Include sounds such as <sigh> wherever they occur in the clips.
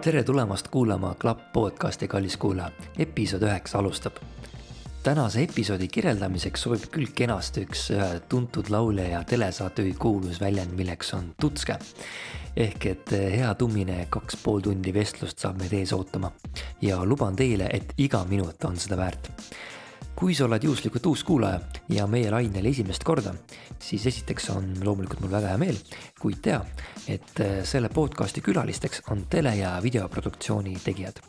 tere tulemast kuulama Klapp podcasti, kallis kuulaja, episood üheksa alustab. tänase episoodi kirjeldamiseks sobib küll kenasti üks tuntud laulja ja telesaatejuhi kuulus väljend, milleks on tutske. ehk et hea tummine kaks pool tundi vestlust saab meid ees ootama ja luban teile, et iga minut on seda väärt kui sa oled juhuslikult uus kuulaja ja meie lainel esimest korda, siis esiteks on loomulikult mul väga hea meel, kuid tea, et äh, selle podcasti külalisteks on tele- ja videoproduktsiooni tegijad.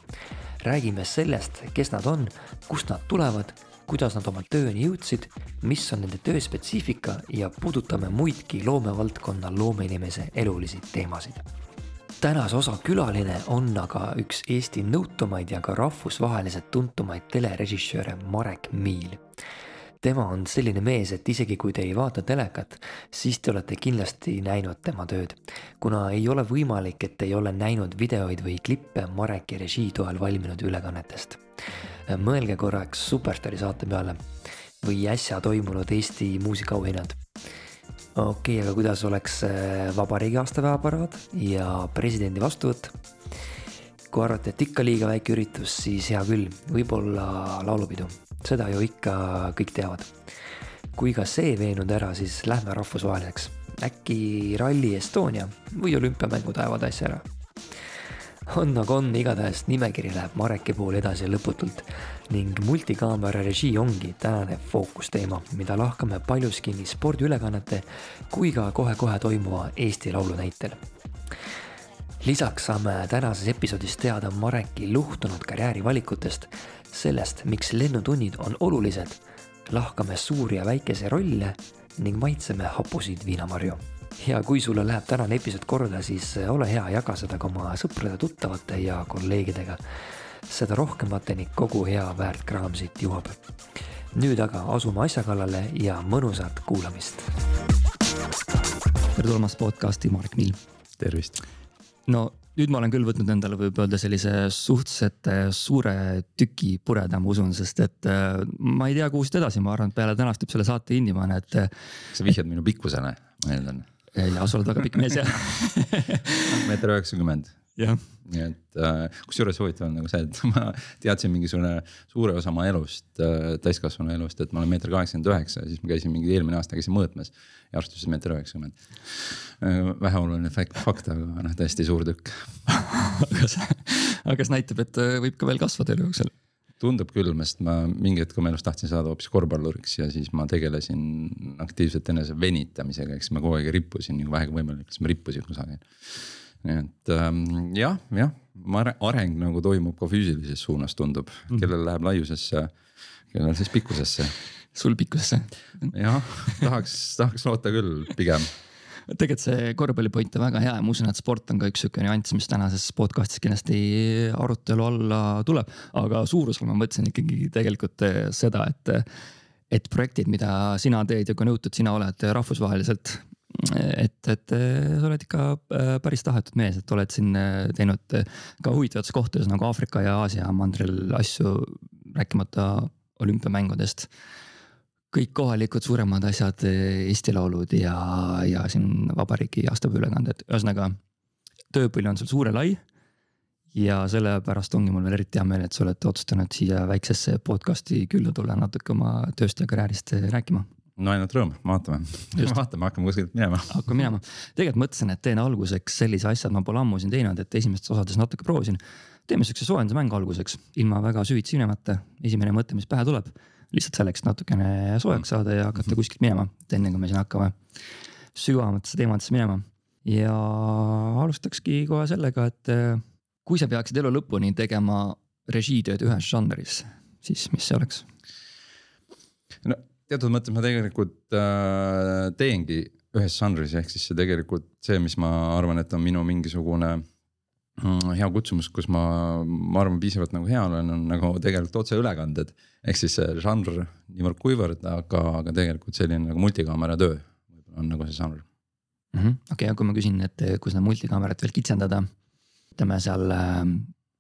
räägime sellest, kes nad on, kust nad tulevad, kuidas nad oma tööni jõudsid, mis on nende töö spetsiifika ja puudutame muidki loomevaldkonna loomeinimese elulisi teemasid tänase osa külaline on aga üks Eesti nõutumaid ja ka rahvusvaheliselt tuntumaid telerežissööre Marek Miil. tema on selline mees, et isegi kui te ei vaata telekat, siis te olete kindlasti näinud tema tööd. kuna ei ole võimalik, et ei ole näinud videoid või klippe Mareki režii toel valminud ülekannetest. mõelge korraks Superstaari saate peale või äsja toimunud Eesti muusikaauhinnad okei okay,, aga kuidas oleks äh, vabariigi aastapäeva paraad ja presidendi vastuvõtt? kui arvate, et ikka liiga väike üritus, siis hea küll, võib-olla laulupidu, seda ju ikka kõik teavad. kui ka see ei veennud ära, siis lähme rahvusvaheliseks. äkki Rally Estonia või olümpiamängud ajavad asja ära on nagu on, igatahes nimekiri läheb Mareki poole edasi lõputult ning multikaamera režii ongi tänane fookusteema, mida lahkame paljuski nii spordiülekannete kui ka kohe-kohe toimuva Eesti Laulu näitel. lisaks saame tänases episoodis teada Mareki luhtunud karjäärivalikutest, sellest, miks lennutunnid on olulised, lahkame suuri ja väikese rolle ning maitseme hapusid viinamarju ja kui sulle läheb tänane episood korda, siis ole hea, jaga seda ka oma sõprade-tuttavate ja kolleegidega. Seda rohkemateni kogu hea väärtkraam siit jõuab. nüüd aga asume asja kallale ja mõnusat kuulamist. tere tulemast podcasti, Marek Mill. tervist. no nüüd ma olen küll võtnud endale, võib öelda sellise suhteliselt suure tüki pureda, ma usun, sest et äh, ma ei tea, kuhu siit edasi, ma arvan, et peale tänast võib selle saate kinni panna, et. sa vihjad minu pikkusele, ma eeldan ja sa oled väga pikk mees jah <laughs> meeter üheksakümmend. Nii et äh, kusjuures huvitav on nagu see, et <laughs> ma teadsin mingisugune suure osa oma elust äh,, täiskasvanu elust, et ma olen meeter kaheksakümmend üheksa ja siis ma käisin mingi eelmine aasta käisin mõõtmes. ja arst ütles meeter üheksakümmend äh,. väheoluline fakt, aga noh, tõesti suur tükk <laughs> aga see, aga see näitab, et äh, võib ka veel kasvada elu jooksul tundub küll, sest ma mingi hetk oma elus tahtsin saada hoopis korvpalluriks ja siis ma tegelesin aktiivselt enese venitamisega, siis ma kogu aeg rippusin kui vähegi võimalik, siis ma rippusin kusagil. Et ähm, jah, jah, ma areng nagu toimub ka füüsilises suunas, tundub, mhm. kellel läheb laiusesse, kellel siis pikkusesse. sul pikkusesse? jah, tahaks, tahaks loota küll pigem tegelikult see korvpalli point on väga hea ja ma usun, et sport on ka üks sihuke nüanss, mis tänases podcast'is kindlasti arutelu alla tuleb. aga suurusel ma mõtlesin ikkagi tegelikult eh, seda, et, et projektid, mida sina teed ja kui nõutud sina oled rahvusvaheliselt et, et eh, sa oled ikka eh, päris tahetud mees, et oled siin teinud ka huvitavates kohtades nagu Aafrika ja Aasia mandril asju, rääkimata olümpiamängudest kõik kohalikud suuremad asjad, Eesti Laulud ja, ja siin vabariigi aastapäeva ülekanded, ühesõnaga tööpõld on sul suur ja lai. ja sellepärast ongi mul veel eriti hea meel, et sa oled otsustanud siia väiksesse podcast'i külla tulla natuke oma tööst ja karjäärist rääkima no ainult rõõm, vaatame, <laughs> vaatame, hakkame kuskilt minema. <laughs> hakkame minema, tegelikult mõtlesin, et teen alguseks sellise asja, et ma pole ammu siin teinud, et esimestes osades natuke proovisin. teeme siukse soojenduse mängu alguseks, ilma väga süvitsi minemata, esimene mõte, mis pähe tuleb lihtsalt selleks natukene soojaks saada ja hakata mhm. kuskilt minema, et enne kui me siin hakkame sügavamatesse teemadesse minema. ja alustakski kohe sellega, et äh, kui sa peaksid elu lõpuni tegema režiitööd ühes žanris, siis mis see oleks? no teatud mõttes ma tegelikult äh, teengi ühes žanris, ehk siis see tegelikult see, mis ma arvan, et on minu mingisugune Mm, hea kutsumus, kus ma, ma arvan, piisavalt nagu hea olen, on nagu tegelikult otseülekanded. ehk siis see žanr niivõrd-kuivõrd, aga, aga tegelikult selline nagu multikaamera töö on nagu see žanr -hmm.. okei aga kui ma küsin, et kui seda multikaamerat veel kitsendada, ütleme seal äh,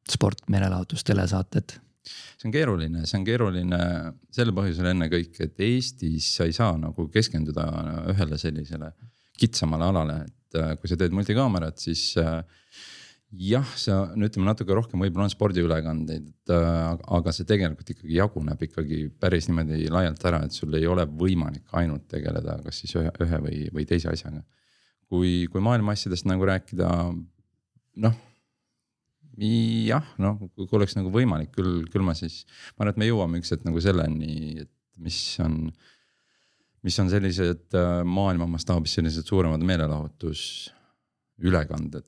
sport, merelaotus, telesaated, see on keeruline, see on keeruline sel põhjusel ennekõike, et Eestis sa ei saa nagu keskenduda ühele sellisele kitsamale alale, et äh, kui sa teed multikaamerat, siis äh, jah, sa no ütleme natuke rohkem võib-olla on spordiülekandeid, et äh, aga see tegelikult ikkagi jaguneb ikkagi päris niimoodi laialt ära, et sul ei ole võimalik ainult tegeleda kas siis ühe, ühe või, või teise asjaga. kui, kui maailma asjadest nagu rääkida, noh jah, noh, kui oleks nagu võimalik, küll, küll ma siis, ma arvan, et me jõuame üks hetk nagu selleni, et mis on. mis on sellised äh, maailma mastaabis sellised suuremad meelelahutusülekanded.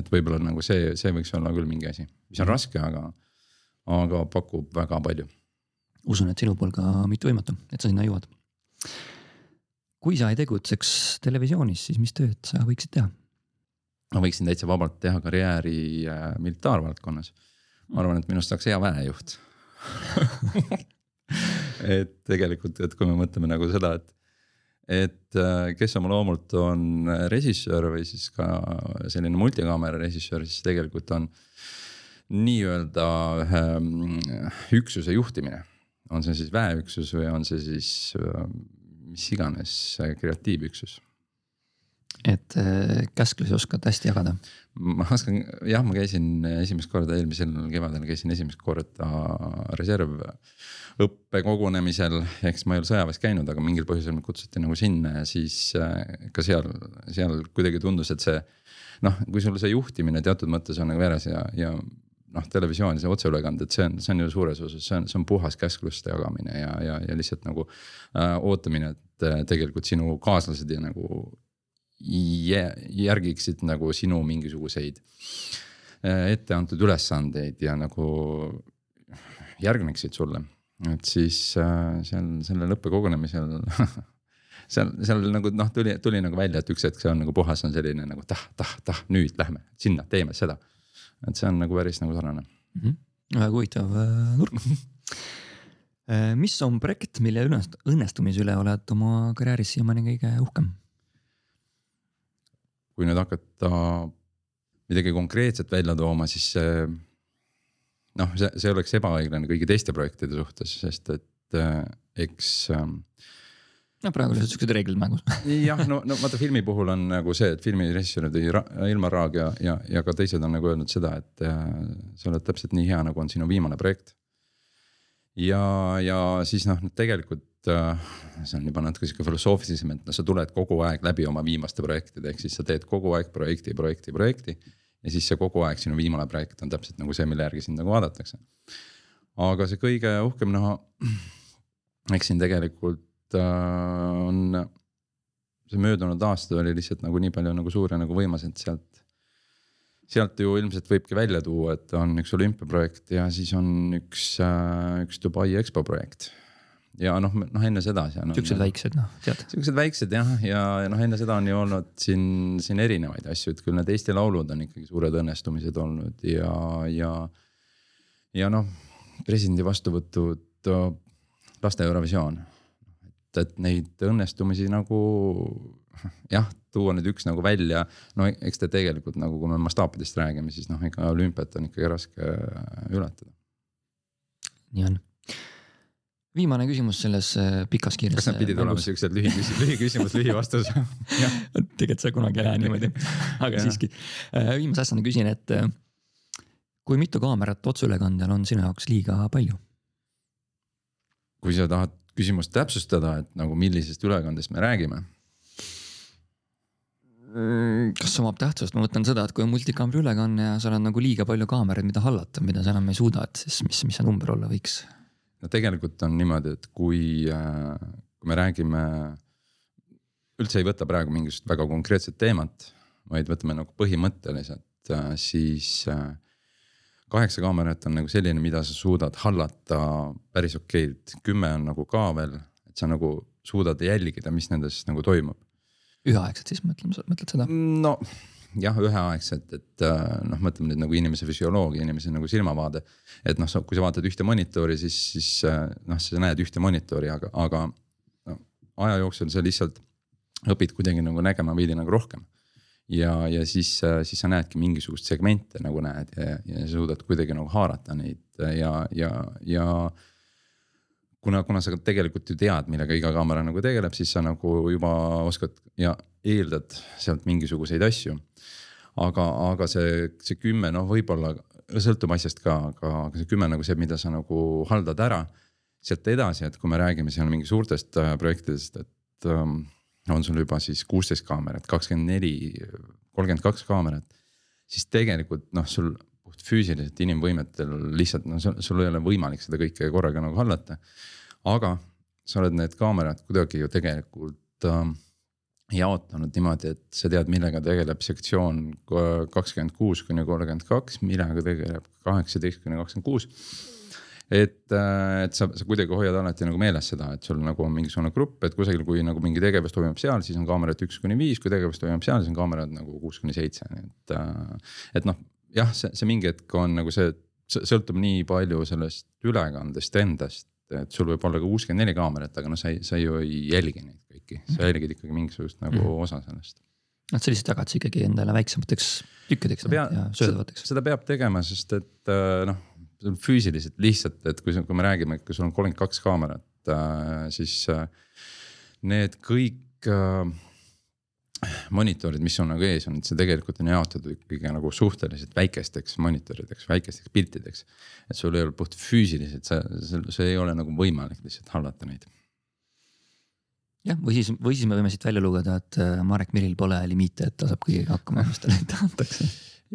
et võib-olla nagu see, see võiks olla küll mingi asi, mis on raske, aga, aga pakub väga palju. usun, et sinu pool ka mitte võimatu, et sa sinna jõuad. kui sa ei tegutseks televisioonis, siis mis tööd sa võiksid teha? Ma võiksin täitsa vabalt teha karjääri äh, militaarvaldkonnas. ma arvan, et minust saaks hea väejuht <laughs> et tegelikult, et kui me mõtleme nagu seda, et, et äh, kes oma loomult on režissöör või siis ka selline multikaamera režissöör, siis tegelikult on nii-öelda ühe mm, üksuse juhtimine. on see siis väeüksus või on see siis äh, mis iganes kreatiivüksus et äh, käsklusi oskad hästi jagada? ma oskan, jah, ma käisin esimest korda eelmisel kevadel käisin esimest korda reservõppekogunemisel, eks ma ei ole sõjaväes käinud, aga mingil põhjusel mind kutsuti nagu sinna ja siis äh, ka seal, seal kuidagi tundus, et see. noh, kui sul see juhtimine teatud mõttes on nagu veres ja, ja noh, televisioon, see otseülekanded, see on, see on ju suures osas, see on, see on puhas käskluste jagamine ja, ja, ja lihtsalt nagu äh, ootamine, et äh, tegelikult sinu kaaslased ja nagu järgiksid nagu sinu mingisuguseid äh, ette antud ülesandeid ja nagu järgneksid sulle. et siis äh, seal sellel õppekogunemisel <laughs> seal, seal nagu noh, tuli, tuli nagu välja, et üks hetk see on nagu puhas on selline nagu tah, tah, tah, nüüd lähme sinna, teeme seda. et see on nagu päris nagu sarnane mm. -hmm. väga huvitav äh, nurk <laughs> mis on projekt, mille õnnestumise üle oled oma karjääris siiamaani kõige uhkem? Kui nüüd hakata midagi konkreetset välja tooma, siis see. noh, see, see oleks ebaõiglane kõigi teiste projektide suhtes, sest et äh, eks äh,. no praegu lihtsalt siuksed reeglid mängus <laughs> jah, no, no vaata filmi puhul on nagu see, et filmi režissöörid Ilmar Raag ja, ja, ja ka teised on nagu öelnud seda, et äh, sa oled täpselt nii hea, nagu on sinu viimane projekt. ja, ja siis noh, tegelikult see on juba natuke sihuke filosoofilisem, et noh, sa tuled kogu aeg läbi oma viimaste projektide, ehk siis sa teed kogu aeg projekti, projekti, projekti. ja siis see kogu aeg sinu viimane projekt on täpselt nagu see, mille järgi sind nagu vaadatakse. aga see kõige uhkem noh, eks siin tegelikult äh, on. see möödunud aasta oli lihtsalt nagu nii palju nagu suur ja nagu võimas, et sealt sealt ju ilmselt võibki välja tuua, et on üks olümpiaprojekt ja siis on üks, äh, üks Dubai EXPO projekt ja noh, noh enne seda. No, siuksed no, väiksed noh, tead. siuksed väiksed jah, ja, ja noh, enne seda on ju olnud siin, siin erinevaid asju, et küll need Eesti Laulud on ikkagi suured õnnestumised olnud ja, ja. ja noh, presidendi vastuvõtud laste Eurovisioon. et, et neid õnnestumisi nagu jah, tuua nüüd üks nagu välja, no eks ta tegelikult nagu, kui me mastaapidest räägime, siis noh, ega olümpiat on ikkagi raske ületada. nii on viimane küsimus selles äh, pikas kiires. kas nad pidid olema siuksed lühiküsimus, lühiküsimus, lühivastus <laughs> tegelikult see kunagi ei lähe niimoodi, <laughs> aga siiski. Äh, viimase asjana küsin, et äh, kui mitu kaamerat otseülekandel on sinu jaoks liiga palju? kui sa tahad küsimust täpsustada, et nagu millisest ülekandest me räägime kas omab tähtsust, ma mõtlen seda, et kui on multikaamera ülekanne ja seal on nagu liiga palju kaameraid, mida hallata, mida sa enam ei suuda, et siis mis, mis see number olla võiks? No tegelikult on niimoodi, et kui, äh, kui me räägime, üldse ei võta praegu mingisugust väga konkreetset teemat, vaid võtame nagu põhimõtteliselt, äh, siis äh, kaheksa kaamerat on nagu selline, mida sa suudad hallata päris okeilt, kümme on nagu ka veel, et sa nagu suudad jälgida, mis nendes nagu toimub. üheaegselt siis mõtleme, mõtled seda? no jah, üheaegselt, et äh, noh, mõtleme nüüd nagu inimese füsioloogia, inimese nagu silmavaade. et noh, kui sa vaatad ühte monitori, siis, siis äh, noh, sa näed ühte monitori, aga, aga no, aja jooksul sa lihtsalt õpid kuidagi nagu nägema veidi nagu rohkem. ja, ja siis, siis sa näedki mingisugust segmente nagu näed ja, ja suudad kuidagi nagu haarata neid ja, ja, ja kuna, kuna sa tegelikult ju tead, millega iga kaamera nagu tegeleb, siis sa nagu juba oskad ja eeldad sealt mingisuguseid asju. aga, aga see, see kümme, noh, võib-olla sõltub asjast ka, aga, aga see kümme nagu see, mida sa nagu haldad ära. sealt edasi, et kui me räägime seal mingi suurtest äh, projektidest, et ähm, on sul juba siis kuusteist kaamerat, kakskümmend neli, kolmkümmend kaks kaamerat. siis tegelikult noh, sul puht füüsiliselt inimvõimetel lihtsalt no sul ei ole võimalik seda kõike korraga nagu hallata. aga sa oled need kaamerad kuidagi ju tegelikult äh, jaotanud niimoodi, et sa tead, millega tegeleb sektsioon kakskümmend kuus kuni kolmkümmend kaks, millega tegeleb kaheksateist kuni kakskümmend kuus et, äh, et sa, sa kuidagi hoiad alati nagu meeles seda, et sul nagu on mingisugune grupp, et kusagil, kui nagu mingi tegevus toimub seal, siis on kaamerad üks kuni viis, kui tegevus toimub seal, siis on kaamerad nagu kuus kuni seitse, nii et. Äh, et noh, jah, see, see mingi hetk on nagu see, sõltub nii palju sellest ülekandest endast, et sul võib olla ka kuuskümmend neli kaamerat, aga noh, sa ei, sa ju ei jälgi neid kõiki, sa jälgid ikkagi mingisugust nagu mm. osa sellest noh, sa lihtsalt jagad see ikkagi endale väiksemateks tükkideks ja söödavateks. seda peab tegema, sest et äh, noh, füüsiliselt lihtsalt, et kui, kui me räägime, et kui sul on kolmkümmend kaks kaamerat äh,, siis äh, need kõik monitorid, mis on nagu ees on, et see tegelikult on jaotatud ikkagi nagu suhteliselt väikesteks monitorideks, väikesteks piltideks. et sul ei ole puht füüsiliselt, see, see ei ole nagu võimalik lihtsalt hallata neid. jah, või siis, või siis me võime siit välja lugeda, et äh, Marek Miril pole limiite, et ta saab kõigega hakkama, mis talle ette antakse.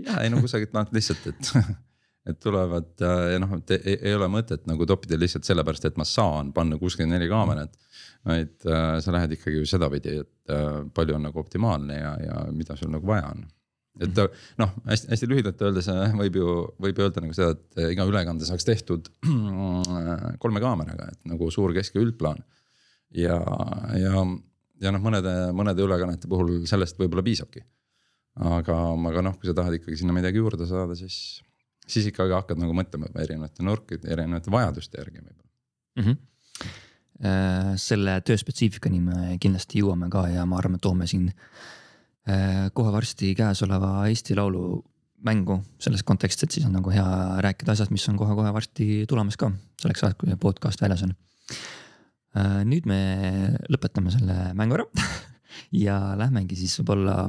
ja ei no kusagilt maalt lihtsalt, et <laughs> et tulevad äh, ja noh, et ei, ei ole mõtet nagu toppida lihtsalt sellepärast, et ma saan panna kuuskümmend neli kaamerat. Vaid äh, sa lähed ikkagi ju sedapidi, et äh, palju on nagu optimaalne ja, ja mida sul nagu vaja on. et mhm. noh, hästi, hästi lühidalt öeldes äh, võib ju, võib öelda nagu seda, et äh, iga ülekande saaks tehtud kolme kaameraga, et nagu suur, kesk ja üldplaan. ja, ja, ja noh, mõnede, mõnede ülekannete puhul sellest võib-olla piisabki. aga, aga noh, kui sa tahad ikkagi sinna midagi juurde saada, siis siis ikkagi hakkad nagu mõtlema erinevate nurkide, erinevate vajaduste järgi võib-olla mm. -hmm. Selle töö spetsiifikani me kindlasti jõuame ka ja ma arvan, et toome siin äh, kohe varsti käesoleva Eesti Laulu mängu selles kontekstis, et siis on nagu hea rääkida asjast, mis on kohe-kohe varsti tulemas ka selleks ajaks, kui see podcast väljas on. Äh, nüüd me lõpetame selle mängu ära <laughs> ja lähmegi siis võib-olla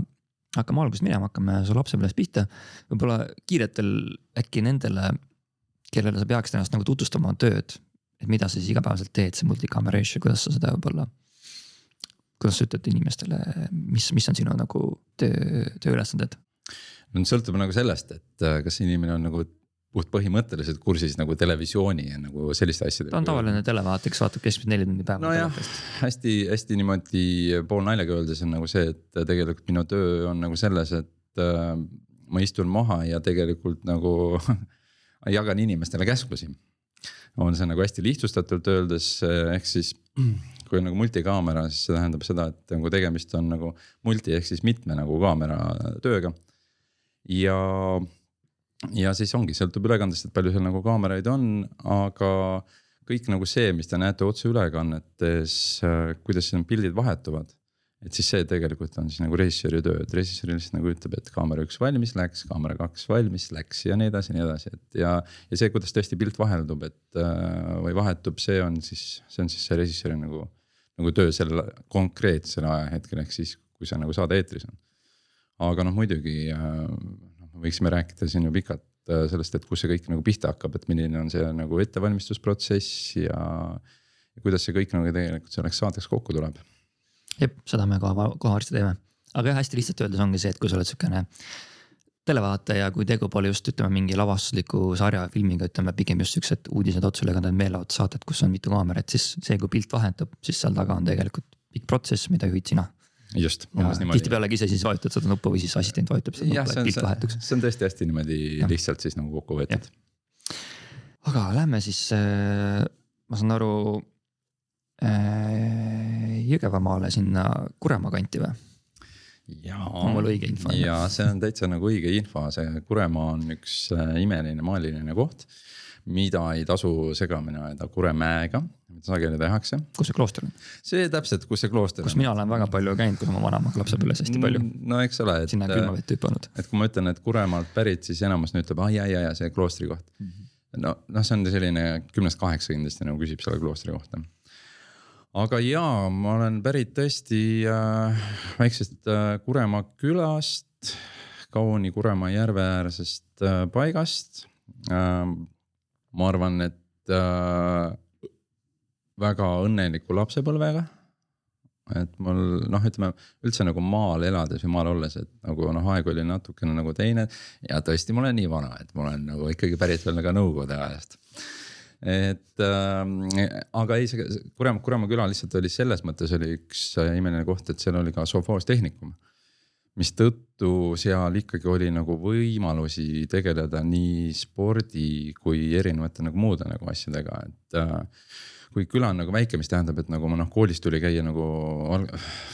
hakkame algusest minema, hakkame su lapsepõlvest pihta. võib-olla kiiretel äkki nendele, kellele sa peaksid ennast nagu tutvustama tööd. Et mida sa siis igapäevaselt teed, see multikamera issue, kuidas sa seda võib-olla. kuidas sa ütled inimestele, mis, mis on sinu nagu töö, tööülesanded? no sõltub nagu sellest, et äh, kas inimene on nagu puht põhimõtteliselt kursis nagu televisiooni ja nagu selliste asjadega. ta on tavaline televaataja, kes vaatab keskmiselt neli tundi päevas. nojah, hästi-hästi niimoodi poolnaljaga öeldes on nagu see, et tegelikult minu töö on nagu selles, et äh, ma istun maha ja tegelikult nagu <laughs> jagan inimestele käsklusi. On see nagu hästi lihtsustatult öeldes, ehk siis kui on nagu multikaamera, siis see tähendab seda, et nagu tegemist on nagu multi ehk siis mitme nagu kaamera tööga. ja ja siis ongi, sõltub ülekandest, et palju seal nagu kaameraid on, aga kõik nagu see, mis te näete otseülekannetes, äh, kuidas siin pildid vahetuvad. Et siis see tegelikult on siis nagu režissööri töö, et režissöör lihtsalt nagu ütleb, et kaamera üks valmis läks, kaamera kaks valmis läks ja nii edasi, nii edasi, et ja. ja see, kuidas tõesti pilt vaheldub, et äh, või vahetub, see on siis, see on siis see režissööri nagu, nagu töö sellel konkreetsel ajahetkel, ehk siis kui see nagu saade eetris on. aga noh, muidugi äh, võiksime rääkida siin ju pikalt äh, sellest, et kus see kõik nagu pihta hakkab, et milline on see nagu ettevalmistusprotsess ja, ja kuidas see kõik nagu tegelikult selleks saateks kokku tuleb. Jep, seda me kohe, kohe varsti teeme, aga jah, hästi lihtsalt öeldes ongi see, et kui sa oled siukene televaataja, kui tegu pole just ütleme mingi lavastusliku sarja filmiga, ütleme pigem just siuksed uudised, otseülekanded, meelelahutissaated, kus on mitu kaamerat, siis see, kui pilt vahetub, siis seal taga on tegelikult pikk protsess, mida juhid sina just, umbes niimoodi. tihtipeale ka ise siis vajutad seda nuppu või siis assistent vajutab seda nuppu, et pilt vahetuks. see on tõesti hästi niimoodi ja. lihtsalt siis nagu kokku võetud. aga lähme siis äh,, ma saan aru äh, Jõgevamaale sinna Kuremaa kanti või? on mul õige info? ja see on täitsa nagu õige info, see Kuremaa on üks äh, imeline maaliline koht mida ei tasu segamini ajada Kuremäega, mida sageli tehakse. kus see klooster on? see täpselt, kus see klooster on. kus mina olen väga palju käinud, kus ma vanemaga lapsepõlves hästi palju. Mm, no eks ole. sinna külmavett hüpanud. et kui ma ütlen, et Kuremaalt pärit, siis enamus ütleb, ai, ai, ai, see kloostri koht mm. -hmm. no, noh, see on selline kümnest kaheksa kindlasti nagu küsib selle kloostri kohta aga jaa, ma olen pärit tõesti äh, väiksest äh, Kuremaa külast, Kauni Kuremaa järve äärsest äh, paigast äh,. ma arvan, et äh, väga õnneliku lapsepõlvega. et mul noh, ütleme üldse nagu maal elades või maal olles, et nagu noh, aeg oli natukene nagu teine ja tõesti, ma olen nii vana, et ma olen nagu ikkagi pärit veel ka nõukogude ajast et äh, aga ei, see Kuremaa, Kuremaa küla lihtsalt oli selles mõttes oli üks äh, imeline koht, et seal oli ka sovhoostehnikum. mistõttu seal ikkagi oli nagu võimalusi tegeleda nii spordi kui erinevate nagu muude nagu asjadega, et äh, kui küla on nagu väike, mis tähendab, et nagu ma noh, koolis tuli käia nagu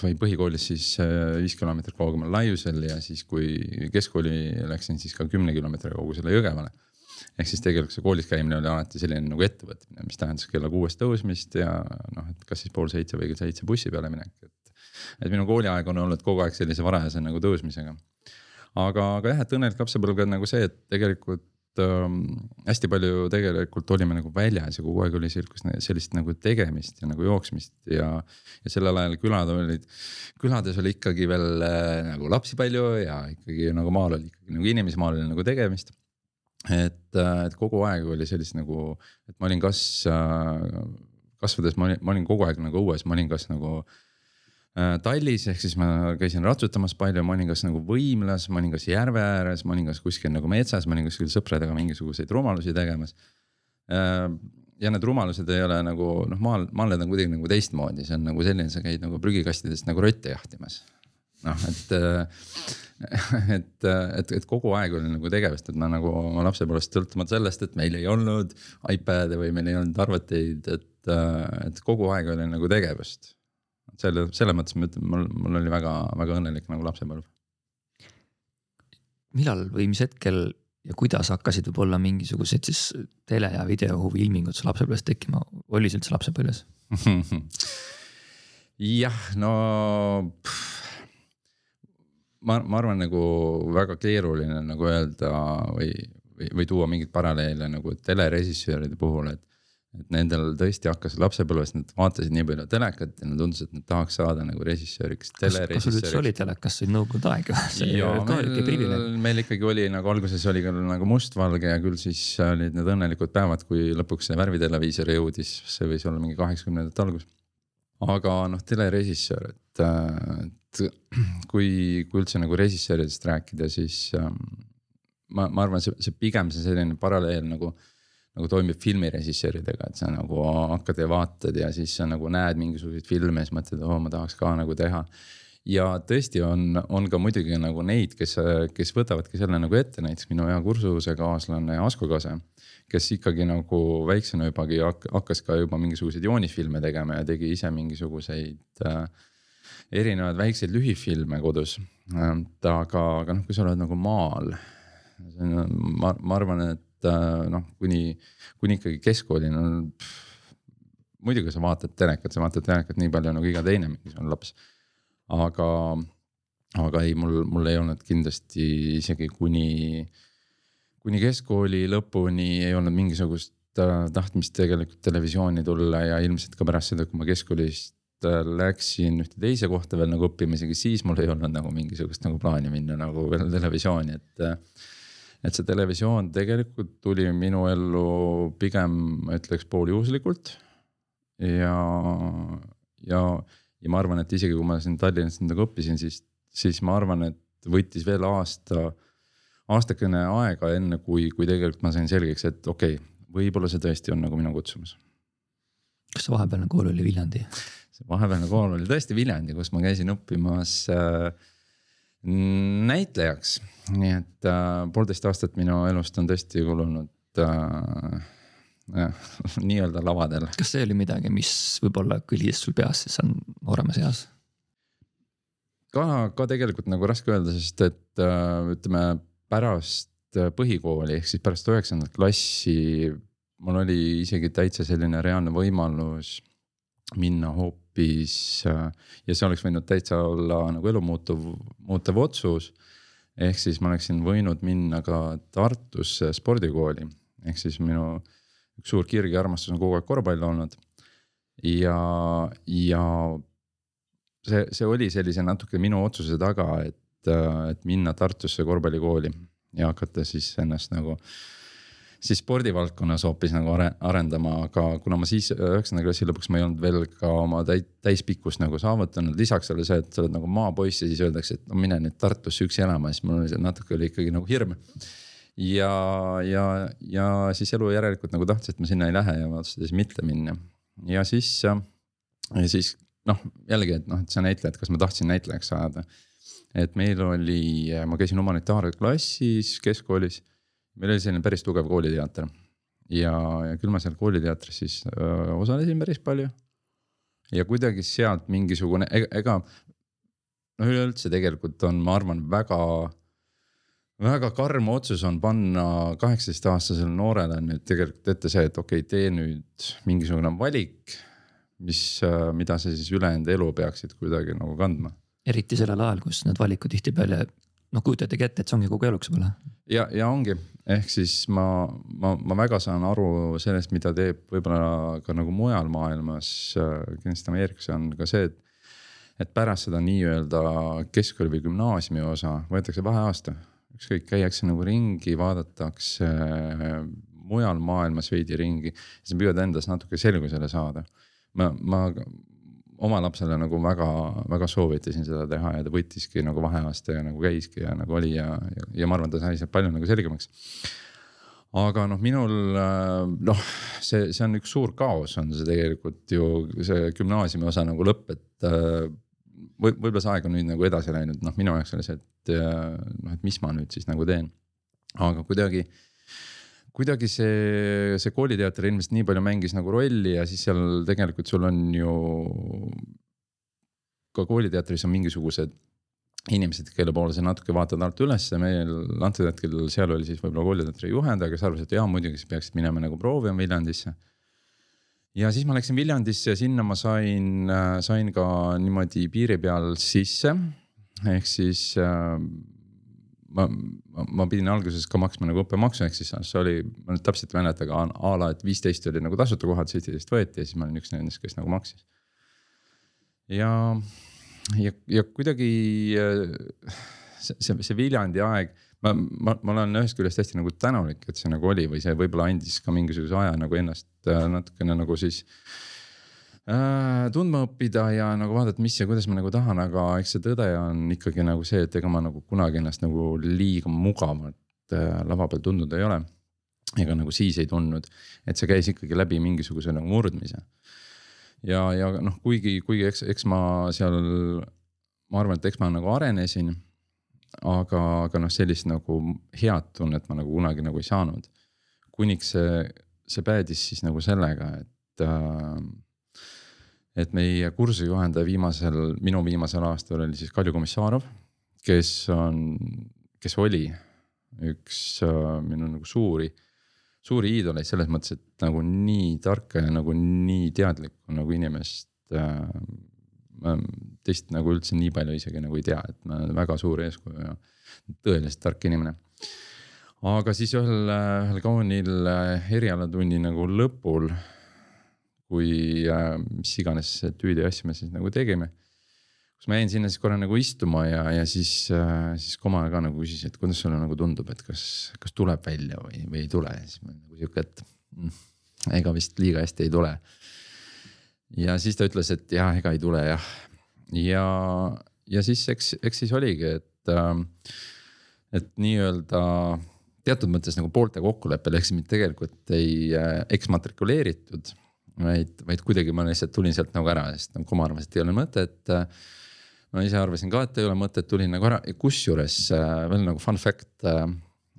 või põhikoolis siis äh, viis kilomeetrit kaugemal Laiusel ja siis, kui keskkooli läksin, siis ka kümne kilomeetri kaugusele Jõgevale ehk siis tegelikult see koolis käimine oli alati selline nagu ettevõtmine, mis tähendas kella kuuest tõusmist ja noh, et kas siis pool seitse või kell seitse bussi peale minek, et. et minu kooliaeg on olnud kogu aeg sellise varajase nagu tõusmisega. aga, aga jah, et õnnelik lapsepõlv on nagu see, et tegelikult ähm, hästi palju tegelikult olime nagu väljas ja kogu aeg oli sellist, sellist nagu tegemist ja nagu jooksmist ja. ja sellel ajal külad olid, külades oli ikkagi veel äh, nagu lapsi palju ja ikkagi nagu maal oli ikkagi nagu inimesi, maal oli nagu tegemist et, äh, et kogu aeg oli sellist nagu, et ma olin kas äh, kasvades, ma olin, ma olin kogu aeg nagu õues, ma olin kas nagu äh, tallis, ehk siis ma käisin ratsutamas palju, ma olin kas nagu võimlas, ma olin kas järve ääres, ma olin kas kuskil nagu metsas, ma olin kuskil sõpradega mingisuguseid rumalusi tegemas. ja need rumalused ei ole nagu noh, maal, maal need on kuidagi nagu teistmoodi, see on nagu selline, sa käid nagu prügikastidest nagu rotte jahtimas. Noh, et <laughs> et, et, et kogu aeg oli nagu tegevust, et ma nagu oma lapsepõlvest sõltumata sellest, et meil ei olnud iPad'e või meil ei olnud arvuteid, et, et kogu aeg oli nagu tegevust. selle, selles mõttes ma ütlen, mul, mul oli väga-väga õnnelik nagu lapsepõlv. millal või mis hetkel ja kuidas hakkasid võib-olla mingisugused siis tele ja videohuvi ilmingud su lapsepõlves tekkima, oli see üldse lapsepõlves <laughs> jah, no pff, ma, ma arvan, nagu väga keeruline nagu öelda või, või, või tuua mingeid paralleele nagu telerežissööride puhul, et. et nendel tõesti hakkas lapsepõlves, nad vaatasid nii palju telekat ja nad tundus, et nad tahaks saada nagu režissööriks. kas, sul üldse oli telekas, see oli nõukogude aeg ju? <laughs> meil ikkagi oli nagu alguses oli küll nagu mustvalge ja küll siis olid need õnnelikud päevad, kui lõpuks see värviteleviisor jõudis, see võis olla mingi kaheksakümnendate algus. aga noh, telerežissöör, et <clears throat> kui, kui üldse nagu režissööridest rääkida, siis ähm, ma, ma arvan, see, see pigem see selline paralleel nagu. nagu toimib filmirežissööridega, et sa nagu hakkad ja vaatad ja siis sa nagu näed mingisuguseid filme ja siis mõtled, oo ma tahaks ka nagu teha ja tõesti on, on ka muidugi nagu neid, kes, kes võtavadki selle nagu ette, näiteks minu hea kursusekaaslane Asko Kase. kes ikkagi nagu väiksena jubagi hakkas ka juba mingisuguseid joonisfilme tegema ja tegi ise mingisuguseid äh, erinevaid väikseid lühifilme kodus. aga, aga noh, kui sa oled nagu maal, ma, ma arvan, et äh, noh, kuni, kuni ikkagi keskkoolini on no,. muidugi sa vaatad telekat, sa vaatad telekat nii palju nagu iga teine mingisugune laps. aga, aga ei, mul, mul ei olnud kindlasti isegi kuni, kuni keskkooli lõpuni ei olnud mingisugust äh, tahtmist tegelikult televisiooni tulla ja ilmselt ka pärast seda, kui ma keskkoolist läksin ühte teise kohta veel nagu õppima, isegi siis mul ei olnud nagu mingisugust nagu plaani minna nagu veel televisiooni, et. Äh, et see televisioon tegelikult tuli minu ellu pigem ma ütleks pooljuhuslikult. ja, ja, ja ma arvan, et isegi kui ma siin Tallinnas nagu õppisin, siis, siis ma arvan, et võttis veel aasta, aastakene aega, enne kui, kui tegelikult ma sain selgeks, et okei okay,, võib-olla see tõesti on nagu minu kutsumus. kas vahepealne kool oli Viljandi? Vahepealne kool oli tõesti Viljandi, kus ma käisin õppimas äh, näitlejaks. nii et äh, poolteist aastat minu elust on tõesti kulunud äh, <laughs> nii-öelda lavadel. kas see oli midagi, mis võib-olla kõlis sul peas siis on nooremas eas? ka, ka tegelikult nagu raske öelda, sest et äh, ütleme pärast põhikooli ehk siis pärast üheksandat klassi mul oli isegi täitsa selline reaalne võimalus minna hoopis äh, ja see oleks võinud täitsa olla nagu elu muutuv, muutev otsus. ehk siis ma oleksin võinud minna ka Tartusse spordikooli, ehk siis minu üks suur kirg ja armastus on kogu aeg korvpall olnud. ja, ja see, see oli sellise natuke minu otsuse taga, et, et minna Tartusse korvpallikooli ja hakata siis ennast nagu siis spordivaldkonnas hoopis nagu are, arendama, aga kuna ma siis üheksanda klassi lõpuks ma ei olnud veel ka oma täis, täispikkust nagu saavutanud, lisaks oli see, et sa oled nagu maapoiss ja siis öeldakse, et no mine nüüd Tartusse üksi elama, siis mul oli see natuke oli ikkagi nagu hirm. ja, ja, ja siis elu järelikult nagu tahtis, et ma sinna ei lähe ja ma otsustasin mitte minna ja siis, ja siis noh, jällegi, et noh, et sa näitleja, et kas ma tahtsin näitlejaks saada. et meil oli, ma käisin humanitaarklassis keskkoolis, meil oli selline päris tugev kooliteater. ja, ja küll ma seal kooliteatris siis öö, osalesin päris palju. ja kuidagi sealt mingisugune, ega, ega noh, üleüldse tegelikult on, ma arvan, väga väga karm otsus on panna kaheksateistaastasele noorele nüüd tegelikult ette see, et okei okay,, tee nüüd mingisugune valik mis, mida sa siis ülejäänud elu peaksid kuidagi nagu kandma. eriti sellel ajal, kus need valikud tihtipeale noh, kujutadagi ette, et see ongi kogu eluks võib-olla. ja, ja ongi, ehk siis ma, ma, ma väga saan aru sellest, mida teeb võib-olla ka nagu mujal maailmas, äh, kindlasti Ameerikas on ka see, et. et pärast seda nii-öelda keskkooli või gümnaasiumi osa võetakse vaheaasta, ükskõik, käiakse nagu ringi, vaadatakse äh, mujal maailmas veidi ringi, siis püüad endas natuke selgusele saada ma, ma oma lapsele nagu väga-väga soovitasin seda teha ja ta võttiski nagu vaheaasta ja nagu käiski ja nagu oli ja, ja, ja ma arvan, ta sai sealt palju nagu selgemaks. aga noh, minul noh, see, see on üks suur kaos on see tegelikult ju see gümnaasiumi osa nagu lõpp, et või võib-olla see aeg on nüüd nagu edasi läinud, noh, minu jaoks oli see, et noh, et mis ma nüüd siis nagu teen. aga kuidagi kuidagi see, see kooliteater ilmselt nii palju mängis nagu rolli ja siis seal tegelikult sul on ju. ka kooliteatris on mingisugused inimesed, kelle poole sa natuke vaatad alt ülesse, meil antud hetkel seal oli siis võib-olla kooliteatri juhendaja, kes arvas, et jaa, muidugi sa peaksid minema nagu proovima Viljandisse. ja siis ma läksin Viljandisse ja sinna ma sain, sain ka niimoodi piiri peal sisse. ehk siis äh, ma, ma, ma pidin alguses ka maksma nagu õppemaksu, ehk siis see oli, ma nüüd täpselt ei mäleta, aga a la, et viisteist oli nagu tasuta kohad, seitseteist võeti ja siis ma olin üks nendest, kes nagu maksis. ja, ja, ja kuidagi see, see, see Viljandi aeg, ma, ma, ma olen ühest küljest hästi nagu tänulik, et see nagu oli või see võib-olla andis ka mingisuguse aja nagu ennast äh, natukene nagu siis äh, tundma õppida ja nagu vaadata, mis ja kuidas ma nagu tahan, aga eks see tõde on ikkagi nagu see, et ega ma nagu kunagi ennast nagu liiga mugavalt äh, lava peal tundnud ei ole. ega nagu siis ei tundnud, et see käis ikkagi läbi mingisuguse nagu murdmise. ja, ja noh, kuigi, kuigi eks, eks ma seal, ma arvan, et eks ma nagu arenesin. aga, aga noh, sellist nagu head tunnet ma nagu kunagi nagu ei saanud. kuniks see, see päädis siis nagu sellega, et äh, et meie kursusejuhendaja viimasel, minu viimasel aastal oli siis Kalju Komissarov, kes on, kes oli üks äh, minu nagu suuri, suuri iidoleid selles mõttes, et nagu nii tarka ja nagu nii teadlikku nagu inimest äh,. teist nagu üldse nii palju isegi nagu ei tea, et ma väga suur eeskuju ja tõeliselt tark inimene aga siis ühel, ühel kaunil äh, erialatunni nagu lõpul kui äh, mis iganes tüüdi asja me siis nagu tegime. kus ma jäin sinna siis korra nagu istuma ja, ja siis äh,, siis Koma ka nagu küsis, et kuidas sulle nagu tundub, et kas, kas tuleb välja või, või ei tule siis ma nagu sihuke, et mm, ega vist liiga hästi ei tule. ja siis ta ütles, et jah, ega ei tule jah, ja, ja siis eks, eks siis oligi, et äh,, et nii-öelda teatud mõttes nagu poolte kokkuleppel, ehk siis mind tegelikult ei äh, eksmatrikuleeritud vaid, vaid kuidagi ma lihtsalt tulin sealt nagu ära, sest nagu Kuma arvas, et ei ole mõtet. ma ise arvasin ka, et ei ole mõtet, tulin nagu ära, kusjuures äh, veel nagu fun fact äh,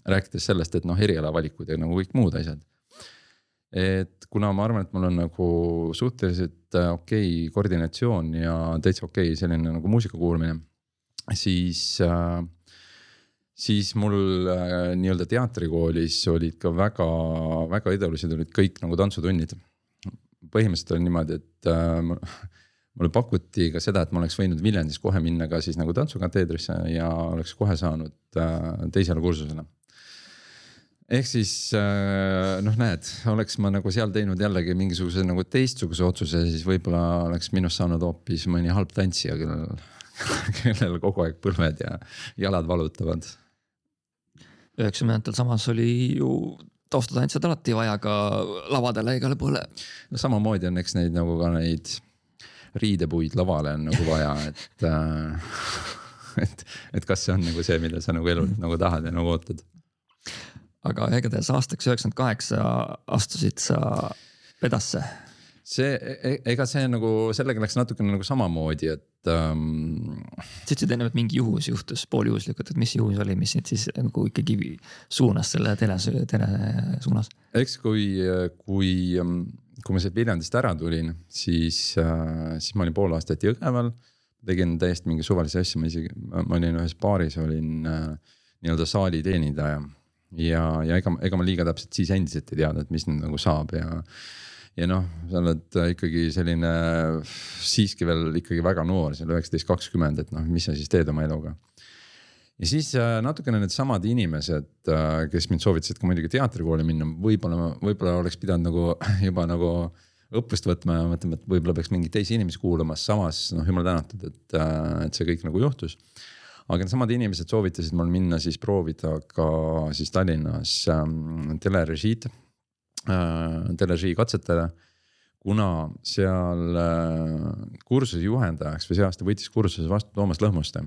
rääkides sellest, et noh, erialavalikud ja nagu kõik muud asjad. et kuna ma arvan, et mul on nagu suhteliselt äh, okei okay koordinatsioon ja täitsa okei okay selline nagu muusika kuulmine, siis äh, siis mul äh, nii-öelda teatrikoolis olid ka väga-väga edulised olid kõik nagu tantsutunnid. Põhimõtteliselt oli niimoodi, et äh, <laughs> mulle pakuti ka seda, et ma oleks võinud Viljandis kohe minna ka siis nagu tantsukateedrisse ja oleks kohe saanud äh, teisele kursusele ehk siis äh, noh, näed, oleks ma nagu seal teinud jällegi mingisuguse nagu teistsuguse otsuse, siis võib-olla oleks minust saanud hoopis mõni halb tantsija, kellel, <laughs> kellel kogu aeg põlved ja jalad valutavad. üheksakümnendatel samas oli ju taustatantsijad alati vaja ka lavadele igale poole. no samamoodi on, eks neid nagu ka neid riidepuid lavale on nagu vaja, et äh, <laughs> et, et kas see on nagu see, mida sa nagu elult nagu tahad ja nagu ootad aga igatahes aastaks üheksakümmend kaheksa astusid sa pedasse. See, e-, e-, ega see nagu sellega läks natukene nagu samamoodi, et ähm.... sa ütlesid enne, et mingi juhus juhtus pooljuhuslikult, et mis juhus oli, mis sind siis nagu ikkagi suunas selle tele, tele suunas? eks kui, kui, kui ma sealt Viljandist ära tulin, siis äh,, siis ma olin pool aastat Jõgeval. tegin täiesti mingi suvalisi asju, ma isegi, ma olin ühes baaris, olin äh, nii-öelda saali teenindaja ja, ja ega, ega ma liiga täpselt siis endiselt ei teadnud, mis nüüd nagu saab ja. Ja noh, sa oled ikkagi selline siiski veel ikkagi väga noor, seal üheksateist, kakskümmend, et noh, mis sa siis teed oma eluga. ja siis äh, natukene needsamad inimesed, äh, kes mind soovitasid ka muidugi teatrikooli minna, võib-olla, võib-olla oleks pidanud nagu <laughs> juba nagu õppust võtma ja mõtlema, et võib-olla peaks mingeid teisi inimesi kuulama, samas noh, jumal tänatud, et, äh, et see kõik nagu juhtus. Aga needsamad inimesed soovitasid mul minna siis proovida ka siis Tallinnas ähm, telerežiid äh,, telerežii katsetele. kuna seal äh, kursuse juhendajaks või see aasta võttis kursuse vastu Toomas Lõhmuste.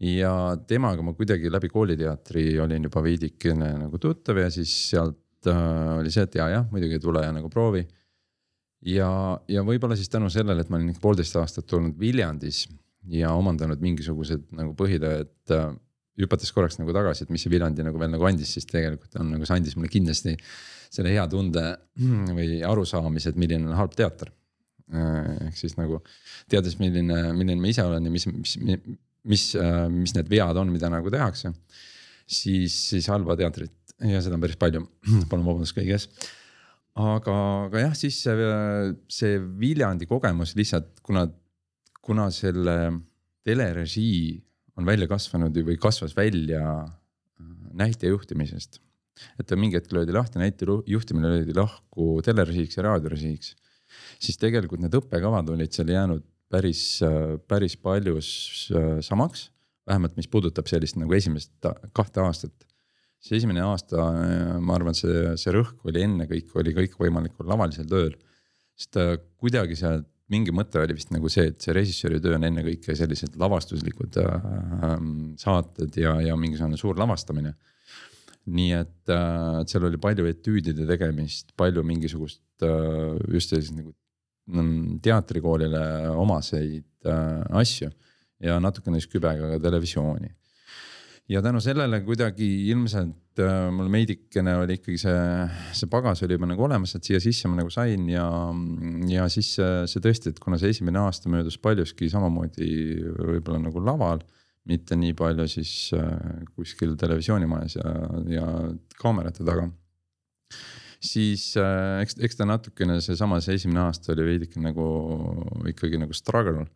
ja temaga ma kuidagi läbi kooliteatri olin juba veidikene nagu tuttav ja siis sealt äh, oli see, et ja, jah, muidugi tule ja nagu proovi ja, ja võib-olla siis tänu sellele, et ma olin poolteist aastat olnud Viljandis ja omandanud mingisugused nagu põhitõed äh,. hüpates korraks nagu tagasi, et mis see Viljandi nagu veel nagu andis, siis tegelikult on nagu see andis mulle kindlasti selle hea tunde <clears throat> või arusaamise, et milline on halb teater ehk siis nagu teades, milline, milline ma ise olen ja mis, mis, mis, mis need vead on, mida nagu tehakse. siis, siis halba teatrit ja seda on päris palju, <clears throat> palun vabandust kõige ees aga, aga jah, siis see, see Viljandi kogemus lihtsalt, kuna kuna selle telerežii on välja kasvanud või kasvas välja äh, näitejuhtimisest. Et ta mingi hetk löödi lahti, näitejuhtimine löödi lahku telerežiiks ja raadiorežiiks. siis tegelikult need õppekavad olid seal jäänud päris, äh, päris paljus äh, samaks. vähemalt, mis puudutab sellist nagu esimest kahte aastat. see esimene aasta, ma arvan, see, see rõhk oli ennekõike oli kõikvõimalikul lavalisel tööl. sest kuidagi sealt mingi mõte oli vist nagu see, et see režissööri töö on ennekõike sellised lavastuslikud äh, saated ja, ja mingisugune suur lavastamine. Nii et äh, seal oli palju etüüdide tegemist, palju mingisugust äh, just selliseid nagu mm, teatrikoolile omaseid äh, asju ja natukene siis kübega ka televisiooni ja tänu sellele kuidagi ilmselt mul veidikene oli ikkagi see, see pagas oli juba nagu olemas, et siia sisse ma nagu sain ja, ja siis see tõesti, et kuna see esimene aasta möödus paljuski samamoodi võib-olla nagu laval. Mitte nii palju siis äh, kuskil televisioonimajas ja, ja kaamerate taga. siis äh, eks, eks ta natukene seesama, see esimene aasta oli veidike nagu ikkagi nagu struggle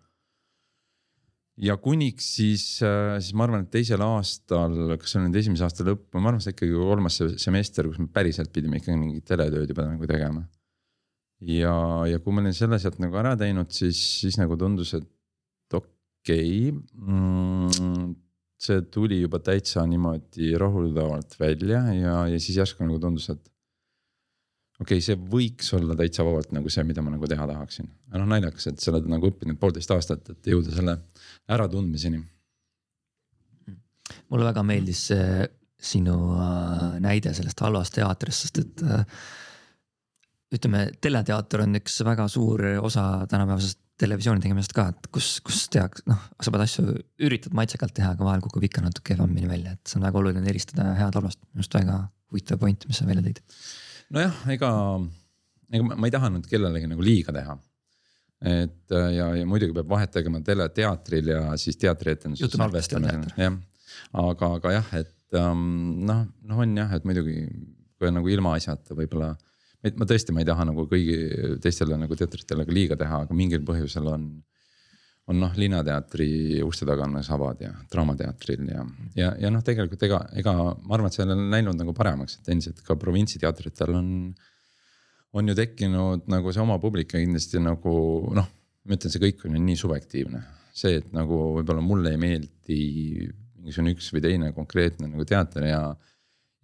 ja kuniks siis, äh, siis ma arvan, et teisel aastal, kas see oli nüüd esimese aasta lõpp, ma arvan, see ikkagi kolmas semester, kus me päriselt pidime ikkagi mingit teletööd juba nagu tegema. ja, ja kui ma olin selle sealt nagu ära teinud, siis, siis nagu tundus, et okei okay, mm,. see tuli juba täitsa niimoodi rahuldavalt välja ja, ja siis järsku nagu tundus, et okei okay,, see võiks olla täitsa vabalt nagu see, mida ma nagu teha tahaksin. aga noh, naljakas, et sa oled nagu õppinud poolteist aastat, et jõuda selle äratundmiseni. mulle väga meeldis see sinu äh, näide sellest halvast teatrist, sest et äh, ütleme, teleteater on üks väga suur osa tänapäevasest televisiooni tegemisest ka, et kus, kus tehakse, noh, sa pead asju, üritad maitsekalt teha, aga vahel kukub ikka natuke kehvemini välja, et see on väga oluline eristada head halvast. minu arust väga huvitav point, mis sa välja tõid nojah, ega, ega ma ei taha nüüd kellelegi nagu liiga teha. et äh, ja, ja muidugi peab vahet tegema teleteatril ja siis teatrietenduses salvestamisel, jah aga, aga jah, et um, noh, noh on jah, et muidugi kui nagu ilmaasjata võib-olla. Et ma tõesti, ma ei taha nagu kõigi teistele nagu teatritele ka liiga teha, aga mingil põhjusel on on noh, Linnateatri uste taga on savad ja Draamateatril ja, ja, ja noh, tegelikult ega, ega ma arvan, et see on läinud nagu paremaks, et endiselt ka provintsiteatritel on. on ju tekkinud nagu see oma publik ja kindlasti nagu noh, ma ütlen, see kõik on ju nii subjektiivne. see, et nagu võib-olla mulle ei meeldi mingisugune üks või teine konkreetne nagu teater ja,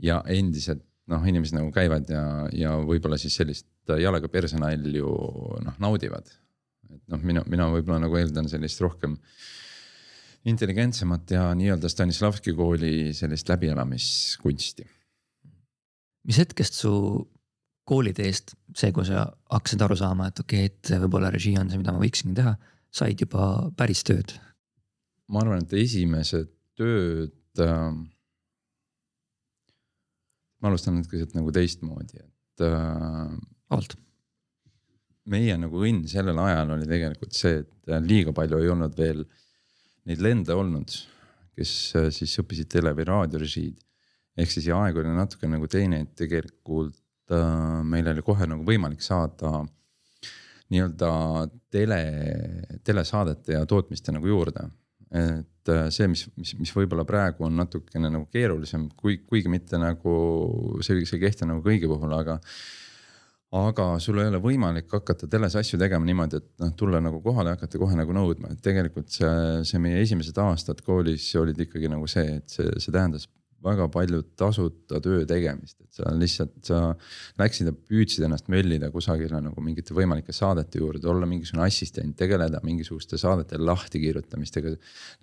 ja endiselt noh, inimesed nagu käivad ja, ja võib-olla siis sellist jalaga persenalju noh naudivad et noh, mina, mina võib-olla nagu eeldan sellist rohkem intelligentsemat ja nii-öelda Stanislavski kooli sellist läbielamiskunsti. mis hetkest su kooliteest, see, kui sa hakkasid aru saama, et okei okay,, et võib-olla režii on see, mida ma võiksin teha, said juba päris tööd? ma arvan, et esimesed tööd äh,. Ma alustan nüüd nagu teistmoodi, et äh,. vabalt meie nagu õnn sellel ajal oli tegelikult see, et äh, liiga palju ei olnud veel neid lende olnud, kes äh, siis õppisid tele või raadiorežiid. ehk siis ja aeg oli natuke nagu teine, et tegelikult äh, meil oli kohe nagu võimalik saada nii-öelda tele, telesaadete ja tootmiste nagu juurde. Et äh, see, mis, mis, mis võib-olla praegu on natukene nagu keerulisem, kui, kuigi mitte nagu see, see ei kehti nagu kõigi puhul, aga aga sul ei ole võimalik hakata teles asju tegema niimoodi, et noh, tulla nagu kohale ja hakata kohe nagu nõudma, et tegelikult see, see meie esimesed aastad koolis olid ikkagi nagu see, et see, see tähendas väga palju tasuta töö tegemist, et sa lihtsalt, sa läksid ja püüdsid ennast möllida kusagile nagu mingite võimalike saadete juurde, olla mingisugune assistent, tegeleda mingisuguste saadete lahtikirjutamistega.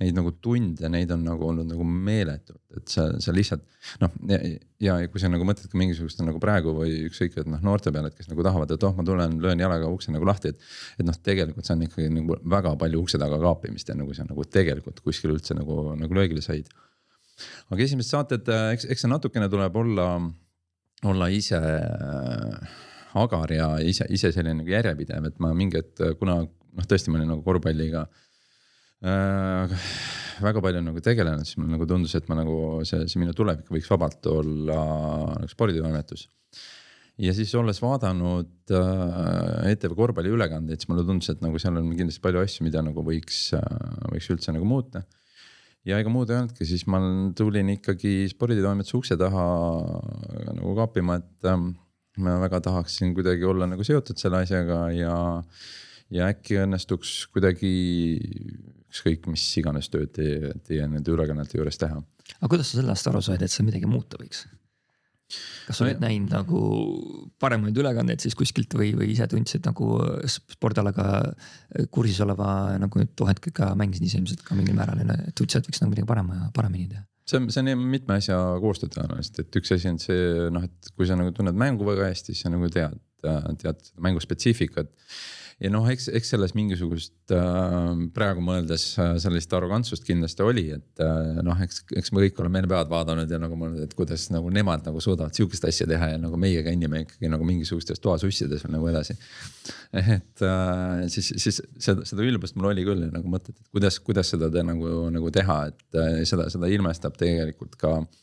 Neid nagu tunde, neid on nagu olnud nagu meeletult, et sa, sa lihtsalt noh ja, ja kui sa nagu mõtled ka mingisuguste nagu praegu või ükskõik, et noh, noorte peale, et kes nagu tahavad, et oh, ma tulen, löön jalaga ukse nagu lahti, et. et noh, tegelikult see on ikkagi nagu väga palju ukse taga kaapimist ja nagu sa nagu tegelikult kuskil üldse nagu, nagu löögile said aga esimesed saated, äh, eks, eks see natukene tuleb olla, olla ise äh, agar ja ise, ise selline nagu järjepidev, et ma mingi hetk, kuna noh, tõesti ma olin nagu korvpalliga äh, väga palju nagu tegelenud, siis mulle nagu tundus, et ma nagu see, see minu tulevik võiks vabalt olla nagu sporditoimetus. ja siis olles vaadanud äh, ETV korvpalliülekandeid, siis mulle tundus, et nagu seal on kindlasti palju asju, mida nagu võiks äh,, võiks üldse nagu muuta ja ega muud ei olnudki, siis ma tulin ikkagi sporditoimetuse ukse taha nagu kaapima, et ähm, ma väga tahaksin kuidagi olla nagu seotud selle asjaga ja. ja äkki õnnestuks kuidagi ükskõik mis iganes tööd teie, teie nende ülekannete juures teha. aga kuidas sa sellest aru said, et seal midagi muuta võiks? Kas sa oled no, näinud nagu paremaid ülekandeid siis kuskilt või, või ise tundsid nagu spordialaga kursis oleva nagu too hetk ka mängisid ise ilmselt ka mingil määral ja tundsid, et võiks nagu midagi parema, paremini teha? see on, see on mitme asja koostööd tõenäoliselt, et üks asi on see noh, et kui sa nagu tunned mängu väga hästi, siis sa nagu tead, tead mängu spetsiifikat ja noh, eks, eks selles mingisugust äh, praegu mõeldes äh, sellist arrogantsust kindlasti oli, et äh, noh, eks, eks me kõik oleme NBA-d vaadanud ja nagu mõelnud, et kuidas nagu nemad nagu suudavad sihukest asja teha ja nagu meie kõnnime ikkagi nagu mingisugustes toasussides või nagu edasi. et äh, siis, siis seda, seda ülbust mul oli küll nagu mõtted, et kuidas, kuidas seda te, nagu, nagu teha, et äh, seda, seda ilmestab tegelikult ka Äh,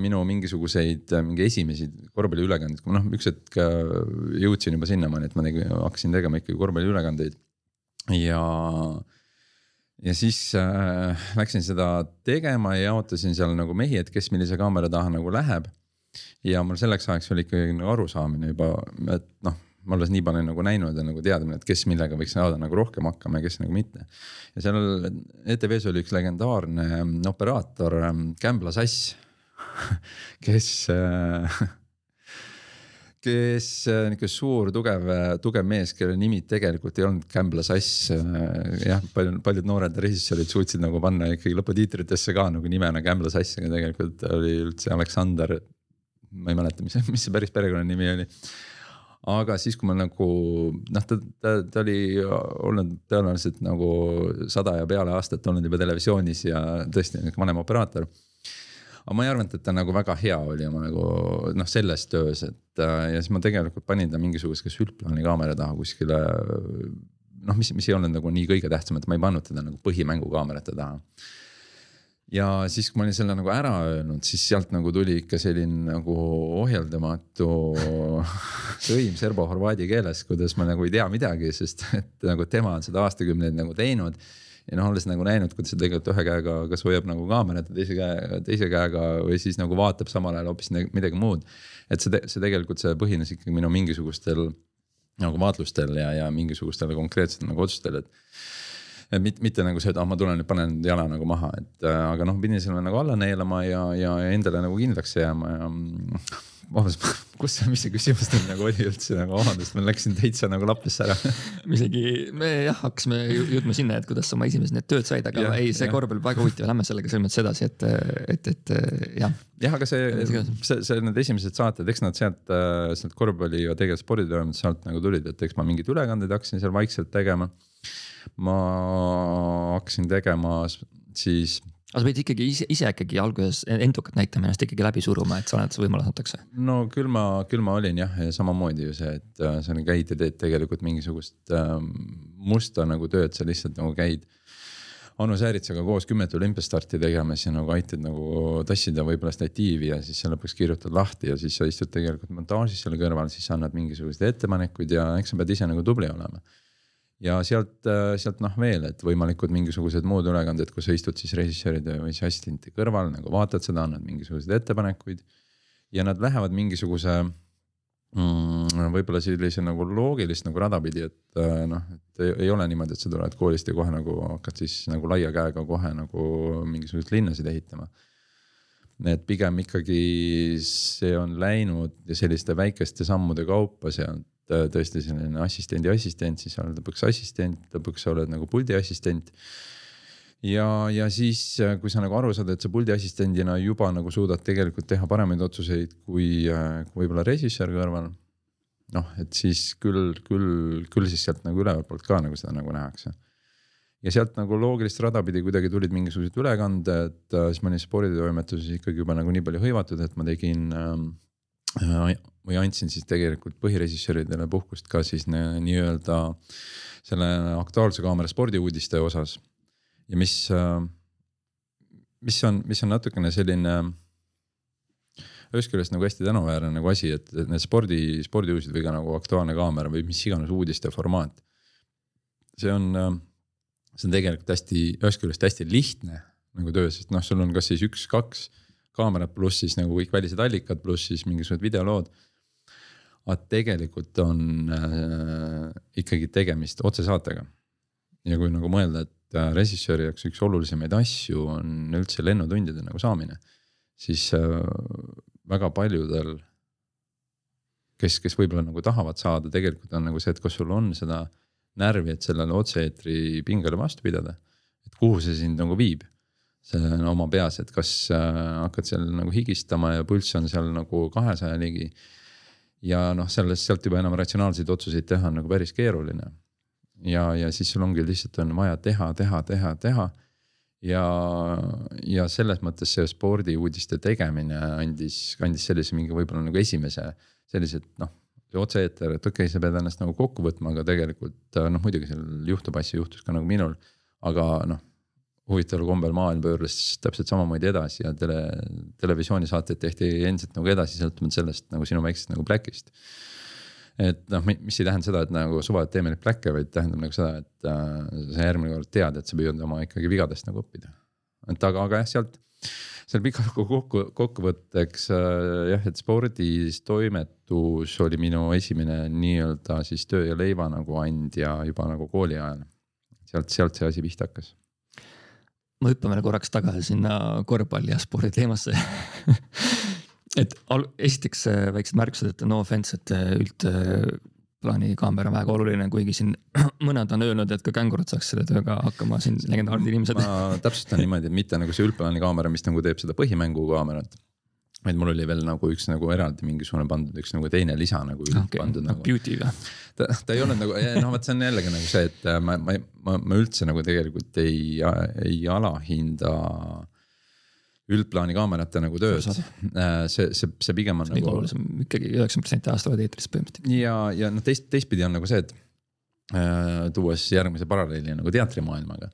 minu mingisuguseid äh, mingi esimesi korvpalliülekandeid, kui noh, üks hetk äh, jõudsin juba sinnamaani, et ma tegi, hakkasin tegema ikkagi korvpalliülekandeid ja ja siis äh, läksin seda tegema ja jaotasin seal nagu mehi, et kes millise kaamera taha nagu läheb. ja mul selleks ajaks oli ikkagi nagu arusaamine juba, et noh, ma alles nii palju nagu näinud ja nagu teadmine, et kes millega võiks saada nagu rohkem hakkama ja kes nagu mitte. ja seal ETV-s oli üks legendaarne operaator, Kämbla Sass <laughs> kes äh, <laughs> kes äh, nihuke suur, tugev, tugev mees, kelle nimi tegelikult ei olnud Gambla Sass. Äh, jah, paljud, paljud noored režissöörid suutsid nagu panna ikkagi lõputiitritesse ka nagu nimena Gambla Sass, aga tegelikult oli üldse Aleksander. ma ei mäleta, mis, mis see päris perekonnanimi oli. aga siis, kui ma nagu noh, ta, ta, ta oli olnud tõenäoliselt nagu sada ja peale aastat olnud juba televisioonis ja tõesti nihuke vanem operaator aga ma ei arvanud, et ta nagu väga hea oli oma nagu noh, selles töös, et äh, ja siis ma tegelikult panin ta mingisuguse sültplaani kaamera taha kuskile. noh, mis, mis ei olnud nagu nii kõige tähtsam, et ma ei pannud teda nagu põhimängu kaamerate taha. ja siis, kui ma olin selle nagu ära öelnud, siis sealt nagu tuli ikka selline nagu ohjeldamatu <laughs> sõim serbo-horvaadi keeles, kuidas ma nagu ei tea midagi, sest et nagu tema on seda aastakümneid nagu teinud. Ja noh, olles nagu näinud, kuidas ta tegelikult ühe käega kas hoiab nagu kaamerat ja teise käe, teise käega või siis nagu vaatab samal ajal hoopis midagi muud. et see, see tegelikult, see põhines ikkagi minu mingisugustel nagu vaatlustel ja, ja mingisugustel konkreetsetel nagu otsustel, et et mitte, mitte nagu see, et ah, ma tulen nüüd panen jala nagu maha, et äh, aga noh, pidin selle nagu alla neelama ja, ja endale nagu kindlaks jääma ja. Vabandust, <laughs> kus, mis see küsimus nüüd nagu oli üldse nagu vabandust, ma läksin täitsa nagu lappesse ära me <laughs> isegi, me jah, hakkasime jõudma sinna, et kuidas sa oma esimesed need tööd said, aga ja, ei, see korvpall väga huvitav, lähme sellega selles mõttes edasi, et, et, et jah. jah, aga see, see, see need esimesed saated, eks nad sealt, äh, sealt korvpalli ja tegelikult sporditoimetuse alt nagu tulid, et eks ma mingeid ülekandeid hakkasin seal vaikselt tegema ma hakkasin tegema siis. Aga sa pidid ikkagi ise, ise ikkagi alguses endukat näitama, ennast ikkagi läbi suruma, et sa oled, see võimalus antakse? no küll ma, küll ma olin jah, ja samamoodi ju see, et äh, sa käid ja teed tegelikult mingisugust äh, musta nagu tööd, sa lihtsalt nagu käid Anu Sääritsega koos kümmet olümpiastarti tegemas ja nagu aitad nagu tassida võib-olla statiivi ja siis sa lõpuks kirjutad lahti ja siis sa istud tegelikult montaažis selle kõrval, siis sa annad mingisuguseid ettepanekuid ja eks sa pead ise nagu tubli olema ja sealt, äh, sealt noh veel, et võimalikud mingisugused muud ülekanded, kus sa istud siis režissööride või siis assistenti kõrval nagu vaatad seda, annad mingisuguseid ettepanekuid. ja nad lähevad mingisuguse mm, võib-olla sellise nagu loogilist nagu rada pidi, et äh, noh, et ei, ei ole niimoodi, et sa tuled koolist ja kohe nagu hakkad siis nagu laia käega kohe nagu mingisuguseid linnasid ehitama et pigem ikkagi see on läinud selliste väikeste sammude kaupa sealt tõesti selline assistendi assistent, siis oled lõpuks assistent, lõpuks sa oled nagu puldi assistent. ja, ja siis, äh, kui sa nagu aru saad, et sa puldi assistendina juba nagu suudad tegelikult teha paremaid otsuseid kui, äh, kui võib-olla režissöör kõrval. noh, et siis küll, küll, küll siis sealt nagu ülevalt poolt ka nagu seda nagu nähakse ja sealt nagu loogilist rada pidi kuidagi tulid mingisugused ülekanded, siis ma olin sporditoimetuses ikkagi juba nagu nii palju hõivatud, et ma tegin äh, või andsin siis tegelikult põhirežissööridele puhkust ka siis nii-öelda selle Aktuaalse Kaamera spordiuudiste osas. ja mis, mis on, mis on natukene selline ühest küljest nagu hästi tänuväärne nagu asi, et need spordi, spordiuudised või ka nagu Aktuaalne Kaamera või mis iganes uudiste formaat. see on, see on tegelikult hästi, ühest küljest hästi lihtne nagu töö, sest noh, sul on kas siis üks-kaks kaamerat pluss siis nagu kõik välised allikad, pluss siis mingisugused videolood aga tegelikult on äh, ikkagi tegemist otsesaatega. ja kui nagu mõelda, et äh, režissööri jaoks üks olulisemaid asju on üldse lennutundide nagu saamine, siis äh, väga paljudel, kes, kes võib-olla nagu tahavad saada, tegelikult on nagu see, et kas sul on seda närvi, et sellele otse-eetri pingele vastu pidada. et kuhu see sind nagu viib, see on oma peas, et kas äh, hakkad seal nagu higistama ja pulss on seal nagu kahesaja ligi ja noh, sellest, sealt juba enam ratsionaalseid otsuseid teha on nagu päris keeruline. ja, ja siis sul ongi lihtsalt on vaja teha, teha, teha, teha. ja, ja selles mõttes see spordiuudiste tegemine andis, andis sellise mingi võib-olla nagu esimese sellise, et noh otse-eeter, et okei okay,, sa pead ennast nagu kokku võtma, aga tegelikult noh, muidugi seal juhtub asju, juhtus ka nagu minul. aga noh, huvitaval kombel maailm pöörles täpselt samamoodi edasi ja tele, televisioonisaateid tehti endiselt nagu edasi, sõltumata sellest nagu sinu väiksest nagu Blackist. et noh, mis ei tähenda seda, et nagu suva, et teeme neid Blacke, vaid tähendab nagu seda, et äh, sa järgmine kord tead, et sa püüad oma ikkagi vigadest nagu õppida. et aga, aga jah, sealt, seal pika kokku, kokkuvõtteks äh, jah, et spordis toimetus oli minu esimene nii-öelda siis töö ja leiva nagu andja juba nagu kooli ajal. sealt, sealt see asi pihta hakkas me hüppame korraks tagasi sinna korvpalli ja spordi teemasse <laughs> et esiteks äh, väiksed märkused, et no offense, et äh, üldplaani kaamera on väga oluline, kuigi siin <clears throat> mõned on öelnud, et ka kängurud saaks selle tööga hakkama, siin legendaarsed inimesed. ma täpsustan niimoodi, et mitte nagu see üldplaani kaamera, mis nagu teeb seda põhimängu kaamerat vaid mul oli veel nagu üks nagu eraldi mingisugune pandud üks nagu teine lisa nagu okay. pandud nagu. Beauty või? ta, ta ei olnud nagu, noh, vot see on jällegi nagu see, et ma, ma, ma, ma üldse nagu tegelikult ei, ei alahinda üldplaani kaamerate nagu tööd. Äh, see, see, see pigem on see nagu. olulisem ikkagi üheksakümmend protsenti ajast oled eetris põhimõtteliselt. ja, ja noh, teist, teistpidi on nagu see, et äh, tuues järgmise paralleeli nagu teatrimaailmaga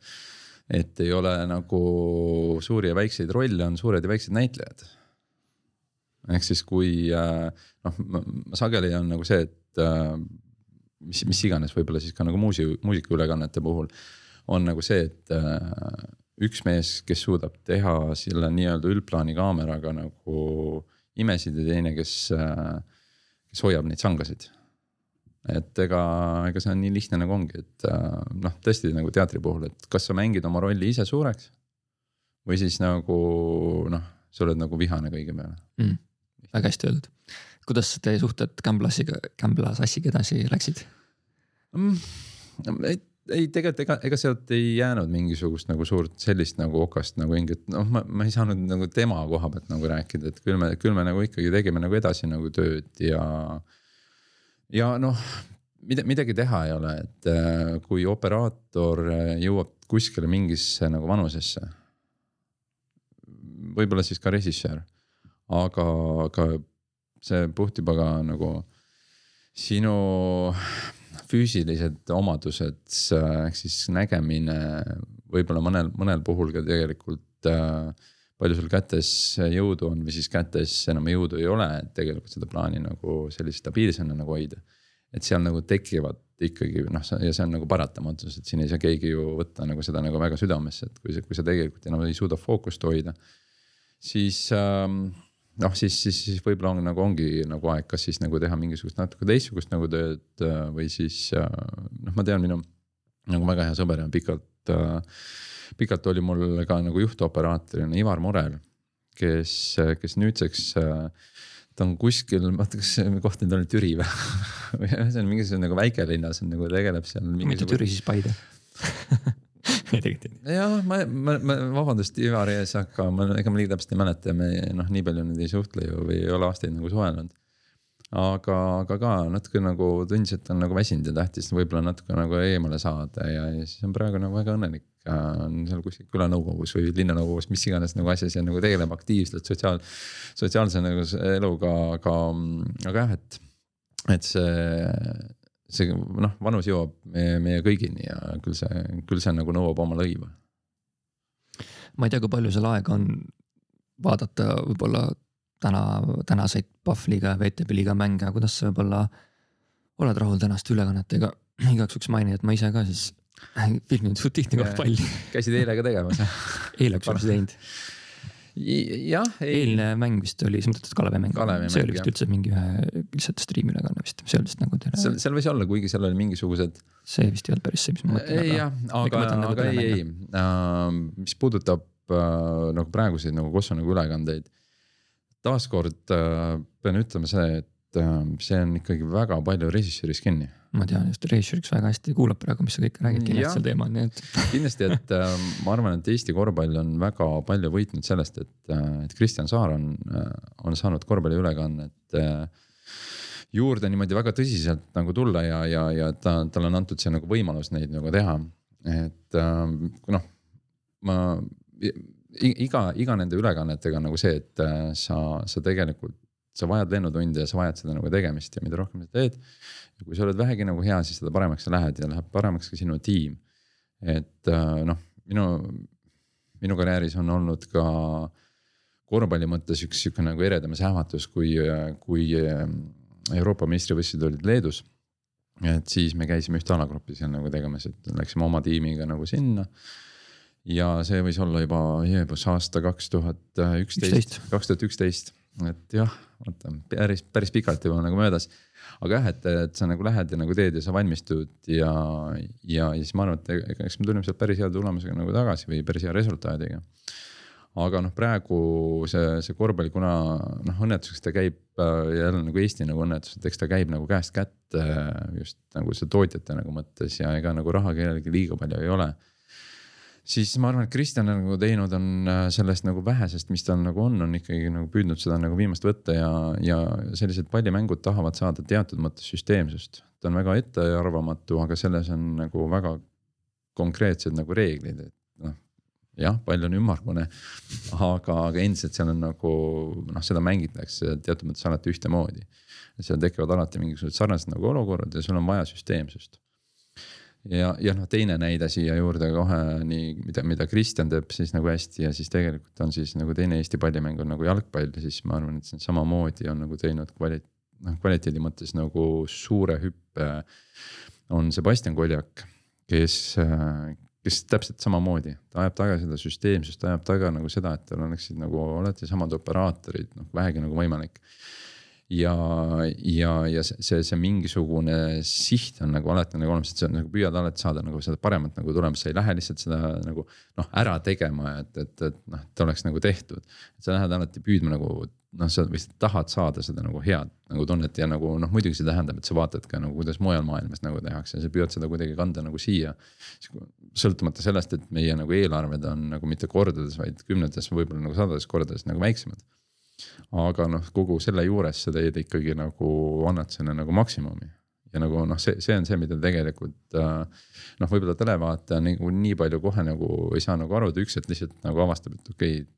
et ei ole nagu suuri ja väikseid rolle, on suured ja väiksed näitlejad. Ehk siis, kui äh, noh, sageli on nagu see, et äh, mis, mis iganes, võib-olla siis ka nagu muusi-, muusikaülekannete puhul on nagu see, et äh, üks mees, kes suudab teha selle nii-öelda üldplaani kaameraga nagu imesid ja teine, kes, kes hoiab neid sangasid et ega, ega see on nii lihtne nagu ongi, et noh, tõesti nagu teatri puhul, et kas sa mängid oma rolli ise suureks. või siis nagu noh, sa oled nagu vihane kõige peale mm,. Väga hästi öeldud. kuidas teie suhted Gamblasiga, Gambla Sassiga edasi läksid mm,? ei, ei tegelikult ega, ega sealt ei jäänud mingisugust nagu suurt sellist nagu okast nagu mingit, noh, ma, ma ei saanud nagu tema koha pealt nagu rääkida, et küll me, küll me nagu ikkagi tegime nagu edasi nagu tööd ja ja noh, mida, midagi teha ei ole, et äh, kui operaator jõuab kuskile mingisse nagu vanusesse. võib-olla siis ka režissöör, aga ka see puhtjubaga nagu sinu füüsilised omadused ehk siis nägemine võib-olla mõnel, mõnel puhul ka tegelikult äh, palju sul kätes jõudu on või siis kätes enam jõudu ei ole, et tegelikult seda plaani nagu sellise stabiilsena nagu hoida. et seal nagu tekivad ikkagi noh, ja see on nagu paratamatus, et siin ei saa keegi ju võtta nagu seda nagu väga südamesse, et kui sa, kui sa tegelikult enam ei suuda fookust hoida. siis ähm, noh, siis, siis, siis võib-olla on nagu ongi nagu aeg, kas siis nagu teha mingisugust natuke teistsugust nagu tööd äh, või siis äh, noh, ma tean, minu nagu väga hea sõber ja pikalt äh, pikalt oli mul ka nagu juhtoperaatorina Ivar Murel, kes, kes nüüdseks ta on kuskil, ma ei tea, kas see koht nüüd on Türi või <laughs> või see on mingisugune nagu väikelinnas on nagu tegeleb seal. mitte Türi, siis Paide <laughs> <laughs> ei tegelikult ei. jah, ma, ma, ma vabandust Ivari ees, aga ma, ega ma nii täpselt ei mäleta me noh, nii palju nüüd ei suhtle ju või ei ole aastaid nagu suhelnud. aga, aga ka natuke nagu tundis, et on nagu väsinud ja tahtis võib-olla natuke nagu eemale saada ja, ja siis on praegu nagu väga õnnelik on seal kuskil külanõukogus või linnanõukogus, mis iganes nagu asjas ja nagu tegeleb aktiivselt sotsiaal, sotsiaalse nagu eluga, aga, aga jah, et, et see see noh, vanus jõuab meie, meie kõigini ja küll see, küll see nagu nõuab oma lõiva. ma ei tea, kui palju sul aega on vaadata võib-olla täna, tänaseid Pahvliga ja VTB liiga mänge, kuidas sa võib-olla oled rahul tänaste ülekannetega? <clears throat> igaks juhuks mainin, et ma ise ka siis <laughs> filminud suht tihti kohe palli. käisid eile ka tegemas <laughs> eile kusjuures teinud. Jah ei.... eilne mäng vist oli, sa mõtled Kalevi mäng? see oli vist üldse mingi ühe lihtsalt striimi ülekanne vist, see oli vist nagu teine. seal, seal võis olla, kuigi seal oli mingisugused. see vist ei olnud päris see, mis ma mõtlen. ei jah, aga, nagu aga ei, ei uh,, mis puudutab uh, nagu praeguseid nagu Kosovo nagu ülekandeid. taaskord uh, pean ütlema see, et uh, see on ikkagi väga palju režissööris kinni ma tean just režissööriks väga hästi kuulab praegu, mis sa kõike räägid kindlasti sel teemal, nii et. <laughs> kindlasti, et äh, ma arvan, et Eesti korvpall on väga palju võitnud sellest, et, äh, et Kristjan Saar on, äh, on saanud korvpalliülekannet äh, juurde niimoodi väga tõsiselt nagu tulla ja, ja, ja ta, talle on antud see nagu võimalus neid nagu teha. et äh, noh, ma iga, iga nende ülekannetega on nagu see, et äh, sa, sa tegelikult, sa vajad lennutunde ja sa vajad seda nagu tegemist ja mida rohkem sa teed ja kui sa oled vähegi nagu hea, siis seda paremaks sa lähed ja läheb paremaks ka sinu tiim. et äh, noh, minu, minu karjääris on olnud ka korvpalli mõttes üks sihuke nagu eredam sähvatus, kui, kui äh, Euroopa meistrivõistlused olid Leedus. et siis me käisime ühte alagruppi seal nagu tegemas, et läksime oma tiimiga nagu sinna ja see võis olla juba Jeebus aasta kaks tuhat üksteist, kaks tuhat üksteist, et jah, vaata päris, päris pikalt juba nagu möödas aga jah, et, et sa nagu lähed ja nagu teed ja sa valmistud ja, ja, ja siis ma arvan, et eks me tulime sealt päris hea tulemusega nagu tagasi või päris hea resultaadiga. aga noh, praegu see, see korvpall, kuna noh, õnnetuseks ta käib äh, jälle nagu Eesti nagu õnnetus, et eks ta käib nagu käest kätte just nagu see tootjate nagu mõttes ja ega nagu raha kellelgi liiga palju ei ole siis ma arvan, et Kristjan nagu teinud on äh, sellest nagu vähesest, mis tal nagu on, on ikkagi nagu püüdnud seda nagu viimast võtta ja, ja sellised pallimängud tahavad saada teatud mõttes süsteemsust. ta on väga ettearvamatu, aga selles on nagu väga konkreetsed nagu reeglid, et noh. jah, pall on ümmargune, aga, aga endiselt seal on nagu noh, seda mängitakse teatud mõttes alati ühtemoodi. seal tekivad alati mingisugused sarnased nagu olukorrad ja sul on vaja süsteemsust ja, ja noh, teine näide siia juurde kohe nii, mida, mida Kristjan teeb siis nagu hästi ja siis tegelikult on siis nagu teine Eesti pallimäng on nagu jalgpall, siis ma arvan, et see on samamoodi on nagu teinud kvali-, noh kvaliteedi mõttes nagu suure hüppe. on Sebastian Koljak, kes, kes täpselt samamoodi, ta ajab taga seda süsteemsust, ajab taga nagu seda, et tal oleksid nagu alati samad operaatorid, noh vähegi nagu võimalik ja, ja, ja see, see mingisugune siht on nagu alati nagu olemas, et sa nagu püüad alati saada nagu seda paremat nagu tulemust, sa ei lähe lihtsalt seda nagu noh, ära tegema, et, et, et noh, et oleks nagu tehtud. sa lähed alati püüdma nagu noh, sa lihtsalt tahad saada seda nagu head nagu tunnet ja nagu noh, muidugi see tähendab, et sa vaatad ka nagu kuidas mujal maailmas nagu tehakse ja sa püüad seda kuidagi kanda nagu siia. sõltumata sellest, et meie nagu eelarved on nagu mitte kordades, vaid kümnetes, võib-olla nagu sadades kordades nagu väiksemad aga noh, kogu selle juures sa teed ikkagi nagu annad selle nagu maksimumi ja nagu noh, see, see on see, mida tegelikult äh, noh, võib-olla televaataja nagu nii palju kohe nagu ei saa nagu aru, ta üks hetk lihtsalt nagu avastab, et okei okay,.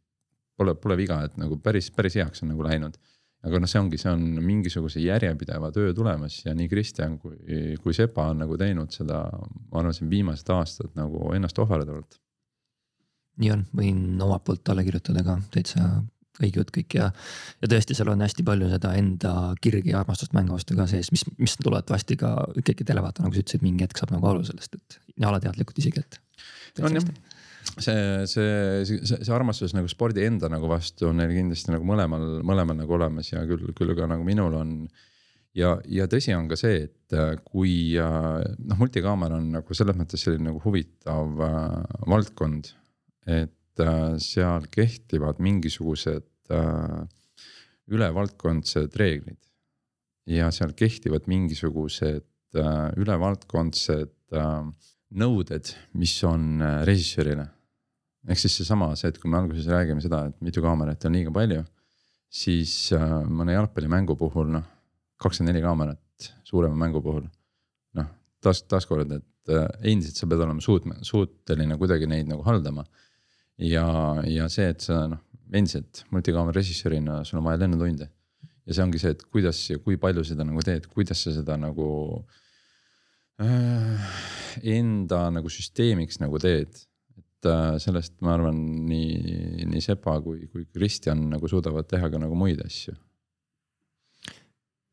Pole, pole viga, et nagu päris, päris heaks on nagu läinud. aga noh, see ongi, see on mingisuguse järjepideva töö tulemas ja nii Kristjan kui, kui Sepa on nagu teinud seda, ma arvan, siin viimased aastad nagu ennast ohverdavalt. nii on, võin omalt poolt alla kirjutada ka täitsa õige jutt kõik ja, ja tõesti, seal on hästi palju seda enda kirgi ja armastust mängu vastu ka sees, mis, mis loodetavasti ka ikkagi televaataja, nagu sa ütlesid, mingi hetk saab nagu aru sellest, et alateadlikult isegi, et. on jah, see, see, see, see armastus nagu spordi enda nagu vastu on neil kindlasti nagu mõlemal, mõlemal nagu olemas ja küll, küll ka nagu minul on ja, ja tõsi on ka see, et äh, kui äh, noh, multikaamera on nagu selles mõttes selline nagu huvitav äh, valdkond, et seal kehtivad mingisugused äh, ülevaldkondsed reeglid. ja seal kehtivad mingisugused äh, ülevaldkondsed äh, nõuded, mis on äh, režissöörile. ehk siis seesama, see, et kui me alguses räägime seda, et mitu kaamerat on liiga palju, siis äh, mõne jalgpallimängu puhul noh, kakskümmend neli kaamerat suurema mängu puhul. noh, taas, taaskord, et äh, endiselt sa pead olema suut-, suuteline kuidagi neid nagu haldama ja, ja see, et sa noh, endiselt multikaamera režissöörina, sul on vaja lennutunde. ja see ongi see, et kuidas ja kui palju seda nagu teed, kuidas sa seda nagu äh, enda nagu süsteemiks nagu teed. et äh, sellest ma arvan, nii, nii Sepa kui, kui Kristjan nagu suudavad teha ka nagu muid asju.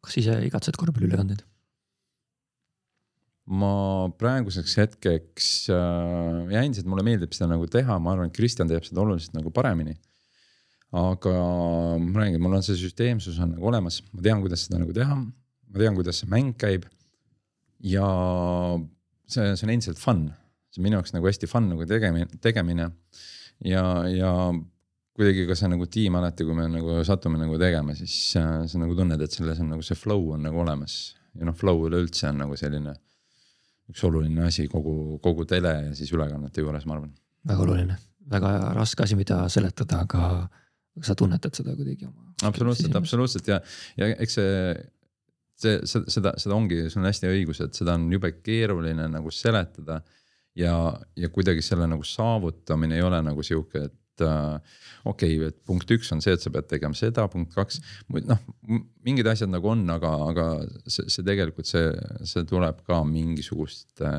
kas ise igatsed korvpalliülekandeid? Ma praeguseks hetkeks äh, ja endiselt mulle meeldib seda nagu teha, ma arvan, et Kristjan teeb seda oluliselt nagu paremini. aga ma räägin, mul on see süsteemsus on nagu olemas, ma tean, kuidas seda nagu teha, ma tean, kuidas see mäng käib. ja see, see on endiselt fun, see on minu jaoks nagu hästi fun nagu tegemine, tegemine ja, ja kuidagi ka see nagu tiim alati, kui me nagu satume nagu tegema, siis äh, sa nagu tunned, et selles on nagu see flow on nagu olemas ja noh, flow üleüldse on nagu selline üks oluline asi kogu, kogu tele ja siis ülekannete juures, ma arvan. väga oluline, väga raske asi, mida seletada, aga sa tunnetad seda kuidagi oma. absoluutselt, absoluutselt ja, ja eks see, see, seda, seda ongi, sul on hästi õigus, et seda on jube keeruline nagu seletada. ja, ja kuidagi selle nagu saavutamine ei ole nagu sihuke, et et äh, okei okay,, et punkt üks on see, et sa pead tegema seda, punkt kaks, noh mingid asjad nagu on, aga, aga see, see tegelikult see, see tuleb ka mingisuguste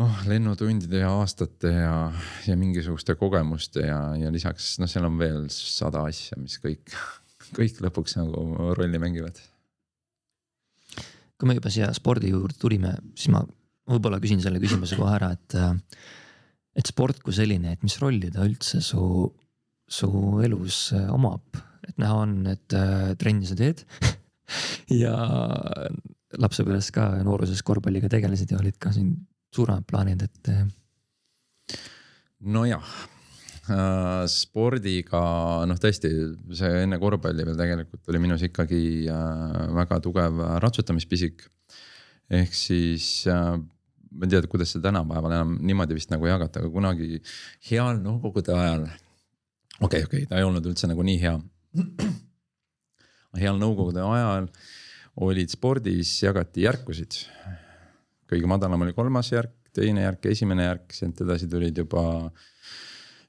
oh, lennutundide ja aastate ja, ja mingisuguste kogemuste ja, ja lisaks noh, seal on veel sada asja, mis kõik, <laughs> kõik lõpuks nagu rolli mängivad. kui me juba siia spordi juurde tulime, siis ma võib-olla küsin selle küsimuse kohe ära, et et sport kui selline, et mis rolli ta üldse su, su elus äh, omab, et näha on, et äh, trenni sa teed <laughs> ja lapsepõlves ka nooruses korvpalliga tegelesid ja olid ka siin suuremad plaanid, et. Äh, nojah äh,, spordiga noh, tõesti see enne korvpalli veel tegelikult oli minus ikkagi äh, väga tugev ratsutamispisik. ehk siis äh, ma ei tea, kuidas see tänapäeval enam niimoodi vist nagu jagata, aga kunagi heal nõukogude ajal. okei okay,, okei okay,, ta ei olnud üldse nagu nii hea. heal nõukogude ajal olid spordis, jagati järkusid. kõige madalam oli kolmas järk, teine järk, esimene järk, sealt edasi tulid juba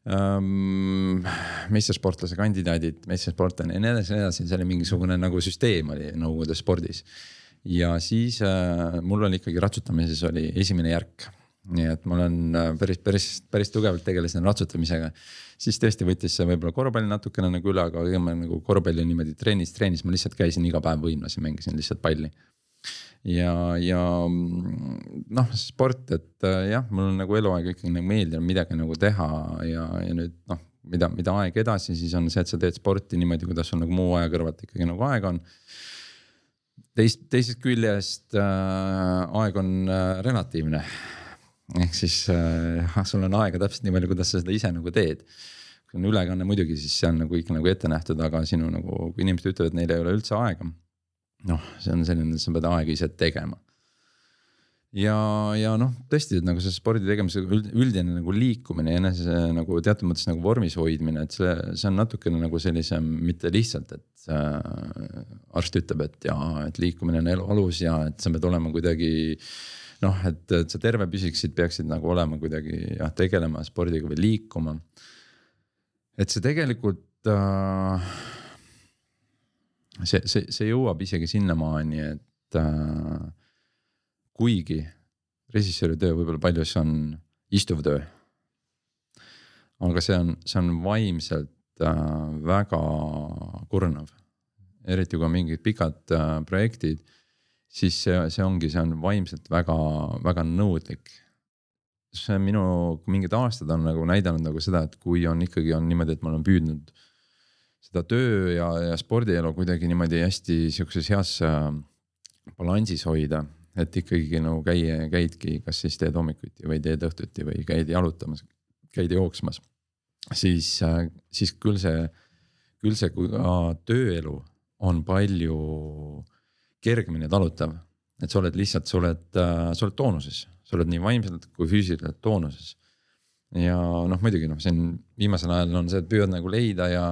ähm, meistersportlase kandidaadid, meistersportlane ja nii edasi, nii edasi, see oli mingisugune nagu süsteem oli nõukogude spordis ja siis äh, mul oli ikkagi ratsutamises oli esimene järk nii et ma olen äh, päris, päris, päris tugevalt tegelesin ratsutamisega. siis tõesti võttis see võib-olla korvpall natukene nagu üle, aga ega ma nagu korvpalli niimoodi trennis, trennis ma lihtsalt käisin iga päev võimlasin, mängisin lihtsalt palli. ja, ja mm, noh, sport, et äh, jah, mul on nagu eluaeg ikkagi nagu meeldinud midagi nagu teha ja, ja nüüd noh, mida, mida aeg edasi, siis on see, et sa teed sporti niimoodi, kuidas sul nagu muu aja kõrvalt ikkagi nagu aega on teist, teisest küljest äh, aeg on äh, relatiivne ehk siis äh, sul on aega täpselt nii palju, kuidas sa seda ise nagu teed. kui on ülekanne muidugi, siis see on nagu ikka nagu ette nähtud, aga sinu nagu, kui inimesed ütlevad, et neil ei ole üldse aega. noh, see on selline, sa pead aega ise tegema. ja, ja noh, tõesti, et nagu see spordi tegemise üldine nagu liikumine, enese nagu teatud mõttes nagu vormis hoidmine, et see, see on natukene nagu sellisem, mitte lihtsalt, et arst ütleb, et jaa, et liikumine on elu alus ja et sa pead olema kuidagi noh, et, et sa terve püsiksid, peaksid nagu olema kuidagi jah, tegelema spordiga või liikuma. et see tegelikult äh,. see, see, see jõuab isegi sinnamaani, et äh, kuigi režissööri töö võib-olla paljus on istuv töö. aga see on, see on vaimselt äh, väga kurnav, eriti kui on mingid pikad äh, projektid siis see, see ongi, see on vaimselt väga, väga nõudlik. see on minu mingid aastad on nagu näidanud nagu seda, et kui on ikkagi on niimoodi, et ma olen püüdnud seda töö ja, ja spordielu kuidagi niimoodi hästi sihukeses heas äh, balansis hoida. et ikkagi nagu käia, käidki, kas siis teed hommikuti või teed õhtuti või käid jalutamas, käid jooksmas. siis, äh, siis küll see, küll see tööelu on palju kergemini talutav. et sa oled lihtsalt, sa oled, äh, sa oled toonuses, sa oled nii vaimselt kui füüsiliselt toonuses. ja noh, muidugi noh, siin viimasel ajal on see, et püüad nagu leida ja,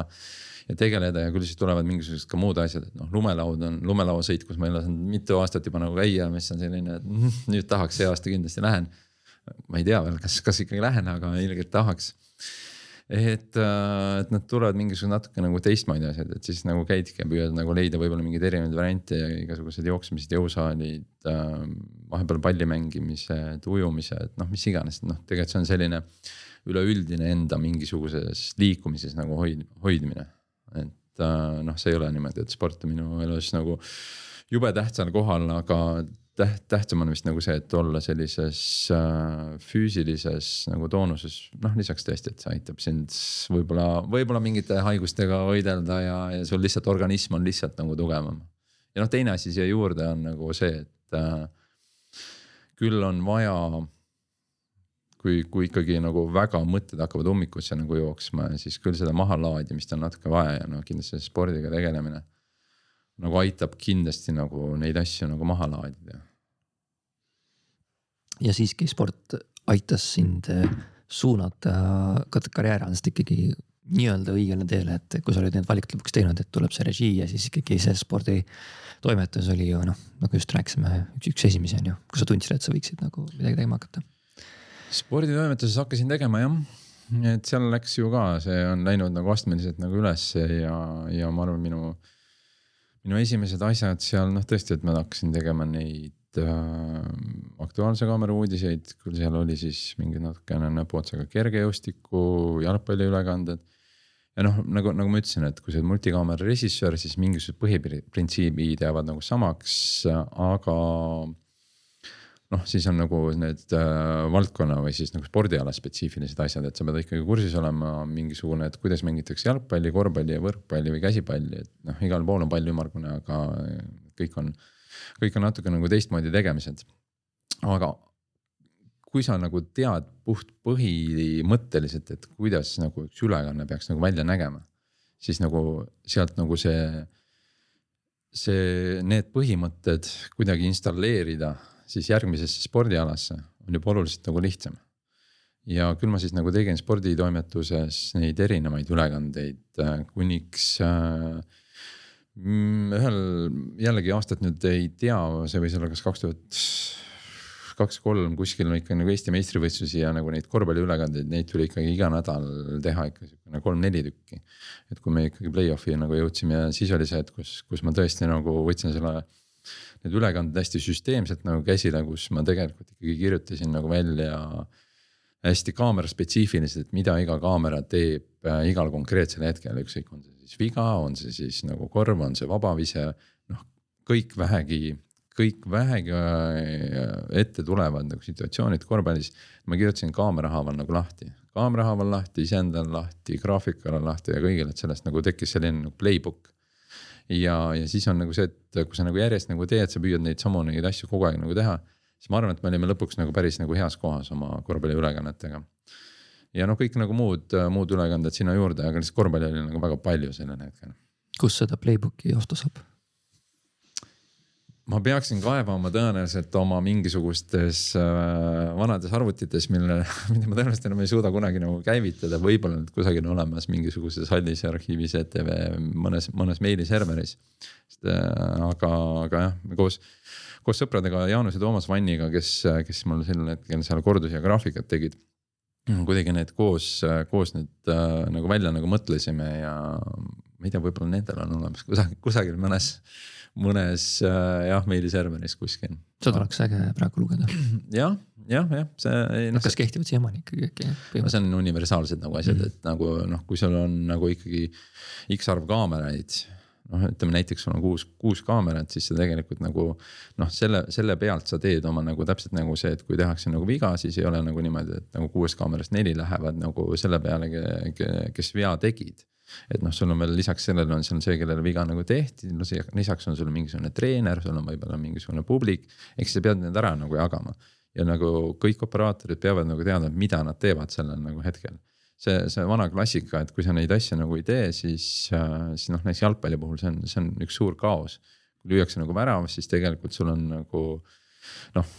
ja tegeleda ja küll siis tulevad mingisugused ka muud asjad, et noh, lumelaud on lumelauasõit, kus ma ei ole saanud mitu aastat juba nagu käia, mis on selline, et <laughs> nüüd tahaks see aasta kindlasti lähen. ma ei tea veel, kas, kas ikkagi lähen, aga ilgelt tahaks et, äh, et nad tulevad mingisugused natuke nagu teistmoodi asjad, et siis nagu käidki ja püüad nagu leida võib-olla mingeid erinevaid variante ja igasugused jooksmised, jõusaalid äh,. vahepeal palli mängimised, ujumised, noh, mis iganes, noh, tegelikult see on selline üleüldine enda mingisuguses liikumises nagu hoid-, hoidmine. et äh, noh, see ei ole niimoodi, et sport on minu elus nagu jube tähtsal kohal, aga täht-, tähtsam on vist nagu see, et olla sellises äh, füüsilises nagu toonuses, noh lisaks tõesti, et see aitab sind võib-olla, võib-olla mingite haigustega võidelda ja, ja sul lihtsalt organism on lihtsalt nagu tugevam. ja noh, teine asi siia juurde on nagu see, et äh, küll on vaja kui, kui ikkagi nagu väga mõtted hakkavad ummikusse nagu jooksma, siis küll seda mahalaadimist on natuke vaja ja noh, kindlasti spordiga tegelemine nagu aitab kindlasti nagu neid asju nagu maha laadida ja siiski sport aitas sind äh, suunata ka karjäärialaselt ikkagi nii-öelda õigele teele, et kui sa olid need valikud lõpuks teinud, et tuleb see režii ja siis ikkagi see sporditoimetus oli ju noh, nagu just rääkisime, üks, üks esimesi on ju, kus sa tundsid, et sa võiksid nagu midagi tegema hakata. sporditoimetuses hakkasin tegema jah, et seal läks ju ka, see on läinud nagu astmeliselt nagu ülesse ja, ja ma arvan, minu, minu esimesed asjad seal noh, tõesti, et ma hakkasin tegema neid äh, Aktuaalse Kaamera uudiseid, küll seal oli siis mingi natukene näpuotsaga kergejõustiku, jalgpalliülekanded. ja noh, nagu, nagu ma ütlesin, et kui sa oled multikaamera režissöör, siis mingisugused põhiprintsiibid jäävad nagu samaks, aga noh, siis on nagu need äh, valdkonna või siis nagu spordiala spetsiifilised asjad, et sa pead ikkagi kursis olema mingisugune, et kuidas mängitakse jalgpalli, korvpalli ja võrkpalli või käsipalli, et noh, igal pool on pall ümmargune, aga kõik on kõik on natuke nagu teistmoodi tegemised. aga kui sa nagu tead puht põhimõtteliselt, et kuidas nagu üks ülekanne peaks nagu välja nägema, siis nagu sealt nagu see, see, need põhimõtted kuidagi installeerida siis järgmisesse spordialasse on juba oluliselt nagu lihtsam. ja küll ma siis nagu tegin sporditoimetuses neid erinevaid ülekandeid äh, kuniks äh, ühel jällegi aastat nüüd ei tea, see võis olla kas kaks tuhat kaks-kolm kuskil ikka nagu Eesti meistrivõistlusi ja nagu neid korvpalliülekandeid, neid tuli ikkagi iga nädal teha ikka siukene kolm-neli tükki. et kui me ikkagi play-off'i nagu jõudsime ja siis oli see, et kus, kus ma tõesti nagu võtsin selle need ülekanded hästi süsteemselt nagu käsile, kus ma tegelikult ikkagi kirjutasin nagu välja hästi kaamera spetsiifiliselt, mida iga kaamera teeb äh, igal konkreetsel hetkel, ükskõik on see siis viga, on see siis nagu korv, on see vabavise. noh, kõik vähegi, kõik vähegi äh, ette tulevad nagu situatsioonid korvpallis. ma kirjutasin kaamera haaval nagu lahti, kaamera haaval lahti, iseendal lahti, graafikal lahti ja kõigil, et sellest nagu tekkis selline nagu playbook ja, ja siis on nagu see, et kui sa nagu järjest nagu teed, sa püüad neid samu neid asju kogu aeg nagu teha siis ma arvan, et me olime lõpuks nagu päris nagu heas kohas oma korvpalliülekannetega. Ja noh, kõik nagu muud, muud ülekanded sinna juurde, aga lihtsalt korvpalli oli nagu väga palju sellel hetkel. kus seda playbook'i osta saab? ma peaksin kaevama tõenäoliselt oma mingisugustes äh, vanades arvutites, mille, <laughs> mida ma tõenäoliselt enam ei suuda kunagi nagu käivitada, võib-olla need kusagil on olemas mingisuguses hallis arhiivis ETV mõnes, mõnes meiliserveris. Äh, aga, aga jah, koos koos sõpradega Jaanus ja Toomas Vanniga, kes, kes mul sel hetkel seal kordusi ja graafikat tegid. Kuidagi need koos, koos need äh, nagu välja nagu mõtlesime ja ma ei tea, võib-olla nendel on olemas kusagil, kusagil mõnes, mõnes äh, jah, meiliserveris kuskil. seda oleks äge praegu lugeda. <clears throat> jah, jah, jah, see no,. kas kehtivad siiamaani ikkagi äkki? no see on universaalsed nagu asjad mm, -hmm. et nagu noh, kui sul on nagu ikkagi X arv kaameraid noh, ütleme näiteks sul on kuus, kuus kaamerat, siis sa tegelikult nagu noh, selle, selle pealt sa teed oma nagu täpselt nagu see, et kui tehakse nagu viga, siis ei ole nagu niimoodi, et nagu kuuest kaamerast neli lähevad nagu selle peale, kes vea tegid. et noh, sul on veel lisaks sellele on seal see, kellele viga nagu tehti, lisaks on sul mingisugune treener, sul on võib-olla mingisugune publik, eks sa pead need ära nagu jagama. ja nagu kõik operaatorid peavad nagu teadma, mida nad teevad sellel nagu hetkel see, see vana klassika, et kui sa neid asju nagu ei tee, siis, äh, siis noh, näiteks jalgpalli puhul see on, see on üks suur kaos. kui lüüakse nagu värav, siis tegelikult sul on nagu noh,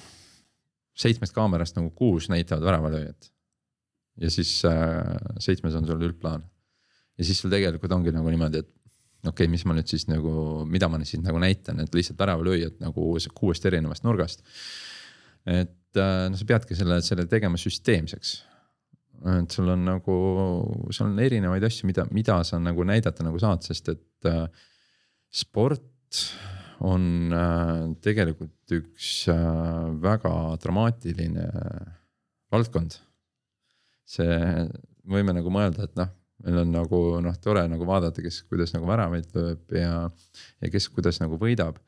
seitsmest kaamerast nagu kuus näitavad väravalööjat. ja siis äh, seitsmes on sul üldplaan. ja siis sul tegelikult ongi nagu niimoodi, et okei okay,, mis ma nüüd siis nagu, mida ma nüüd siis nagu näitan, et lihtsalt väravalööjat nagu kuuest erinevast nurgast. et äh, no sa peadki selle, selle tegema süsteemseks et sul on nagu, seal on erinevaid asju, mida, mida sa nagu näidata nagu saad, sest et äh, sport on äh, tegelikult üks äh, väga dramaatiline valdkond. see, võime nagu mõelda, et noh, meil on nagu noh, tore nagu vaadata, kes, kuidas nagu väravaid lööb ja, ja kes, kuidas nagu võidab.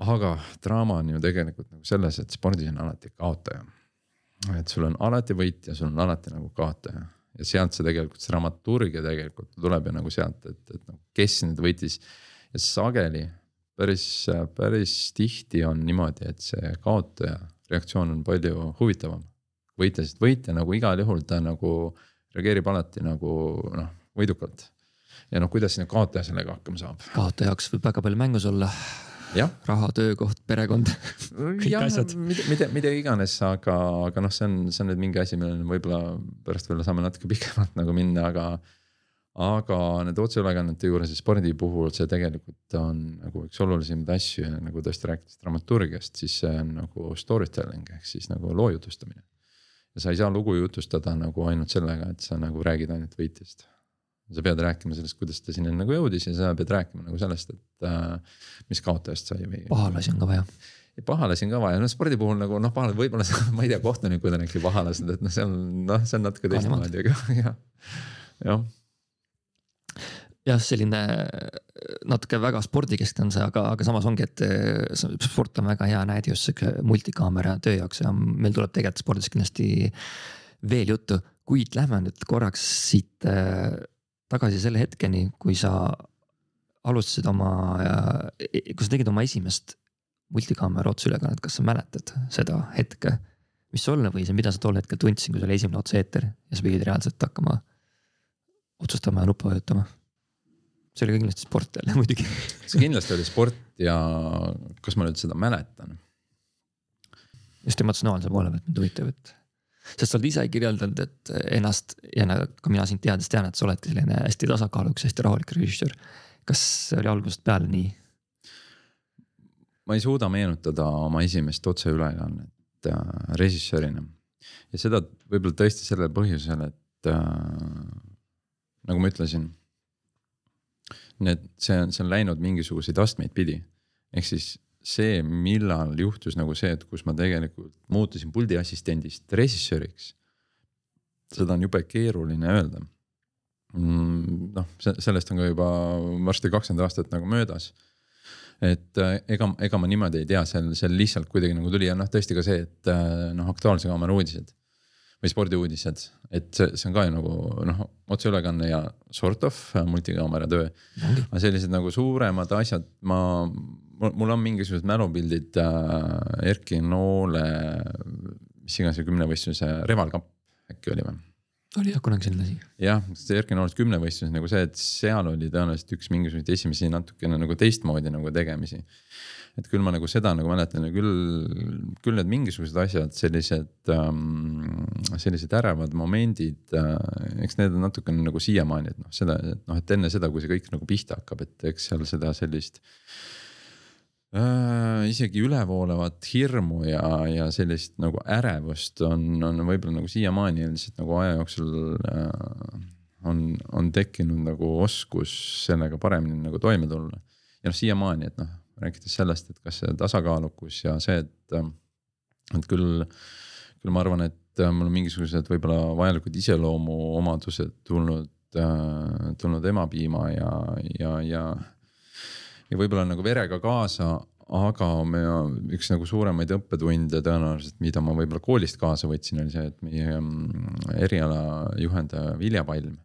aga draama on ju tegelikult nagu selles, et spordis on alati kaotaja et sul on alati võitja, sul on alati nagu kaotaja ja sealt see tegelikult, see dramaturgia tegelikult tuleb ju nagu sealt, et, et noh, kes nüüd võitis. ja sageli päris, päris tihti on niimoodi, et see kaotaja reaktsioon on palju huvitavam. võitja, sest võitja nagu igal juhul ta nagu reageerib alati nagu noh, võidukalt. ja noh, kuidas nüüd kaotaja sellega hakkama saab? kaotaja jaoks võib väga palju mängus olla raha, töökoht, perekond kõik asjad. mida, mida, mida iganes, aga, aga noh, see on, see on nüüd mingi asi, milleni võib-olla pärast veel saame natuke <laughs> pikemalt nagu minna, aga. aga nende otseülekannete juures ja spordi puhul see tegelikult on nagu üks olulisemaid asju ja nagu tõesti rääkides dramaturgiast, siis see on nagu story telling ehk siis nagu loo jutustamine. ja sa ei saa lugu jutustada nagu ainult sellega, et sa nagu räägid ainult võitjast sa pead rääkima sellest, kuidas ta sinna nagu jõudis ja sa pead rääkima nagu sellest, et äh, mis kaotajast sai või. pahalasi on ka vaja. pahalasi on ka vaja, no spordi puhul nagu noh, pahalased võib-olla ma ei tea, kohtunikud on äkki pahalased, et noh, see on noh, see on natuke teistmoodi, aga <laughs> jah, jah jah, selline natuke väga spordikeskne on see, aga, aga samas ongi, et sport on väga hea näide just sihuke multikaamera töö jaoks ja meil tuleb tegelikult spordis kindlasti veel juttu, kuid lähme nüüd korraks siit tagasi selle hetkeni, kui sa alustasid oma, kui sa tegid oma esimest multikaamera otseülekannet, kas sa mäletad seda hetke? mis sulle või see, mida sa tol hetkel tundsid, kui see oli esimene otse-eeter ja sa pidid reaalselt hakkama otsustama ja nuppu vajutama? see oli kindlasti sport jälle <laughs> muidugi see kindlasti oli sport ja kas ma nüüd seda mäletan? just emotsionaalse poole pealt mind huvitab, et sest sa oled ise kirjeldanud, et ennast ja ka mina sind teades tean, et sa oledki selline hästi tasakaalukas, hästi rahulik režissöör. kas see oli algusest peale nii? ma ei suuda meenutada oma esimest otseülekannet äh, režissöörina ja seda võib-olla tõesti sellel põhjusel, et äh, nagu ma ütlesin. Need, see on, see on läinud mingisuguseid astmeid pidi ehk siis see, millal juhtus nagu see, et kus ma tegelikult muutusin puldi assistendist režissööriks. seda on jube keeruline öelda mm,. noh, sellest on ka juba varsti kakskümmend aastat nagu möödas et äh, ega, ega ma niimoodi ei tea, seal, seal lihtsalt kuidagi nagu tuli ja noh, tõesti ka see, et äh, noh, Aktuaalse Kaamera uudised või spordiuudised, et see, see on ka ju nagu noh, otseülekanne ja sort of multikaamera töö. aga sellised nagu suuremad asjad, ma, mul on mingisugused mälupildid äh, Erki Noole, mis iganes see kümnevõistluse Reval Cup äkki oli või? oli jah kunagi selline asi. jah, see Erki Noolest kümnevõistlus nagu see, et seal oli tõenäoliselt üks mingisuguseid esimesi natukene nagu teistmoodi nagu tegemisi. et küll ma nagu seda nagu mäletan ja küll, küll need mingisugused asjad, sellised ähm,, sellised ärevad momendid äh,. eks need on natukene nagu siiamaani, et noh, seda, et noh, et enne seda, kui see kõik nagu pihta hakkab, et eks seal seda sellist äh,. isegi ülevoolavat hirmu ja, ja sellist nagu ärevust on, on võib-olla nagu siiamaani lihtsalt nagu aja jooksul äh, on, on tekkinud nagu oskus sellega paremini nagu toime tulla. ja noh, siiamaani, et noh, rääkides sellest, et kas see tasakaalukus ja see, et, äh, et küll, küll ma arvan, et äh, mul on mingisugused võib-olla vajalikud iseloomuomadused tulnud äh,, tulnud emapiima ja, ja, ja ja võib-olla nagu verega kaasa, aga me, üks nagu suuremaid õppetunde tõenäoliselt, mida ma võib-olla koolist kaasa võtsin, oli see, et meie mm, erialajuhendaja Vilja Palm.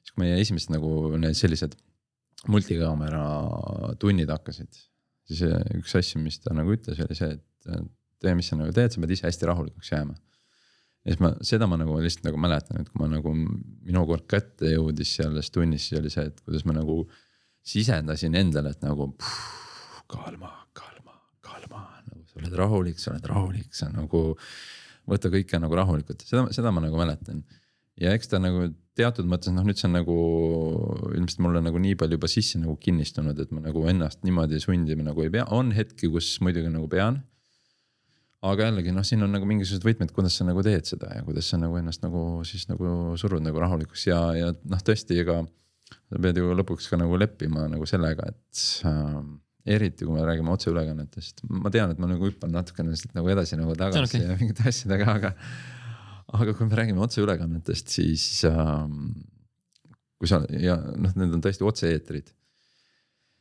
siis kui meie esimesed nagu need sellised multikaamera tunnid hakkasid, siis üks asju, mis ta nagu ütles, oli see, et tee, mis sa nagu teed, sa pead ise hästi rahulikuks jääma. ja siis ma, seda ma nagu lihtsalt nagu mäletan, et kui ma nagu minu kord kätte jõudis selles tunnis, siis oli see, et kuidas ma nagu sisendasin endale, et nagu puh, kalma, kalma, kalma, nagu sa oled rahulik, sa oled rahulik, sa nagu. võta kõike nagu rahulikult, seda, seda ma nagu mäletan. ja eks ta nagu teatud mõttes noh, nüüd see on nagu ilmselt mulle nagu nii palju juba sisse nagu kinnistunud, et ma nagu ennast niimoodi sundima nagu ei pea, on hetki, kus muidugi nagu pean. aga jällegi noh, siin on nagu mingisugused võtmed, kuidas sa nagu teed seda ja kuidas sa nagu ennast nagu siis nagu surud nagu rahulikuks ja, ja noh, tõesti, ega sa pead ju lõpuks ka nagu leppima nagu sellega, et äh, eriti kui me räägime otseülekannetest, ma tean, et ma nagu hüppan natukene siit nagu edasi nagu tagasi okay. ja mingite asjadega, aga. aga kui me räägime otseülekannetest, siis äh, kui sa ja noh, need on tõesti otse-eetrid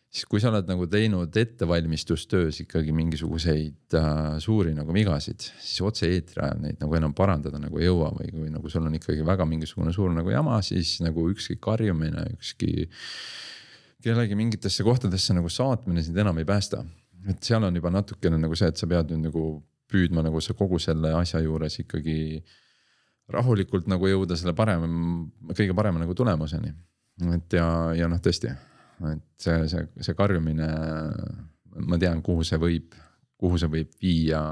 siis kui sa oled nagu teinud ettevalmistustöös ikkagi mingisuguseid äh, suuri nagu vigasid, siis otse-eetri ajal neid nagu enam parandada nagu ei jõua või kui nagu sul on ikkagi väga mingisugune suur nagu jama, siis nagu ükski karjumine, ükski. kellegi mingitesse kohtadesse nagu saatmine sind enam ei päästa. et seal on juba natukene nagu see, et sa pead nüüd nagu püüdma nagu see kogu selle asja juures ikkagi rahulikult nagu jõuda selle parema, kõige parema nagu tulemuseni. et ja, ja noh, tõesti et see, see, see karjumine, ma tean, kuhu see võib, kuhu see võib viia.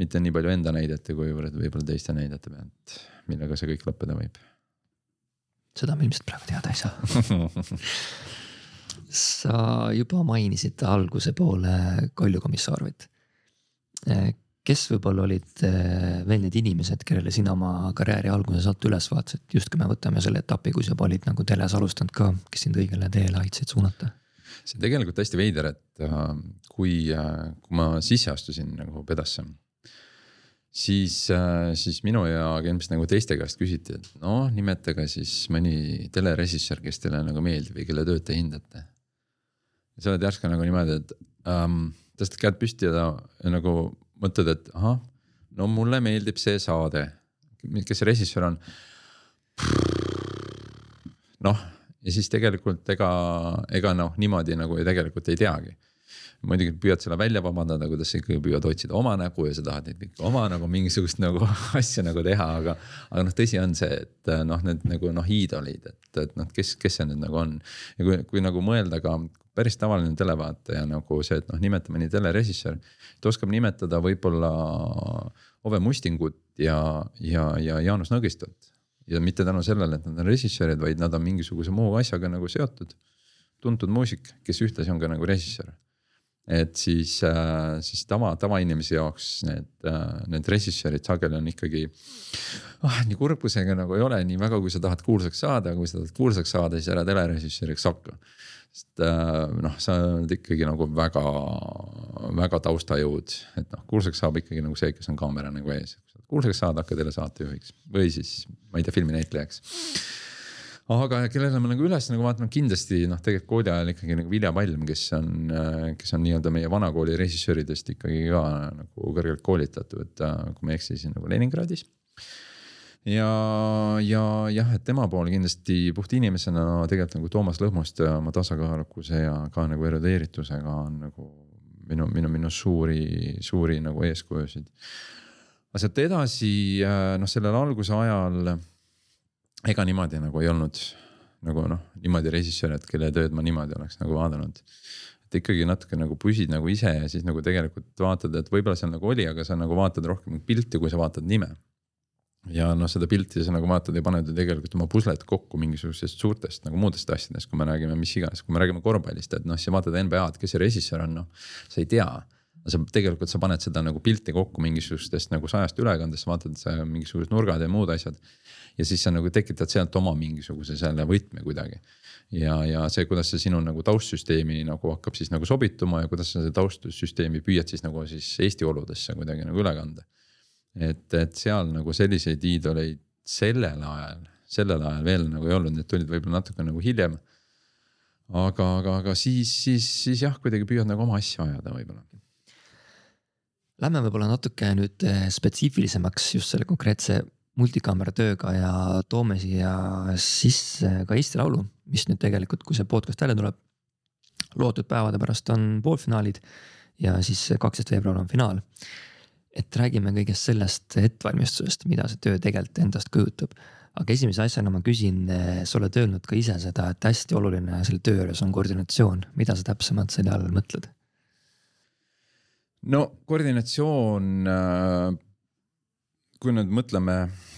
mitte nii palju enda näidete, kuivõrd võib-olla teiste näidete pealt, millega see kõik lõppeda võib. seda me ilmselt praegu teada ei saa sa juba mainisid alguse poole Kalju Komissaarovit kes võib-olla olid eh, veel need inimesed, kellele sina oma karjääri alguses alt üles vaatasid, just kui me võtame selle etapi, kui sa olid nagu teles alustanud ka, kes sind õigele teele aitasid suunata? see on tegelikult hästi veider, et äh, kui, äh, kui ma sisse astusin nagu pedasse. siis, äh, siis minu ja ilmselt nagu teiste käest küsiti, et noh, nimetage siis mõni telerežissöör, kes teile nagu meeldib või kelle tööd te hindate. sa oled järsku nagu niimoodi, et ähm, tõstad käed püsti ja, ja nagu mõtled, et ahah, no mulle meeldib see saade, kes see režissöör on. noh, ja siis tegelikult ega, ega noh, niimoodi nagu ju tegelikult ei teagi muidugi püüad selle välja vabandada, kuidas sa ikkagi püüad otsida oma nägu ja sa tahad neid kõiki oma nagu mingisugust nagu <laughs> asja nagu teha, aga. aga noh, tõsi on see, et noh, need nagu noh, iidolid, et, et noh, kes, kes see nüüd nagu on. ja kui, kui nagu mõelda ka päris tavaline televaataja nagu see, et noh, nimetame nii telerežissöör. ta oskab nimetada võib-olla Ove Mustingut ja, ja, ja Jaanus Nõgistot. ja mitte tänu sellele, et nad on režissöörid, vaid nad on mingisuguse muu asjaga nagu seotud. tuntud muusik, kes ühtlasi on ka nagu režissöör. et siis, äh, siis tava, tavainimese jaoks need, äh, need režissöörid sageli on ikkagi. ah nii kurbusega nagu ei ole nii väga, kui sa tahad kuulsaks saada, kui sa tahad kuulsaks saada, siis ära telerežissööriks hakka. Sest äh, noh, sa oled ikkagi nagu väga, väga taustajõud, et noh, kuulsaks saab ikkagi nagu see, kes on kaamera nagu ees. kuulsaks saada, hakka telesaatejuhiks või siis ma ei tea, filminäitlejaks. Aga kellele ma nagu üles nagu vaatan, kindlasti noh, tegelikult kooli ajal ikkagi nagu Vilja Palm, kes on, kes on nii-öelda meie vanakooli režissööridest ikkagi ka nagu kõrgelt koolitatud, kui ma ei eksi, siis nagu Leningradis ja, ja jah, et tema pool kindlasti puht inimesena tegelikult nagu Toomas Lõhmust ja oma tasakaalukuse ja ka nagu erudeeritusega on nagu minu, minu, minu suuri, suuri nagu eeskujusid. aga sealt edasi noh, sellel alguse ajal ega niimoodi nagu ei olnud nagu noh, niimoodi režissöör, et kelle tööd ma niimoodi oleks nagu vaadanud. et ikkagi natuke nagu püsid nagu ise ja siis nagu tegelikult vaatad, et võib-olla seal nagu oli, aga sa nagu vaatad rohkem pilti, kui sa vaatad nime. Ja noh, seda pilti sa nagu vaatad ja paned ju tegelikult oma puslet kokku mingisugusest suurtest nagu muudest asjadest, kui me räägime mis iganes, kui me räägime korvpallist, et noh, siis vaatad NBA-d, kes see režissöör on, noh. sa ei tea sa tegelikult sa paned seda nagu pilti kokku mingisugustest nagu sajast ülekandest, vaatad mingisugused nurgad ja muud asjad ja siis sa nagu tekitad sealt oma mingisuguse selle võtme kuidagi. ja, ja see, kuidas see sinu nagu taustsüsteemi nagu hakkab siis nagu sobituma ja kuidas sa seda taustsüsteemi püüad siis nagu siis Eesti oludesse kuidagi nagu üle kanda. Et, et seal nagu selliseid iidoleid sellel ajal, sellel ajal veel nagu ei olnud, need tulid võib-olla natuke nagu hiljem. aga, aga, aga siis, siis, siis jah, kuidagi püüad nagu oma asja ajada võib-olla. Lähme võib-olla natuke nüüd eh, spetsiifilisemaks just selle konkreetse multikaamera tööga ja toome siia sisse ka Eesti Laulu, mis nüüd tegelikult, kui see podcast välja tuleb. loodud päevade pärast on poolfinaalid ja siis kaksteist veebruar on finaal. Et räägime kõigest sellest ettevalmistusest, mida see töö tegelikult endast kujutab. aga esimese asjana ma küsin, sa oled öelnud ka ise seda, et hästi oluline selle töö juures on koordinatsioon, mida sa täpsemalt selle all mõtled? no koordinatsioon äh kui nüüd mõtleme,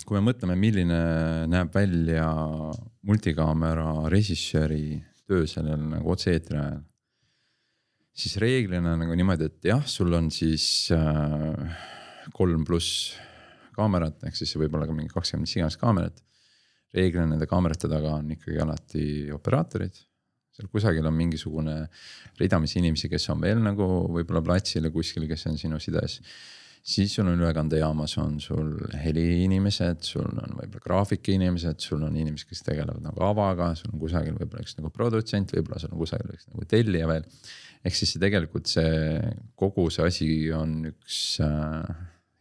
kui me mõtleme, milline näeb välja multikaamera režissööri töö sellel nagu otse-eetri ajal. Siis reeglina nagu niimoodi, et jah, sul on siis äh, kolm pluss kaamerat, ehk siis võib-olla ka mingi kakskümmend mis iganes kaamerat. reeglina nende kaamerate taga on ikkagi alati operaatorid seal kusagil on mingisugune ridamisi inimesi, kes on veel nagu võib-olla platsil ja kuskil, kes on sinu sides siis sul on ülekandejaamas on sul heliinimesed, sul on võib-olla graafikiinimesed, sul on inimesed, kes tegelevad nagu avaga, sul on kusagil võib-olla üks nagu produtsent, võib-olla sul on kusagil üks nagu tellija veel. Ehk siis see tegelikult see kogu see asi on üks äh,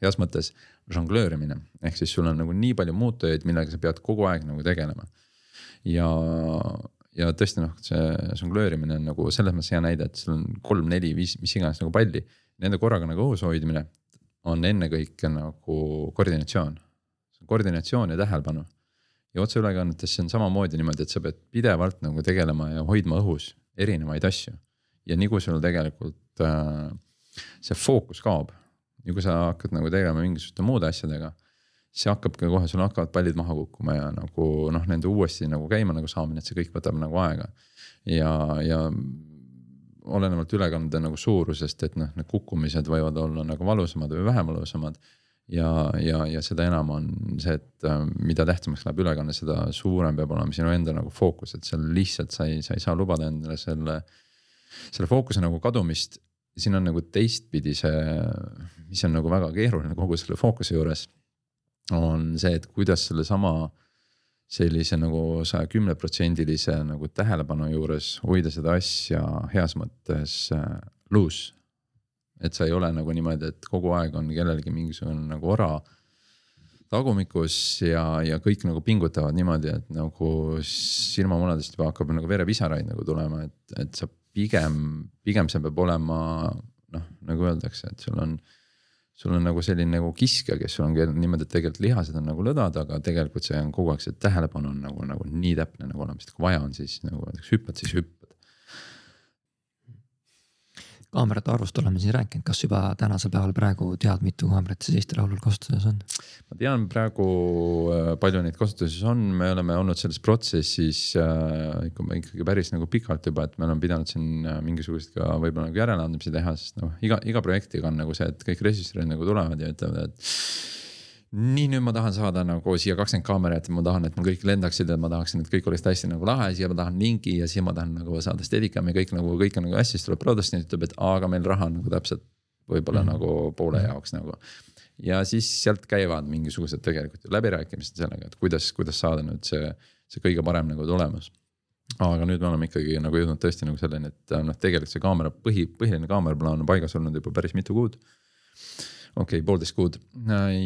heas mõttes žonglöörimine, ehk siis sul on nagu nii palju muutujaid, millega sa pead kogu aeg nagu tegelema. ja, ja tõesti noh, see žonglöörimine on nagu selles mõttes hea näide, et sul on kolm, neli, viis, mis iganes nagu palli. Nende korraga nagu õhus hoidmine on ennekõike nagu koordinatsioon, koordinatsioon ja tähelepanu. ja otseülekannetes see on samamoodi niimoodi, et sa pead pidevalt nagu tegelema ja hoidma õhus erinevaid asju. Ja nii kui sul tegelikult äh, see fookus kaob, ja kui sa hakkad nagu tegelema mingisuguste muude asjadega siis hakkabki kohe, sul hakkavad pallid maha kukkuma ja nagu noh, nende uuesti nagu käima nagu saamine, et see kõik võtab nagu aega. ja, ja olenevalt ülekande nagu suurusest, et noh, need kukkumised võivad olla nagu valusamad või vähem valusamad. ja, ja, ja seda enam on see, et äh, mida tähtsamaks läheb ülekanne, seda suurem peab olema sinu enda nagu fookus, et seal lihtsalt sa ei, sa ei saa lubada endale selle, selle fookuse nagu kadumist. siin on nagu teistpidi see, mis on nagu väga keeruline kogu selle fookuse juures. on see, et kuidas sellesama sellise nagu saja kümne protsendilise nagu tähelepanu juures hoida seda asja heas mõttes äh, loose. et sa ei ole nagu niimoodi, et kogu aeg on kellelgi mingisugune nagu ora tagumikus ja, ja kõik nagu pingutavad niimoodi, et nagu silmamunadest juba hakkab nagu verepisaraid nagu tulema, et, et sa pigem, pigem see peab olema noh, nagu öeldakse, et sul on sul on nagu selline nagu kiskja, kes on niimoodi, et tegelikult lihased on nagu lõdvad, aga tegelikult see on kogu aeg see tähelepanu on nagu, nagu nii täpne nagu olemas, et kui vaja on, siis nagu öeldakse hüppad, siis hüppad. Kaamerate arvust oleme siin rääkinud, kas juba tänasel päeval praegu tead, mitu kaamerat siis Eesti Laulul kasutuses on? ma tean praegu äh, palju neid kasutuses on, me oleme olnud selles protsessis äh, ikka, ikkagi päris nagu pikalt juba, et me oleme pidanud siin äh, mingisuguseid ka võib-olla nagu järeleandmisi teha, sest noh, iga, iga projektiga on nagu see, et kõik režissöörid nagu tulevad ja ütlevad, et nii, nüüd ma tahan saada nagu siia kakskümmend kaamerat ja ma tahan, et mul kõik lendaksid ja ma tahaksin, et kõik oleks hästi nagu lahe, siia ma tahan lingi ja siia ma tahan nagu saada Steadicami kõik nagu, kõik on nagu hästi, siis tuleb Produstin ütleb, et aga meil raha on nagu täpselt võib-olla mm -hmm. nagu poole jaoks nagu. ja siis sealt käivad mingisugused tegelikult läbirääkimised sellega, et kuidas, kuidas saada nüüd see, see kõige parem nagu tulemus aga nüüd me oleme ikkagi nagu jõudnud tõesti nagu selleni, et noh, tegelikult see kaamera põhi, põhiline kaameraplaan on paigas olnud juba päris mitu kuud okei okay,, poolteist kuud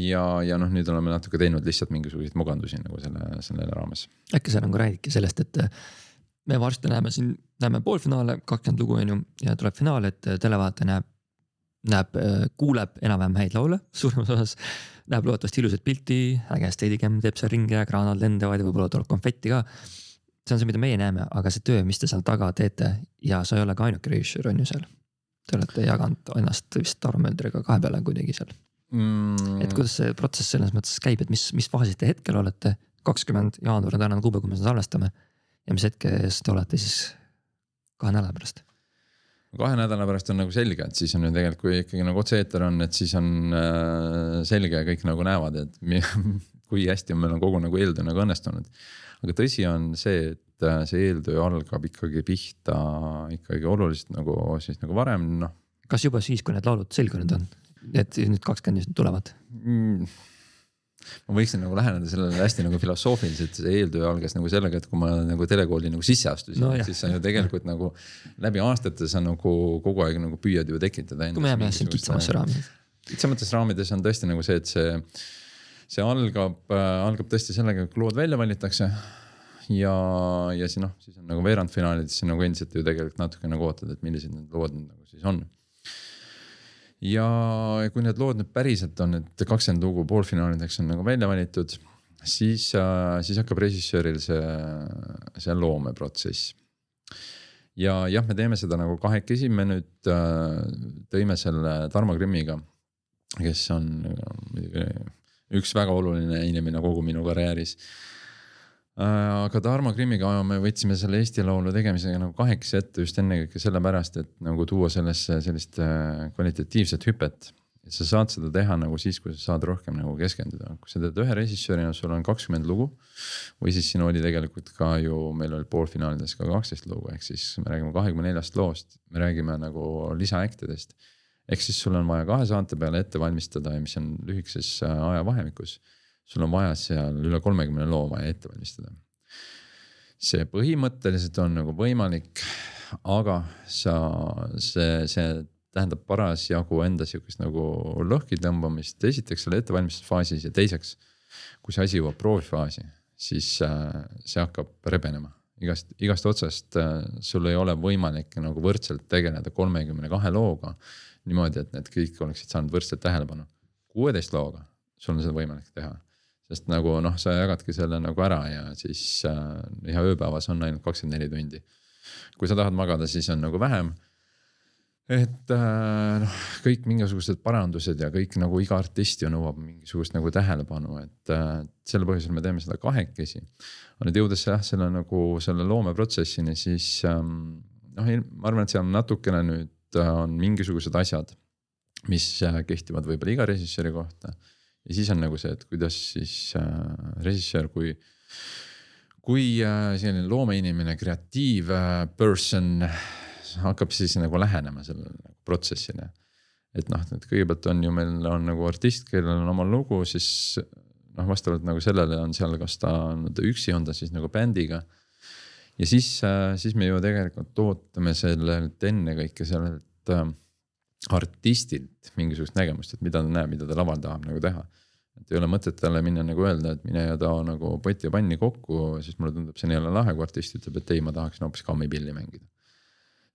ja, ja noh, nüüd oleme natuke teinud lihtsalt mingisuguseid mugandusi nagu selle, selle raames. äkki sa nagu räägidki sellest, et me varsti näeme siin, näeme poolfinaale, kakskümmend lugu on ju ja tuleb finaal, et televaataja näeb, näeb, kuuleb enam-vähem häid laule <laughs> suuremas osas. näeb loodetavasti ilusat pilti, äge steadicam teeb seal ringi ja kraanad lendavad ja võib-olla tuleb konfetti ka. see on see, mida meie näeme, aga see töö, mis te seal taga teete ja sa ei ole ka ainuke režissöör on ju seal Te olete jaganud ennast vist Tarmo Möldriga kahe peale kuidagi seal mm.. et kuidas see protsess selles mõttes käib, et mis, mis faasis te hetkel olete? kakskümmend jaanuar on tänane kuupäev, kui me seda salvestame. ja mis hetkes te olete siis kahe nädala pärast? kahe nädala pärast on nagu selge, et siis on ju tegelikult, kui ikkagi nagu otse-eeter on, et siis on äh, selge ja kõik nagu näevad, et <laughs> kui hästi on meil on kogu nagu eeltöö nagu õnnestunud. aga tõsi on see, et et äh, see eeltöö algab ikkagi pihta ikkagi oluliselt nagu siis nagu varem, noh. kas juba siis, kui need laulud selgunud on, et nüüd kakskümmend tulevad mm.? ma võiksin nagu läheneda sellele hästi nagu filosoofiliselt, see eeltöö algas nagu sellega, et kui ma nagu telekooli nagu sisse astusin no,, siis sa ju tegelikult nagu läbi aastate sa nagu kogu aeg nagu püüad ju tekitada. kui me jääme siin kitsamasse raami. kitsamates raamides on tõesti nagu see, et see, see algab äh,, algab tõesti sellega, kui lood välja valitakse ja, ja siis noh, siis on nagu veerandfinaalides nagu endiselt ju tegelikult natuke nagu ootad, et millised need lood nagu siis on. ja kui need lood nüüd päriselt on, et kakskümmend lugu poolfinaalideks on nagu välja valitud, siis, siis hakkab režissööril see, see loomeprotsess. ja jah, me teeme seda nagu kahekesi, me nüüd äh, tõime selle Tarmo Grimmiga, kes on muidugi üks väga oluline inimene kogu minu karjääris Äh, aga Tarmo Grimmiga me võtsime selle Eesti Laulu tegemisega nagu kahekesi ette just ennekõike sellepärast, et nagu tuua sellesse sellist äh, kvalitatiivset hüpet. et sa saad seda teha nagu siis, kui sa saad rohkem nagu keskenduda, kui sa teed ühe režissöörina, sul on kakskümmend lugu. või siis siin oli tegelikult ka ju, meil oli poolfinaalides ka kaksteist lugu, ehk siis me räägime kahekümne neljast loost, me räägime nagu lisaaktidest. ehk siis sul on vaja kahe saate peale ette valmistada ja mis on lühikeses äh, ajavahemikus sul on vaja seal üle kolmekümne loo vaja ette valmistada. see põhimõtteliselt on nagu võimalik, aga sa, see, see tähendab parasjagu enda sihukest nagu lõhki tõmbamist, esiteks selle ettevalmistusfaasis ja teiseks. kui see asi jõuab proovifaasi, siis äh, see hakkab rebenema igast, igast otsast äh, sul ei ole võimalik nagu võrdselt tegeleda kolmekümne kahe looga. niimoodi, et need kõik oleksid saanud võrdselt tähelepanu. kuueteist looga sul on seda võimalik teha sest nagu noh, sa jagadki selle nagu ära ja siis äh, ja ööpäevas on ainult kakskümmend neli tundi. kui sa tahad magada, siis on nagu vähem. et äh, noh, kõik mingisugused parandused ja kõik nagu iga artist ju nõuab mingisugust nagu tähelepanu, et äh, sel põhjusel me teeme seda kahekesi. aga nüüd jõudes jah, selle nagu selle loomeprotsessini, siis ähm, noh, ma arvan, et seal natukene nüüd äh, on mingisugused asjad, mis äh, kehtivad võib-olla iga režissööri kohta ja siis on nagu see, et kuidas siis äh, režissöör, kui, kui äh, selline loomeinimene, kreatiiv äh, person hakkab siis nagu lähenema sellele nagu protsessile. et noh, et kõigepealt on ju meil on nagu artist, kellel on oma lugu, siis noh, vastavalt nagu sellele on seal, kas ta on üksi, on ta siis nagu bändiga. ja siis äh,, siis me ju tegelikult ootame sellelt ennekõike sellelt äh, artistilt mingisugust nägemust, et mida ta näeb, mida ta laval tahab nagu teha. Et ei ole mõtet talle minna nagu öelda, et mine ja too nagu pott ja panni kokku, siis mulle tundub, see on jälle lahe, kui artist ütleb, et ei, ma tahaksin hoopis kammipilli mängida.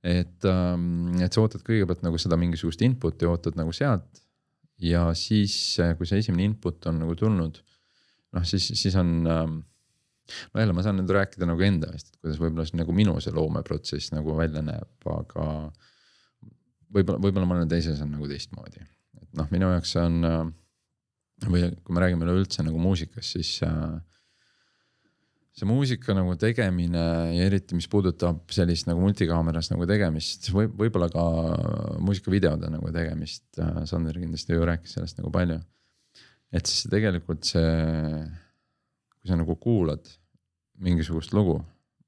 et ähm,, et sa ootad kõigepealt nagu seda mingisugust input'i ootad nagu sealt. ja siis, kui see esimene input on nagu tulnud, noh siis, siis on ähm, no jälle, ma saan nüüd rääkida nagu enda eest, et kuidas võib-olla siis nagu minu see loomeprotsess nagu välja näeb, aga võib-olla, võib-olla mõne teises on nagu teistmoodi, et noh, minu jaoks see on äh, või kui me räägime üleüldse nagu muusikast, siis äh, see muusika nagu tegemine ja eriti, mis puudutab sellist nagu multikaameras nagu tegemist või võib-olla ka muusikavideode nagu tegemist. Äh, Sander kindlasti ju rääkis sellest nagu palju. et siis tegelikult see, kui sa nagu kuulad mingisugust lugu,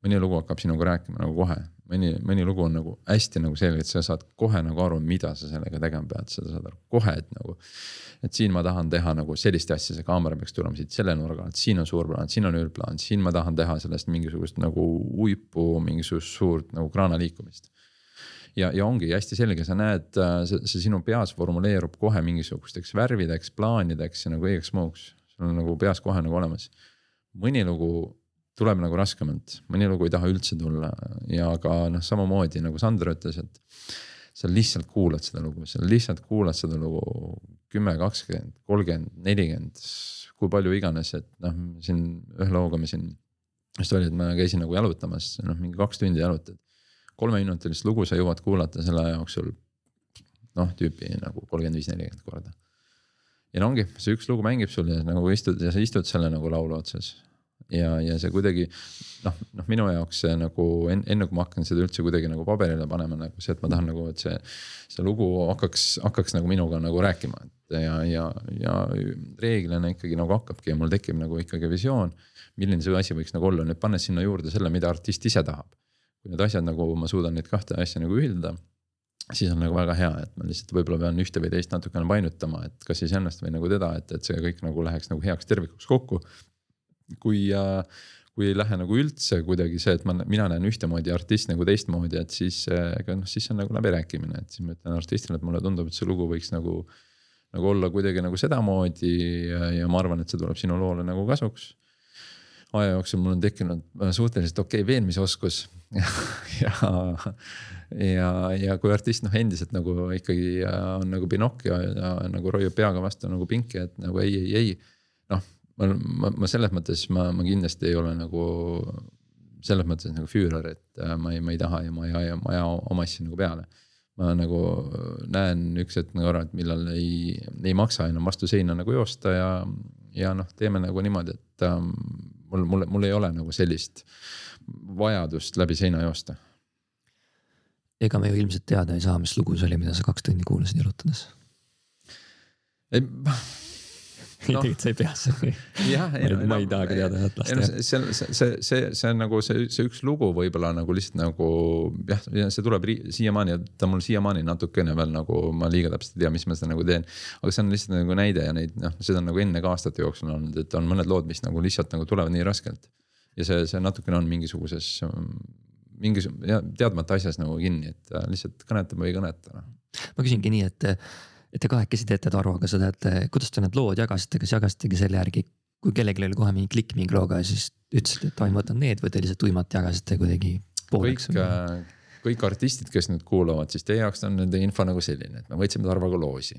mõni lugu hakkab sinuga rääkima nagu kohe, mõni, mõni lugu on nagu hästi nagu selge, et sa saad kohe nagu aru, mida sa sellega tegema pead, sa saad aru kohe, et nagu et siin ma tahan teha nagu sellist asja, see kaamera peaks tulema siit selle nurga alt, siin on suur plaan, siin on üldplaan, siin ma tahan teha sellest mingisugust nagu uipu, mingisugust suurt nagu kraana liikumist. ja, ja ongi hästi selge, sa näed, see, see sinu peas formuleerub kohe mingisugusteks värvideks, plaanideks ja nagu õigeks muuks. sul on nagu peas kohe nagu olemas. mõni lugu tuleb nagu raskemalt, mõni lugu ei taha üldse tulla ja ka noh, samamoodi nagu Sander ütles, et sa lihtsalt kuulad seda lugu, sa lihtsalt kuulad seda lugu kümme, kakskümmend, kolmkümmend, nelikümmend, kui palju iganes, et noh, siin ühe looga me siin just oli, et ma käisin nagu jalutamas, noh mingi kaks tundi jalutad. kolmeminutilist lugu sa jõuad kuulata selle jooksul noh, tüüpi nagu kolmkümmend viis, nelikümmend korda. ja no ongi, see üks lugu mängib sul ja nagu istud ja sa istud selle nagu laulu otsas ja, ja see kuidagi noh, noh minu jaoks see nagu enne, enne kui ma hakkan seda üldse kuidagi nagu paberile panema, nagu see, et ma tahan nagu, et see. see lugu hakkaks, hakkaks nagu minuga nagu rääkima, et ja, ja, ja reeglina ikkagi nagu hakkabki ja mul tekib nagu ikkagi visioon. milline see asi võiks nagu olla, nüüd pannes sinna juurde selle, mida artist ise tahab. kui need asjad nagu ma suudan neid kahte asja nagu ühildada siis on nagu väga hea, et ma lihtsalt võib-olla pean ühte või teist natukene painutama, et kas siis ennast või nagu teda, et, et see kõik nagu läheks nagu heaks tervikuks kokku kui äh, kui ei lähe nagu üldse kuidagi see, et ma, mina näen ühtemoodi, artist nagu teistmoodi, et siis ega noh, siis on nagu läbirääkimine, et siis ma ütlen artistile, et mulle tundub, et see lugu võiks nagu. nagu olla kuidagi nagu sedamoodi ja, ja ma arvan, et see tuleb sinu loole nagu kasuks. aja jooksul mul on tekkinud äh, suhteliselt okei okay veenmisoskus <laughs> ja, ja, ja, kui artist noh, endiselt nagu ikkagi äh, on nagu Pinocchio ja, ja nagu roiub peaga vastu nagu pinki, et nagu ei, ei, ei. Ma, ma, ma selles mõttes ma, ma kindlasti ei ole nagu selles mõttes nagu füürer, et äh, ma ei, ma ei taha ja ma ei aja, ma ei aja oma asju nagu peale. ma nagu näen üks hetk nagu ära, et millal ei, ei maksa enam vastu seina nagu joosta ja, ja noh, teeme nagu niimoodi, et ähm, mul, mul, mul ei ole nagu sellist vajadust läbi seina joosta. ega me ju ilmselt teada ei saa, mis lugu see oli, mida sa kaks tundi kuulasid jalutades. ei <laughs> <laughs> no. tegelikult sa ei pea seda. jah, ei no. ma ei tahagi teada jah, las ta jääb. see, see, see, see, see on nagu see, see üks lugu võib-olla nagu lihtsalt nagu jah, see tuleb siiamaani, ta mul siiamaani natukene veel nagu ma liiga täpselt ei tea, mis ma seda nagu teen. aga see on lihtsalt nagu näide ja neid noh, seda on nagu enne ka aastate jooksul olnud, et on mõned lood, mis nagu lihtsalt nagu tulevad nii raskelt. ja see, see natukene on mingisuguses, mingisugune teadmata asjas nagu kinni, et lihtsalt kõnetab või ei kõneta. Noh. ma küsingi nii, et et te kahekesi teete Taruga seda, et kuidas te need lood jagasite, kas jagasitegi selle järgi, kui kellelgi oli kohe mingi klikk mingi looga siis ütlesite, et ai, ma võtan need või te lihtsalt tuimalt jagasite kuidagi pooleks? kõik, äh, kõik artistid, kes nüüd kuulavad, siis teie jaoks on nende info nagu selline, et me võtsime Tarvaga loosi.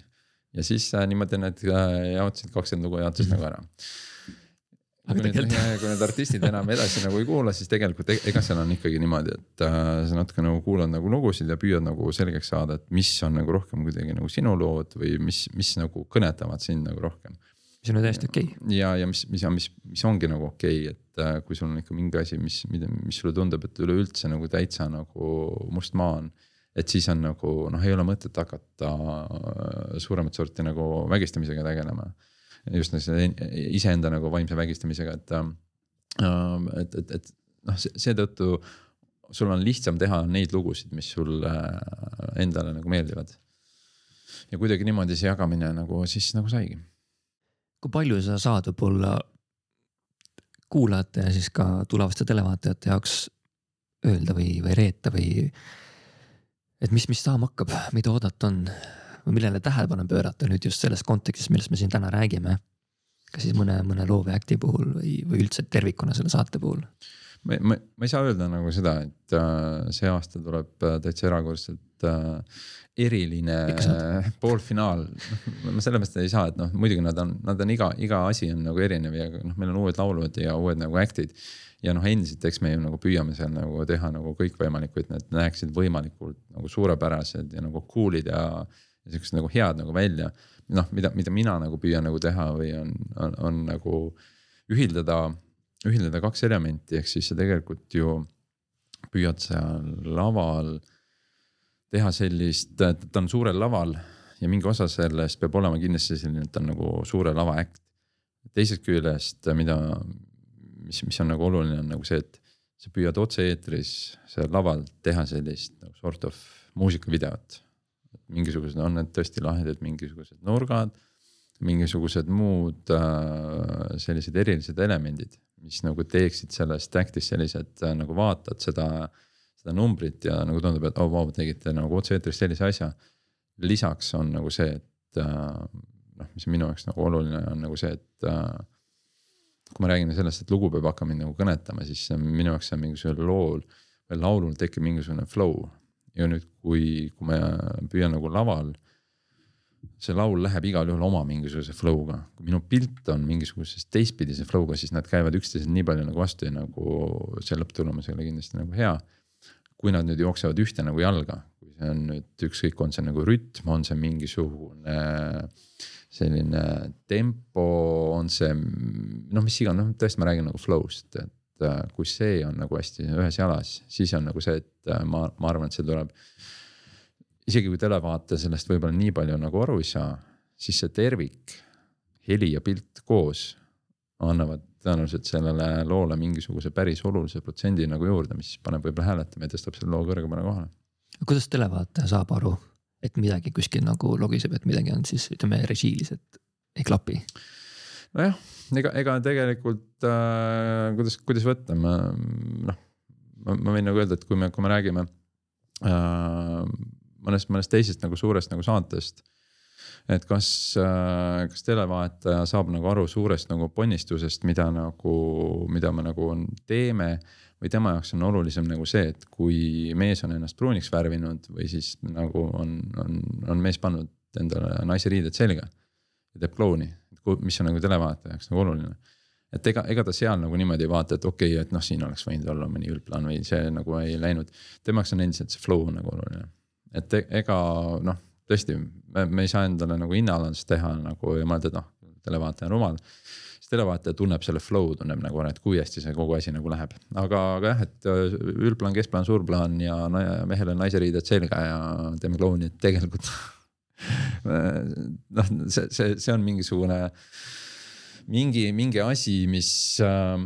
ja siis äh, niimoodi need äh, jaotasid kakskümmend lugu jaotasid mm -hmm. nagu ära aga tegelikult. <laughs> kui need artistid enam edasi nagu ei kuula, siis tegelikult e-, ega seal on ikkagi niimoodi, et äh, sa natuke nagu kuulad nagu lugusid ja püüad nagu selgeks saada, et mis on nagu rohkem kuidagi nagu sinu lood või mis, mis nagu kõnetavad sind nagu rohkem. mis on täiesti okei okay.. ja, ja mis, mis, mis, mis ongi nagu okei okay,, et äh, kui sul on ikka mingi asi, mis, mida, mis sulle tundub, et üleüldse nagu täitsa nagu must maa on et siis on nagu noh, ei ole mõtet hakata äh, suuremat sorti nagu vägistamisega tegelema just iseenda nagu vaimse vägistamisega, et. Ähm, et, et, et noh, seetõttu sul on lihtsam teha neid lugusid, mis sulle äh, endale nagu meeldivad. ja kuidagi niimoodi see jagamine nagu siis nagu saigi. kui palju sa saad võib-olla kuulajate ja siis ka tulevaste televaatajate jaoks öelda või, või reeta või. et mis, mis saama hakkab, mida oodata on või millele tähelepanu pöörata nüüd just selles kontekstis, millest me siin täna räägime. kas siis mõne, mõne loo või äkti puhul või, või üldse tervikuna selle saate puhul? ma, ma, ma ei saa öelda nagu seda, et äh, see aasta tuleb äh, täitsa erakordselt äh, eriline äh, <laughs> poolfinaal. noh, ma sellepärast ei saa, et noh, muidugi nad on, nad on iga, iga asi on nagu erinev ja noh, meil on uued laulud ja uued nagu act'id. ja noh, endiselt, eks me ju nagu püüame seal nagu teha nagu kõikvõimalikku, et need näeksid võimalikult nagu suurepärased ja nagu cool'id ja siuksed nagu head nagu välja. noh, mida, mida mina nagu püüan nagu teha või on, on, on nagu ühildada, ühildada kaks elementi, ehk siis sa tegelikult ju püüad seal laval teha sellist, ta on suurel laval ja mingi osa sellest peab olema kindlasti selline, et ta on nagu suure lava äkt. teisest küljest, mida, mis, mis on nagu oluline, on nagu see, et sa püüad otse-eetris seal laval teha sellist nagu sort of muusikavideot. Mingisugused on need tõesti lahedad mingisugused nurgad, mingisugused muud äh, sellised erilised elemendid, mis nagu teeksid sellest act'ist sellised äh, nagu vaatad seda seda numbrit ja nagu tundub, et oh vau, tegite nagu otse-eetris sellise asja. lisaks on nagu see, et äh, noh, mis minu jaoks nagu oluline on nagu see, et äh, kui ma räägin sellest, et lugu peab hakkama mind nagu kõnetama, siis minu jaoks on mingisugusel lool või laulul tekib mingisugune flow. Ja nüüd, kui, kui ma püüan nagu laval, see laul läheb igal juhul oma mingisuguse flow'ga, kui minu pilt on mingisuguse teistpidise flow'ga, siis nad käivad üksteisele nii palju nagu vastu ja nagu see lõpptulemus ei ole kindlasti nagu hea. Kui nad nüüd jooksevad ühte nagu jalga, kui see on nüüd ükskõik, on see nagu rütm, on see mingisugune selline tempo, on see noh, mis iganes, noh tõesti, ma räägin nagu flow'st, et äh, kui see on nagu hästi ühes jalas, siis on nagu see, et äh, ma, ma arvan, et see tuleb. isegi kui televaataja sellest võib-olla nii palju nagu aru ei saa, siis see tervik, heli ja pilt koos annavad tõenäoliselt sellele loole mingisuguse päris olulise protsendi nagu juurde, mis paneb võib-olla hääletama ja tõstab selle loo kõrgemale kohale. kuidas televaataja saab aru, et midagi kuskil nagu logiseb, et midagi on siis ütleme režiiliselt ei klapi? nojah, ega, ega tegelikult äh, kuidas, kuidas võtta, ma noh, ma, ma võin nagu öelda, et kui me, kui me räägime äh, mõnest, mõnest teisest nagu suurest nagu saatest et kas, äh, kas televaataja saab nagu aru suurest nagu ponnistusest, mida nagu, mida me nagu teeme. või tema jaoks on olulisem nagu see, et kui mees on ennast pruuniks värvinud või siis nagu on, on, on mees pannud endale naise riided selga. ja teeb klouni, mis on nagu televaataja jaoks nagu oluline et ega, ega ta seal nagu niimoodi ei vaata, et okei okay,, et noh, siin oleks võinud olla mõni üldplaan või see nagu ei läinud. tema jaoks on endiselt see flow nagu oluline. et e-, ega noh, tõesti, me, ei saa endale nagu hinnaalandust teha nagu ja mõelda, et noh, televaataja on rumal. siis televaataja tunneb selle flow, tunneb nagu, et kui hästi see kogu asi nagu läheb, aga, aga jah, et äh, üldplaan, keskplaan, suurplaan ja mehel on naise riided selga ja teeme klouni, et tegelikult <laughs> noh, see, see, see on mingisugune mingi, mingi asi, mis, äh,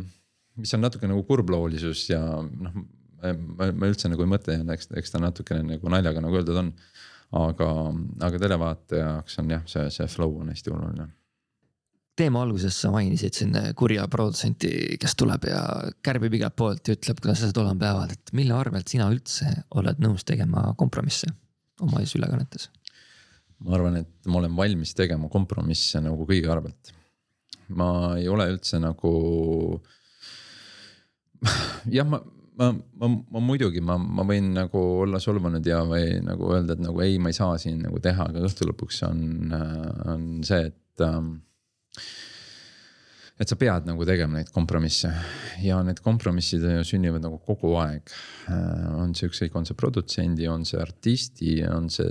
mis on natuke nagu kurbloolisus ja noh, ma, ma üldse nagu ei mõtle, eks, eks ta natukene nagu naljaga nagu öeldud on. Aga, aga televaataja jaoks on jah, see, see flow on hästi oluline. Teema alguses sa mainisid siin kurja produtsenti, kes tuleb ja kärbib igalt poolt ja ütleb, kuidas asjad olema peavad, et mille arvelt sina üldse oled nõus tegema kompromisse oma siis ülekannetes? Ma arvan, et ma olen valmis tegema kompromisse nagu kõigi arvelt. ma ei ole üldse nagu. <laughs> jah, ma ma, ma, ma muidugi, ma, ma võin nagu olla solvunud ja, või nagu öelda, et nagu ei, ma ei saa siin nagu teha, aga õhtu lõpuks on, on see, et ähm,. Et sa pead nagu tegema neid kompromisse ja need kompromissid sünnivad nagu kogu aeg äh,. on see ükskõik, on see produtsendi, on see artisti, on see,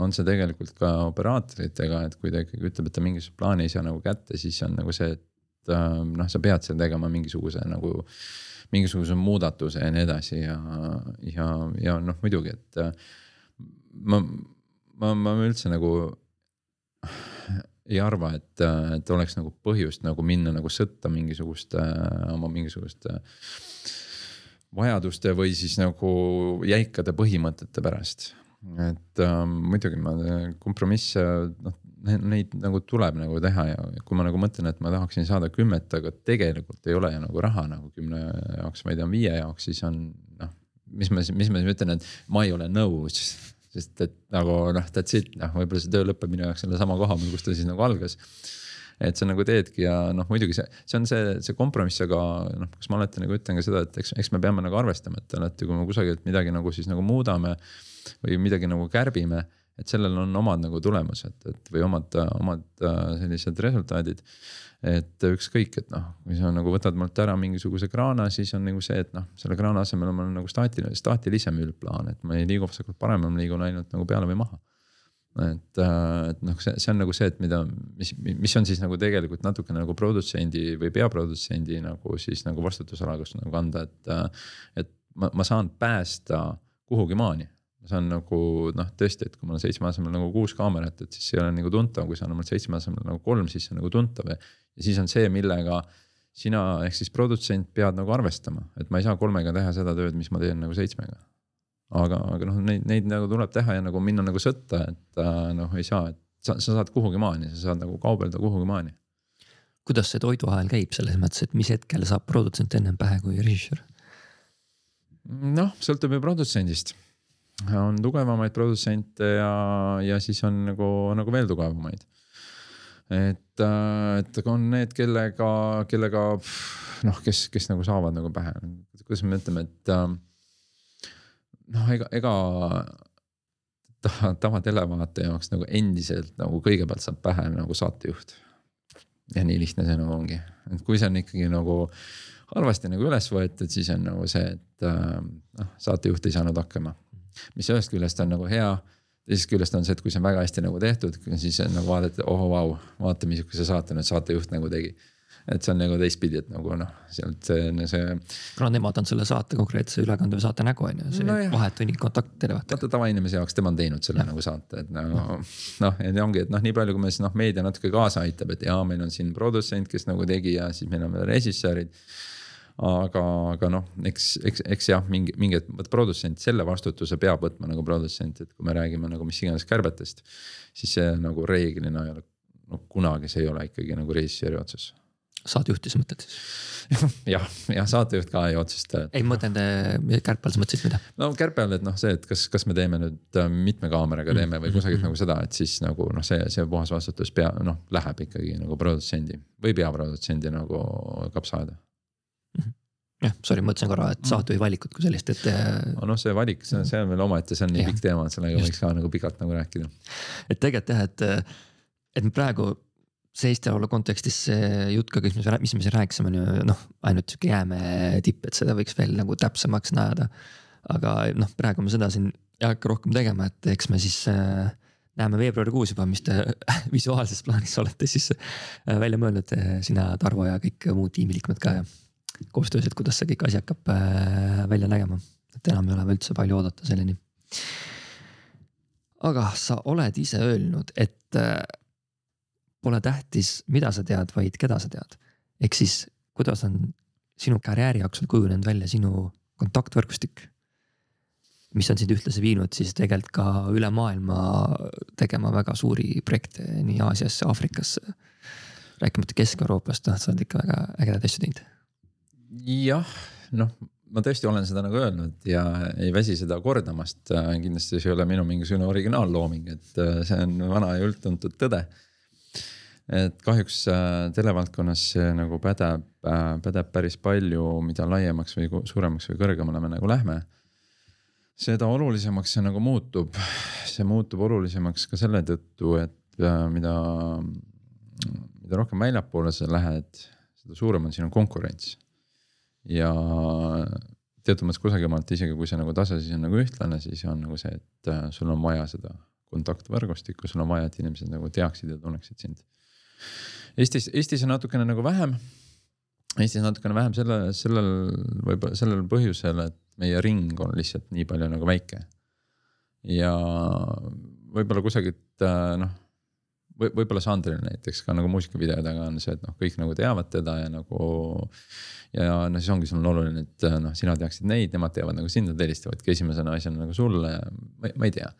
on see tegelikult ka operaatoritega, et kui ta ikkagi ütleb, et ta mingisuguse plaani ei saa nagu kätte, siis on nagu see, et äh, noh, sa pead seal tegema mingisuguse nagu mingisuguse muudatuse ja nii edasi ja, ja, ja noh, muidugi, et äh, ma, ma, ma üldse nagu ei arva, et, et oleks nagu põhjust nagu minna nagu sõtta mingisuguste oma mingisuguste vajaduste või siis nagu jäikade põhimõtete pärast. et äh, muidugi ma kompromisse, noh neid nagu tuleb nagu teha ja kui ma nagu mõtlen, et ma tahaksin saada kümmet, aga tegelikult ei ole nagu raha nagu kümne jaoks, vaid on viie jaoks, siis on noh. mis ma, mis ma siis ütlen, et ma ei ole nõus, sest et nagu noh, that's it, noh, võib-olla see töö lõpeb minu jaoks selle sama koha peal, kus ta siis nagu algas. et sa nagu teedki ja noh, muidugi see, see on see, see kompromiss, aga noh, kas ma alati nagu ütlen ka seda, et eks, eks me peame nagu arvestama, et alati, kui me kusagilt midagi nagu siis nagu muudame või midagi nagu kärbime et sellel on omad nagu tulemused, et või omad, omad äh, sellised resultaadid. Et ükskõik, et noh, kui sa nagu võtad mult ära mingisuguse kraana, siis on nagu see, et noh, selle kraana asemel on mul nagu staatiline, staatilisem üldplaan, et ma ei liigu vasakult paremale, ma liigun ainult nagu peale või maha et, äh, et noh, see, see on nagu see, et mida, mis, mis on siis nagu tegelikult natukene nagu produtsendi või peaprodutsendi nagu siis nagu vastutusala, kus nagu kanda, et. Äh, et ma, ma saan päästa kuhugi maani ma saan nagu noh, tõesti, et kui mul on seitsme asemel nagu kuus kaamerat, et siis ei ole nagu tuntav, kui saan mul seitsme asemel nagu kolm, siis see on nagu tuntav ja. Ja siis on see, millega sina ehk siis produtsent pead nagu arvestama, et ma ei saa kolmega teha seda tööd, mis ma teen nagu seitsmega. aga, aga noh, neid, neid nagu tuleb teha ja nagu minna nagu sõtta, et äh, noh, ei saa, et sa, sa saad kuhugi maani, sa saad nagu kaubelda kuhugi maani. kuidas see toiduahel käib selles mõttes, et mis hetkel saab produtsent ennem pähe kui režissöör? noh, sõltub ju produtsendist on tugevamaid produtsente ja, ja siis on nagu, nagu veel tugevamaid. Et, äh, et on need, kellega, kellega noh, kes, kes nagu saavad nagu pähe, kuidas me ütleme, et äh, noh, ega, ega tavatelevaataja jaoks nagu endiselt nagu kõigepealt saab pähe nagu saatejuht. ja nii lihtne see nagu ongi, et kui see on ikkagi nagu halvasti nagu üles võetud, siis on nagu see, et äh, noh, saatejuht ei saanud hakkama. Mis ühest küljest on nagu hea teisest küljest on see, et kui see on väga hästi nagu tehtud, siis nagu vaadata, oh vau, vaata, missuguse saate nüüd saatejuht nagu tegi. et see on nagu teistpidi, et nagu noh, sealt see, see. kuna nemad on selle saate konkreetse ülekande või saate nägu on ju, see no vahetu kontakt terve. vaata tavainimese jaoks, tema on teinud selle ja. nagu saate, et no noh, ja ongi, et noh, nii palju, kui me siis noh, meedia natuke kaasa aitab, et jaa, meil on siin produtsent, kes nagu tegi ja siis meil on veel režissöörid aga, aga noh, eks, eks, eks jah, mingi, mingi vot produtsent, selle vastutuse peab võtma nagu produtsent, et kui me räägime nagu mis iganes kärbetest. siis see nagu reeglina ei ole, no kunagi see ei ole ikkagi nagu režissööri otsus. saatejuhti sa mõtled siis? <laughs> jah, jah, saatejuht ka ei otsusta. ei, ma mõtlen kärpe all, sa mõtlesid mida? no kärpe all, et noh, see, et kas, kas me teeme nüüd äh, mitme kaameraga teeme või mm-hmm. kusagilt mm -hmm. nagu seda, et siis nagu noh, see, see puhas vastutus pea, noh, läheb ikkagi nagu produtsendi või peaprodutsendi nagu kapsaaeda jah, sorry, mõtlesin korra, et saatejuhi valikut kui sellist, et. Äh, noh, see valik, see on, see on veel omaette, see on nii pikk teema, et sellega võiks ka nagu pikalt nagu rääkida. et tegelikult jah, et, et me praegu see Eesti Laulu kontekstis see jutt ka, mis me, mis me siin rääkisime, on ju noh, ainult sihuke jäämäe tipp, et seda võiks veel nagu täpsemaks näada. aga noh, praegu me seda siin ei hakka rohkem tegema, et eks me siis äh, näeme veebruarikuus juba, mis te <laughs> visuaalses plaanis olete siis äh, välja mõelnud, äh, sina, Tarvo ja kõik muud tiimiliikmed ka ja koostöös, et kuidas see kõik asi hakkab äh, välja nägema. et enam ei ole üldse palju oodata selleni. aga sa oled ise öelnud, et äh, pole tähtis, mida sa tead, vaid keda sa tead. ehk siis, kuidas on sinu karjääri jooksul kujunenud välja sinu kontaktvõrgustik mis on sind ühtlasi viinud siis tegelikult ka üle maailma tegema väga suuri projekte nii Aasiasse, Aafrikasse. rääkimata Kesk-Euroopast, noh, sa oled ikka väga ägedaid asju teinud jah, noh, ma tõesti olen seda nagu öelnud ja ei väsi seda kordamast. kindlasti see ei ole minu mingisugune originaallooming, et äh, see on vana ja üldtuntud tõde. et kahjuks äh, televaldkonnas see nagu pädeb, äh, pädeb päris palju, mida laiemaks või suuremaks või kõrgemale me nagu lähme seda olulisemaks see nagu muutub, see muutub olulisemaks ka selle tõttu, et mida, mida rohkem väljapoole sa lähed, seda suurem on sinu konkurents ja teatud mõttes kusagil maalt, isegi kui see nagu tase siis on nagu ühtlane, siis on nagu see, et äh, sul on vaja seda kontaktvõrgustikku, sul on vaja, et inimesed nagu teaksid ja tunneksid sind. Eestis, Eestis on natukene nagu vähem. Eestis natukene vähem selle, sellel võib-olla sellel põhjusel, et meie ring on lihtsalt nii palju nagu väike. ja võib-olla kusagilt äh, noh või võib-olla Sandril näiteks ka nagu muusikavideodega on see, et noh, kõik nagu teavad teda ja nagu. ja no siis ongi sul on oluline, et noh, sina teaksid neid, nemad teavad nagu sind, nad helistavadki esimesena asjana nagu sulle, ma, ei tea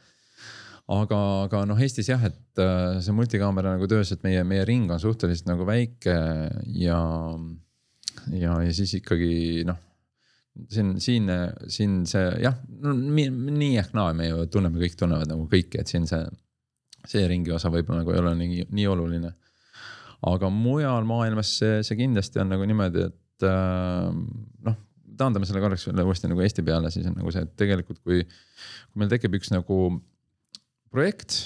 aga, aga noh, Eestis jah, et äh, see multikaamera nagu töös, et meie, meie ring on suhteliselt nagu väike ja, ja, ja siis ikkagi noh. siin, siin, siin see jah no,, nii ehk naa, me ju tunneme, kõik tunnevad nagu kõiki, et siin see see ringi osa võib-olla nagu ei ole nii, nii oluline. aga mujal maailmas see, see kindlasti on nagu niimoodi, et äh, noh, taandame selle korraks jälle uuesti nagu Eesti peale, siis on nagu see, et tegelikult kui, kui meil tekib üks nagu projekt,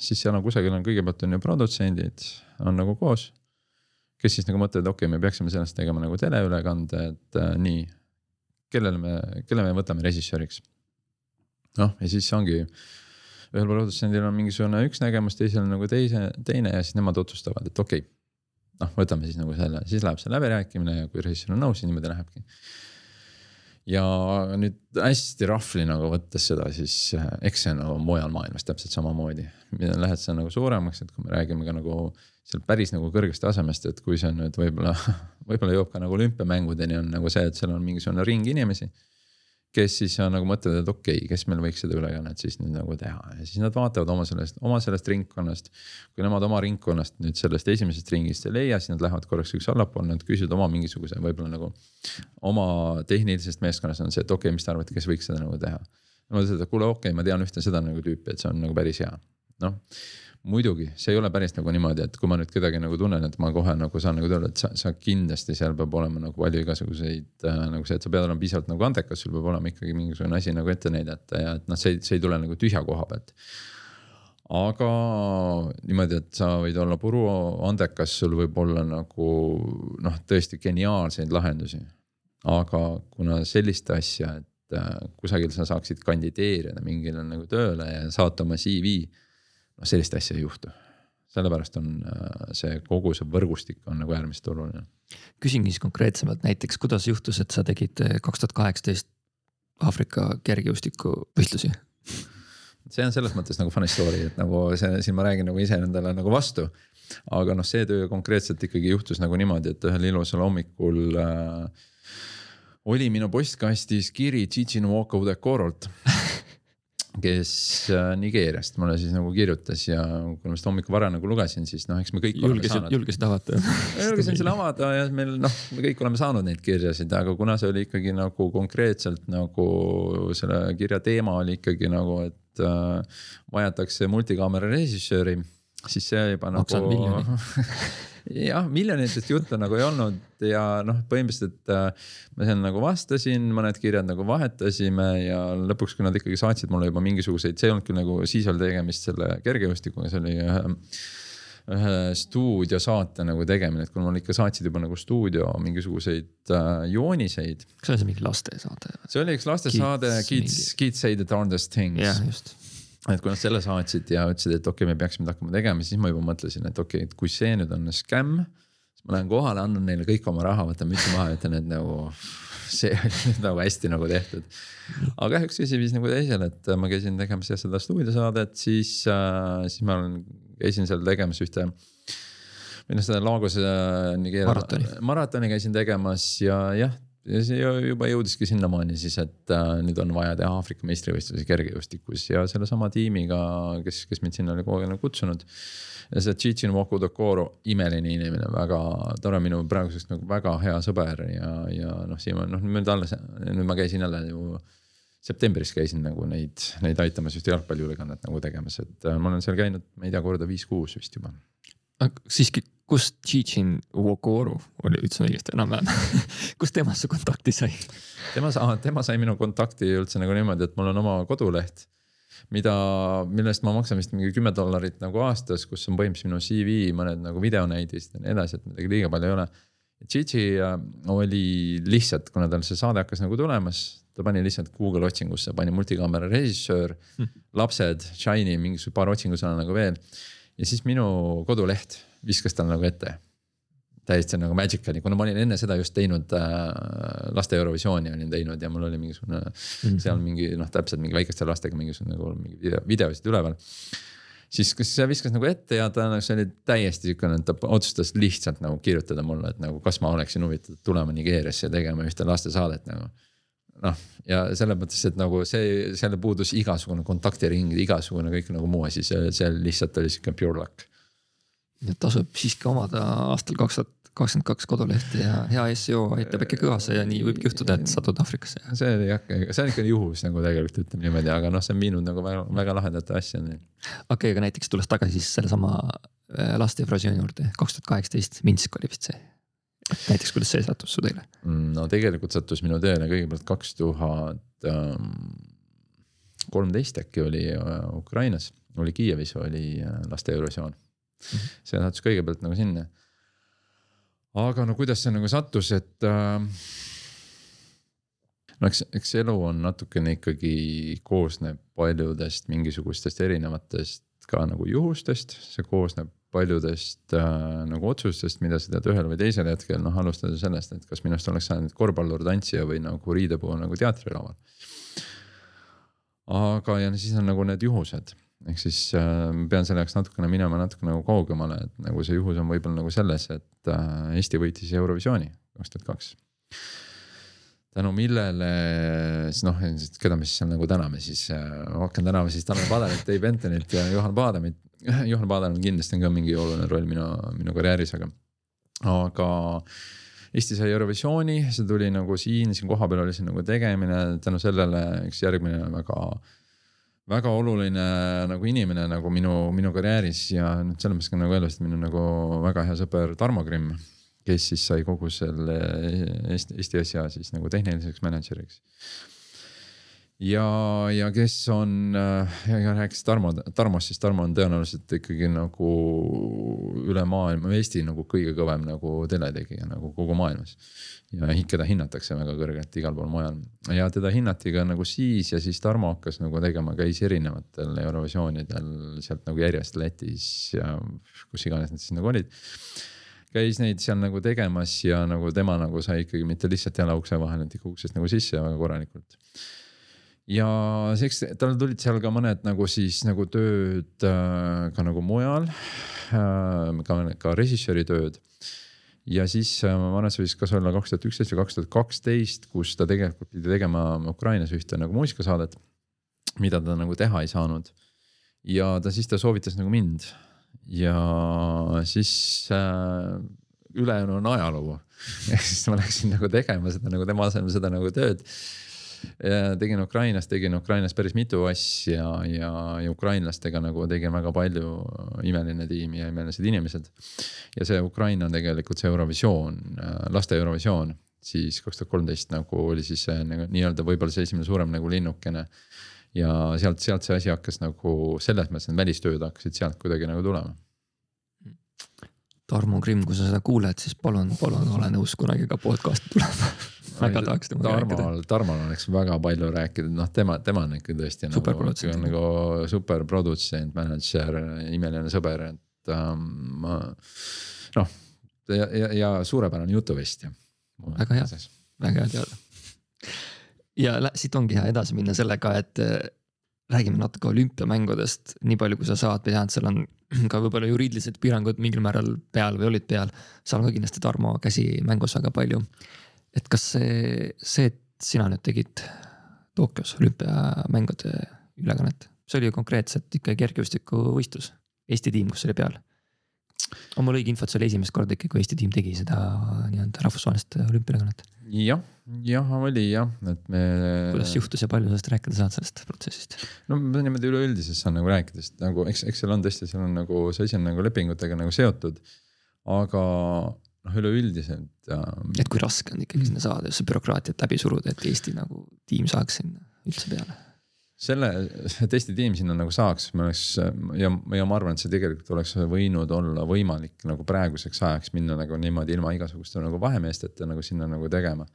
siis seal on kusagil on kõigepealt on ju produtsendid on nagu koos. kes siis nagu mõtlevad, okei okay,, me peaksime sellest tegema nagu teleülekande, et äh, nii, kellele me, kelle me võtame režissööriks. noh, ja siis ongi ühel produtsendil on mingisugune üks nägemus, teisel on nagu teise, teine ja siis nemad otsustavad, et okei okay,. noh, võtame siis nagu selle, siis läheb see läbirääkimine ja kui režissöör on nõus, siis niimoodi lähebki. ja nüüd hästi rahvli nagu võttes seda, siis eh, eks see on nagu mujal maailmas täpselt samamoodi. Lähed sa nagu suuremaks, et kui me räägime ka nagu seal päris nagu kõrgest tasemest, et kui see on nüüd võib-olla, <laughs> võib-olla jõuab ka nagu olümpiamängudeni on nagu see, et seal on mingisugune ring inimesi kes siis on nagu mõtlevad, et okei okay,, kes meil võiks seda ülekannet siis nüüd nagu teha ja siis nad vaatavad oma sellest, oma sellest ringkonnast. kui nemad oma ringkonnast nüüd sellest esimesest ringist ei leia, siis nad lähevad korraks üks allapoole, nad küsivad oma mingisuguse võib-olla nagu. oma tehnilisest meeskonnast on see, et okei okay,, mis te arvate, kes võiks seda nagu teha. Nad ütlevad, et kuule, okei okay,, ma tean ühte seda nagu tüüpi, et see on nagu päris hea, noh muidugi, see ei ole päris nagu niimoodi, et kui ma nüüd kedagi nagu tunnen, et ma kohe nagu saan nagu öelda, et sa, sa kindlasti seal peab olema nagu palju igasuguseid äh, nagu see, et sa pead olema piisavalt nagu andekas, sul peab olema ikkagi mingisugune asi nagu ette näidata ja et noh, see, see ei tule nagu tühja koha pealt. aga niimoodi, et sa võid olla puru andekas, sul võib olla nagu noh, tõesti geniaalseid lahendusi. aga kuna sellist asja, et äh, kusagil sa saaksid kandideerida mingile nagu tööle ja saata oma CV noh, sellist asja ei juhtu. sellepärast on äh, see kogu see võrgustik on nagu äärmiselt oluline. küsingi siis konkreetsemalt näiteks, kuidas juhtus, et sa tegid äh, kaks tuhat kaheksateist Aafrika kergejõustikuvõistlusi? see on selles mõttes nagu funny story, et nagu see, siin ma räägin nagu iseendale nagu vastu. aga noh, see töö konkreetselt ikkagi juhtus nagu niimoodi, et ühel ilusal hommikul äh, oli minu postkastis kiri Gigi Nwoko Udekorolt <laughs> kes äh, Nigeeriast mulle siis nagu kirjutas ja kui ma seda hommikul vara nagu lugesin, siis noh, eks me kõik. julgesid, julgesid avada julgesin selle avada ja meil noh, me kõik oleme saanud neid kirjasid, aga kuna see oli ikkagi nagu konkreetselt nagu selle kirja teema oli ikkagi nagu, et äh, vajatakse multikaamera režissööri, siis see juba nagu. <laughs> jah, miljonitest juttu nagu ei olnud ja noh, põhimõtteliselt äh, ma seal nagu vastasin, mõned kirjad nagu vahetasime ja lõpuks, kui nad ikkagi saatsid mulle juba mingisuguseid, see ei olnud küll nagu siis oli tegemist selle kergejõustikuga, see oli ühe ühe stuudiosaate nagu tegemine, et kui mul ikka saatsid juba nagu stuudio mingisuguseid äh, jooniseid. kas see oli mingi lastesaade? see oli üks lastesaade, Kids, Kids say the darndest things. jah, just et kui nad selle saatsid ja ütlesid, et okei okay,, me peaksime hakkama tegema, siis ma juba mõtlesin, et okei okay,, et kui see nüüd on skämm. siis ma lähen kohale, annan neile kõik oma raha, võtan mütsi maha ja ütlen, et nagu see <laughs> oli nagu hästi nagu tehtud. aga üks asi viis nagu teisele, et ma käisin tegemas jah seda stuudiosaadet, siis äh,, siis ma käisin seal tegemas ühte või noh, seda Lagose äh, Nigeeria maratoni. maratoni käisin tegemas ja jah, ja see juba jõudiski sinnamaani siis, et äh, nüüd on vaja teha Aafrika meistrivõistlusi kergejõustikus ja sellesama tiimiga, kes, kes mind sinna oli kogu aeg kutsunud. ja see Chichin Wokudokoro, imeline inimene, väga tore, minu praeguseks nagu väga hea sõber ja, ja noh, Siim, noh nüüd alles, nüüd ma käisin jälle ju septembris käisin nagu neid, neid aitamas ühte jalgpalliülekannet nagu tegemas, et äh, ma olen seal käinud, ma ei tea, korda viis-kuus vist juba. siiski kust Chichin Wokoro oli, ütlesin õigesti enam-vähem <laughs> kust temast su kontakti sai? tema sa-, tema sai minu kontakti üldse nagu niimoodi, et mul on oma koduleht. mida, mille eest ma maksan vist mingi kümme dollarit nagu aastas, kus on põhimõtteliselt minu CV, mõned nagu videonäidised ja nii edasi, et midagi liiga palju ei ole. Chichi äh, oli lihtsalt, kuna tal see saade hakkas nagu tulemas, ta pani lihtsalt Google otsingusse, pani multikaamera režissöör hm., lapsed, Shiny, mingisugune paar otsingusõna nagu veel. ja siis minu koduleht viskas tal nagu ette. täiesti nagu magical'i, kuna ma olin enne seda just teinud äh, laste Eurovisiooni olin teinud ja mul oli mingisugune mm -hmm. seal mingi noh, täpselt mingi väikeste lastega mingisugune nagu mingi video, videosid üleval siis, kas see viskas nagu ette ja ta, see oli täiesti siukene, ta otsustas lihtsalt nagu kirjutada mulle, et nagu kas ma oleksin huvitatud tulema Nigeeriasse ja tegema ühte lastesaadet nagu. noh, ja selles mõttes, et nagu see, selle puudus igasugune kontaktiring, igasugune kõik nagu muu asi, see, see lihtsalt oli sihuke pure luck tasub siiski omada aastal kaks tuhat kakskümmend kaks kodulehte ja hea seo aitab äkki kõvasse ja nii võibki juhtuda, et satud Aafrikasse. see oli jah, see on ikka juhus nagu tegelikult ütleme niimoodi, aga noh, see on viinud nagu väga, väga lahedate asjadeni. okei okay,, aga näiteks tulles tagasi siis sellesama äh, laste Eurovisiooni juurde, kaks tuhat kaheksateist, Minsk oli vist see. näiteks, kuidas see sattus su teele? Mm, no tegelikult sattus minu teele kõigepealt kaks tuhat kolmteist äkki oli äh, Ukrainas, oli Kiievis oli äh, laste Eurovisioon. See sattus kõigepealt nagu sinna. aga no kuidas see nagu sattus, et äh, no eks, eks elu on natukene ikkagi koosneb paljudest mingisugustest erinevatest ka nagu juhustest, see koosneb paljudest äh, nagu otsustest, mida sa tead ühel või teisel hetkel, noh alustada sellest, et kas minust oleks saanud korvpallur, tantsija või nagu riidepuu nagu teatrilaval. aga, ja siis on nagu need juhused, ehk siis äh, pean selle jaoks natukene minema natuke nagu kaugemale, et nagu see juhus on võib-olla nagu selles, et äh, Eesti võitis Eurovisiooni kaks tuhat kaks tänu millele siis noh, keda me siis seal nagu täname siis äh,, hakkan tänama siis Tanel Padelit, Dave Bentonit ja Juhan Paadamit. <laughs> Juhan Paadamil kindlasti on ka mingi oluline roll minu, minu karjääris, aga, aga Eesti sai Eurovisiooni, see tuli nagu siin, siin kohapeal oli see nagu tegemine, tänu sellele üks järgmine väga väga oluline nagu inimene nagu minu, minu karjääris ja nüüd selles mõttes ka nagu elus, et minu nagu väga hea sõber Tarmo Grimm kes siis sai kogu selle Eesti, Eesti asja siis nagu tehniliseks mänedžeriks. Ja, ja kes on äh, rääkis Tarmo, Tarmost, siis Tarmo on tõenäoliselt ikkagi nagu üle maailma, Eesti nagu kõige kõvem nagu teletegija nagu kogu maailmas. ja keda hinnatakse väga kõrgelt igal pool mujal ja teda hinnati ka nagu siis ja siis Tarmo hakkas nagu tegema, käis erinevatel Eurovisioonidel sealt nagu järjest Lätis ja kus iganes need siis nagu olid käis neid seal nagu tegemas ja nagu tema nagu sai ikkagi mitte lihtsalt jala ukse vahele, et ikka uksest nagu sisse väga korralikult. Ja eks tal tulid seal ka mõned nagu siis nagu tööd äh, ka nagu mujal äh,, ka, ka režissööri tööd ja siis äh, vanas võis kas olla kaks tuhat üksteist või kaks tuhat kaksteist, kus ta tegelikult pidi tegema Ukrainas ühte nagu muusikasaadet, mida ta nagu teha ei saanud. ja ta siis ta soovitas nagu mind ja siis äh, ülejäänu on ajalugu <laughs> ehk siis ma läksin nagu tegema seda nagu tema asemel seda nagu tööd. Tegin Ukrainas, tegin Ukrainas päris mitu asja ja, ja ukrainlastega nagu tegin väga palju, imeline tiim ja imelised inimesed. ja see Ukraina tegelikult see Eurovisioon, laste Eurovisioon, siis kaks tuhat kolmteist nagu oli siis nagu nii-öelda võib-olla see esimene suurem nagu linnukene ja sealt, sealt see asi hakkas nagu selles mõttes need välistööd hakkasid sealt kuidagi nagu tulema. Tarmo Krimm, kui sa seda kuuled, siis palun, palun ole nõus kunagi ka podcast'i tulema. <laughs> Väga tahaks temaga rääkida. Tarmol oleks väga palju rääkida, noh, tema, tema on ikka tõesti super nagu, nagu super produtsent, mänedžer, imeline sõber, et ähm, ma noh ja, ja, ja suurepärane jutuvestja. väga hea, väga hea teada. Ja siit ongi hea edasi minna sellega, et räägime natuke olümpiamängudest, nii palju kui sa saad, ma tean, et seal on <clears throat> ka võib-olla juriidilised piirangud mingil määral peal või olid peal. seal on ka kindlasti Tarmo käsi mängus väga palju. et kas see, see, et sina nüüd tegid Tokyos olümpiamängude ülekannet, see oli ju konkreetselt ikka kergejõustikuvõistlus, Eesti tiim, kus oli peal on mul õige info, et see oli esimest korda ikka, kui Eesti tiim tegi seda nii-öelda rahvusvahelist olümpiakannet? jah, jah oli jah, et me. kuidas juhtus ja palju sellest rääkida saad, sellest protsessist? no niimoodi üleüldiselt saan nagu rääkida, sest nagu eks, eks seal on tõesti, seal on nagu see asi on nagu lepingutega nagu seotud. aga noh, üleüldiselt ähm.... et kui raske on ikkagi sinna saada, just see bürokraatiat läbi suruda, et Eesti nagu tiim saaks sinna üldse peale selle, <laughs> et Eesti tiim sinna nagu saaks, me oleks ja, ja ma arvan, et see tegelikult oleks võinud olla võimalik nagu praeguseks ajaks minna nagu niimoodi ilma igasuguste nagu vahemeesteta nagu sinna nagu tegema.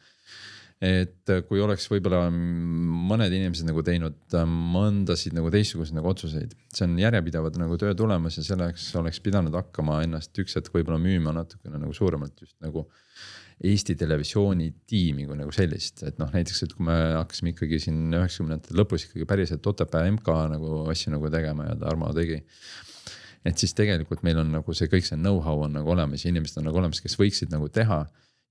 et kui oleks võib-olla mõned inimesed nagu teinud mõndasid nagu teistsuguseid nagu otsuseid, see on järjepidevad nagu töö tulemus ja selleks oleks pidanud hakkama ennast üks hetk võib-olla müüma natukene nagu suuremalt just nagu Eesti Televisiooni tiimi kui nagu sellist, et noh, näiteks, et kui me hakkasime ikkagi siin üheksakümnendate lõpus ikkagi päriselt Otepää MK nagu asju nagu tegema ja Tarmo tegi. et siis tegelikult meil on nagu see kõik see know-how on nagu olemas ja inimesed on nagu olemas, kes võiksid nagu teha.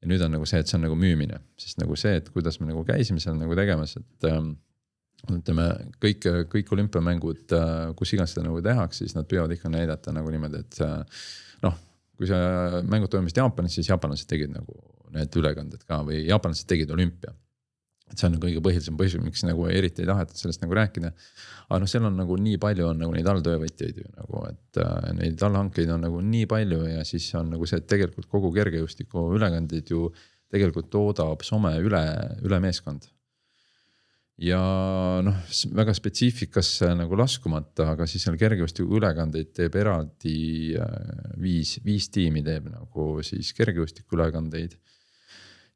ja nüüd on nagu see, et see on nagu müümine, sest nagu see, et kuidas me nagu käisime seal nagu tegemas, et ähm, ütleme kõik, kõik olümpiamängud, äh, kus iganes seda nagu tehakse, siis nad püüavad ikka näidata nagu niimoodi, et äh, noh, kui see mängud toimusid Jaapanis, siis jaapanlased tegid nagu need ülekanded ka või jaapanlased tegid olümpia. et see on kõige põhilisem põhjus, miks nagu eriti ei tahetud sellest nagu rääkida. aga noh, seal on nagu nii palju on nagu neid alltöövõtjaid ju nagu, et äh, neid allhankeid on nagu nii palju ja siis on nagu see, et tegelikult kogu kergejõustiku ülekandeid ju tegelikult toodab Soome üle, üle meeskond ja noh, väga spetsiifikasse nagu laskumata, aga siis seal kergejõustiku ülekandeid teeb eraldi äh, viis, viis tiimi teeb nagu siis kergejõustiku ülekandeid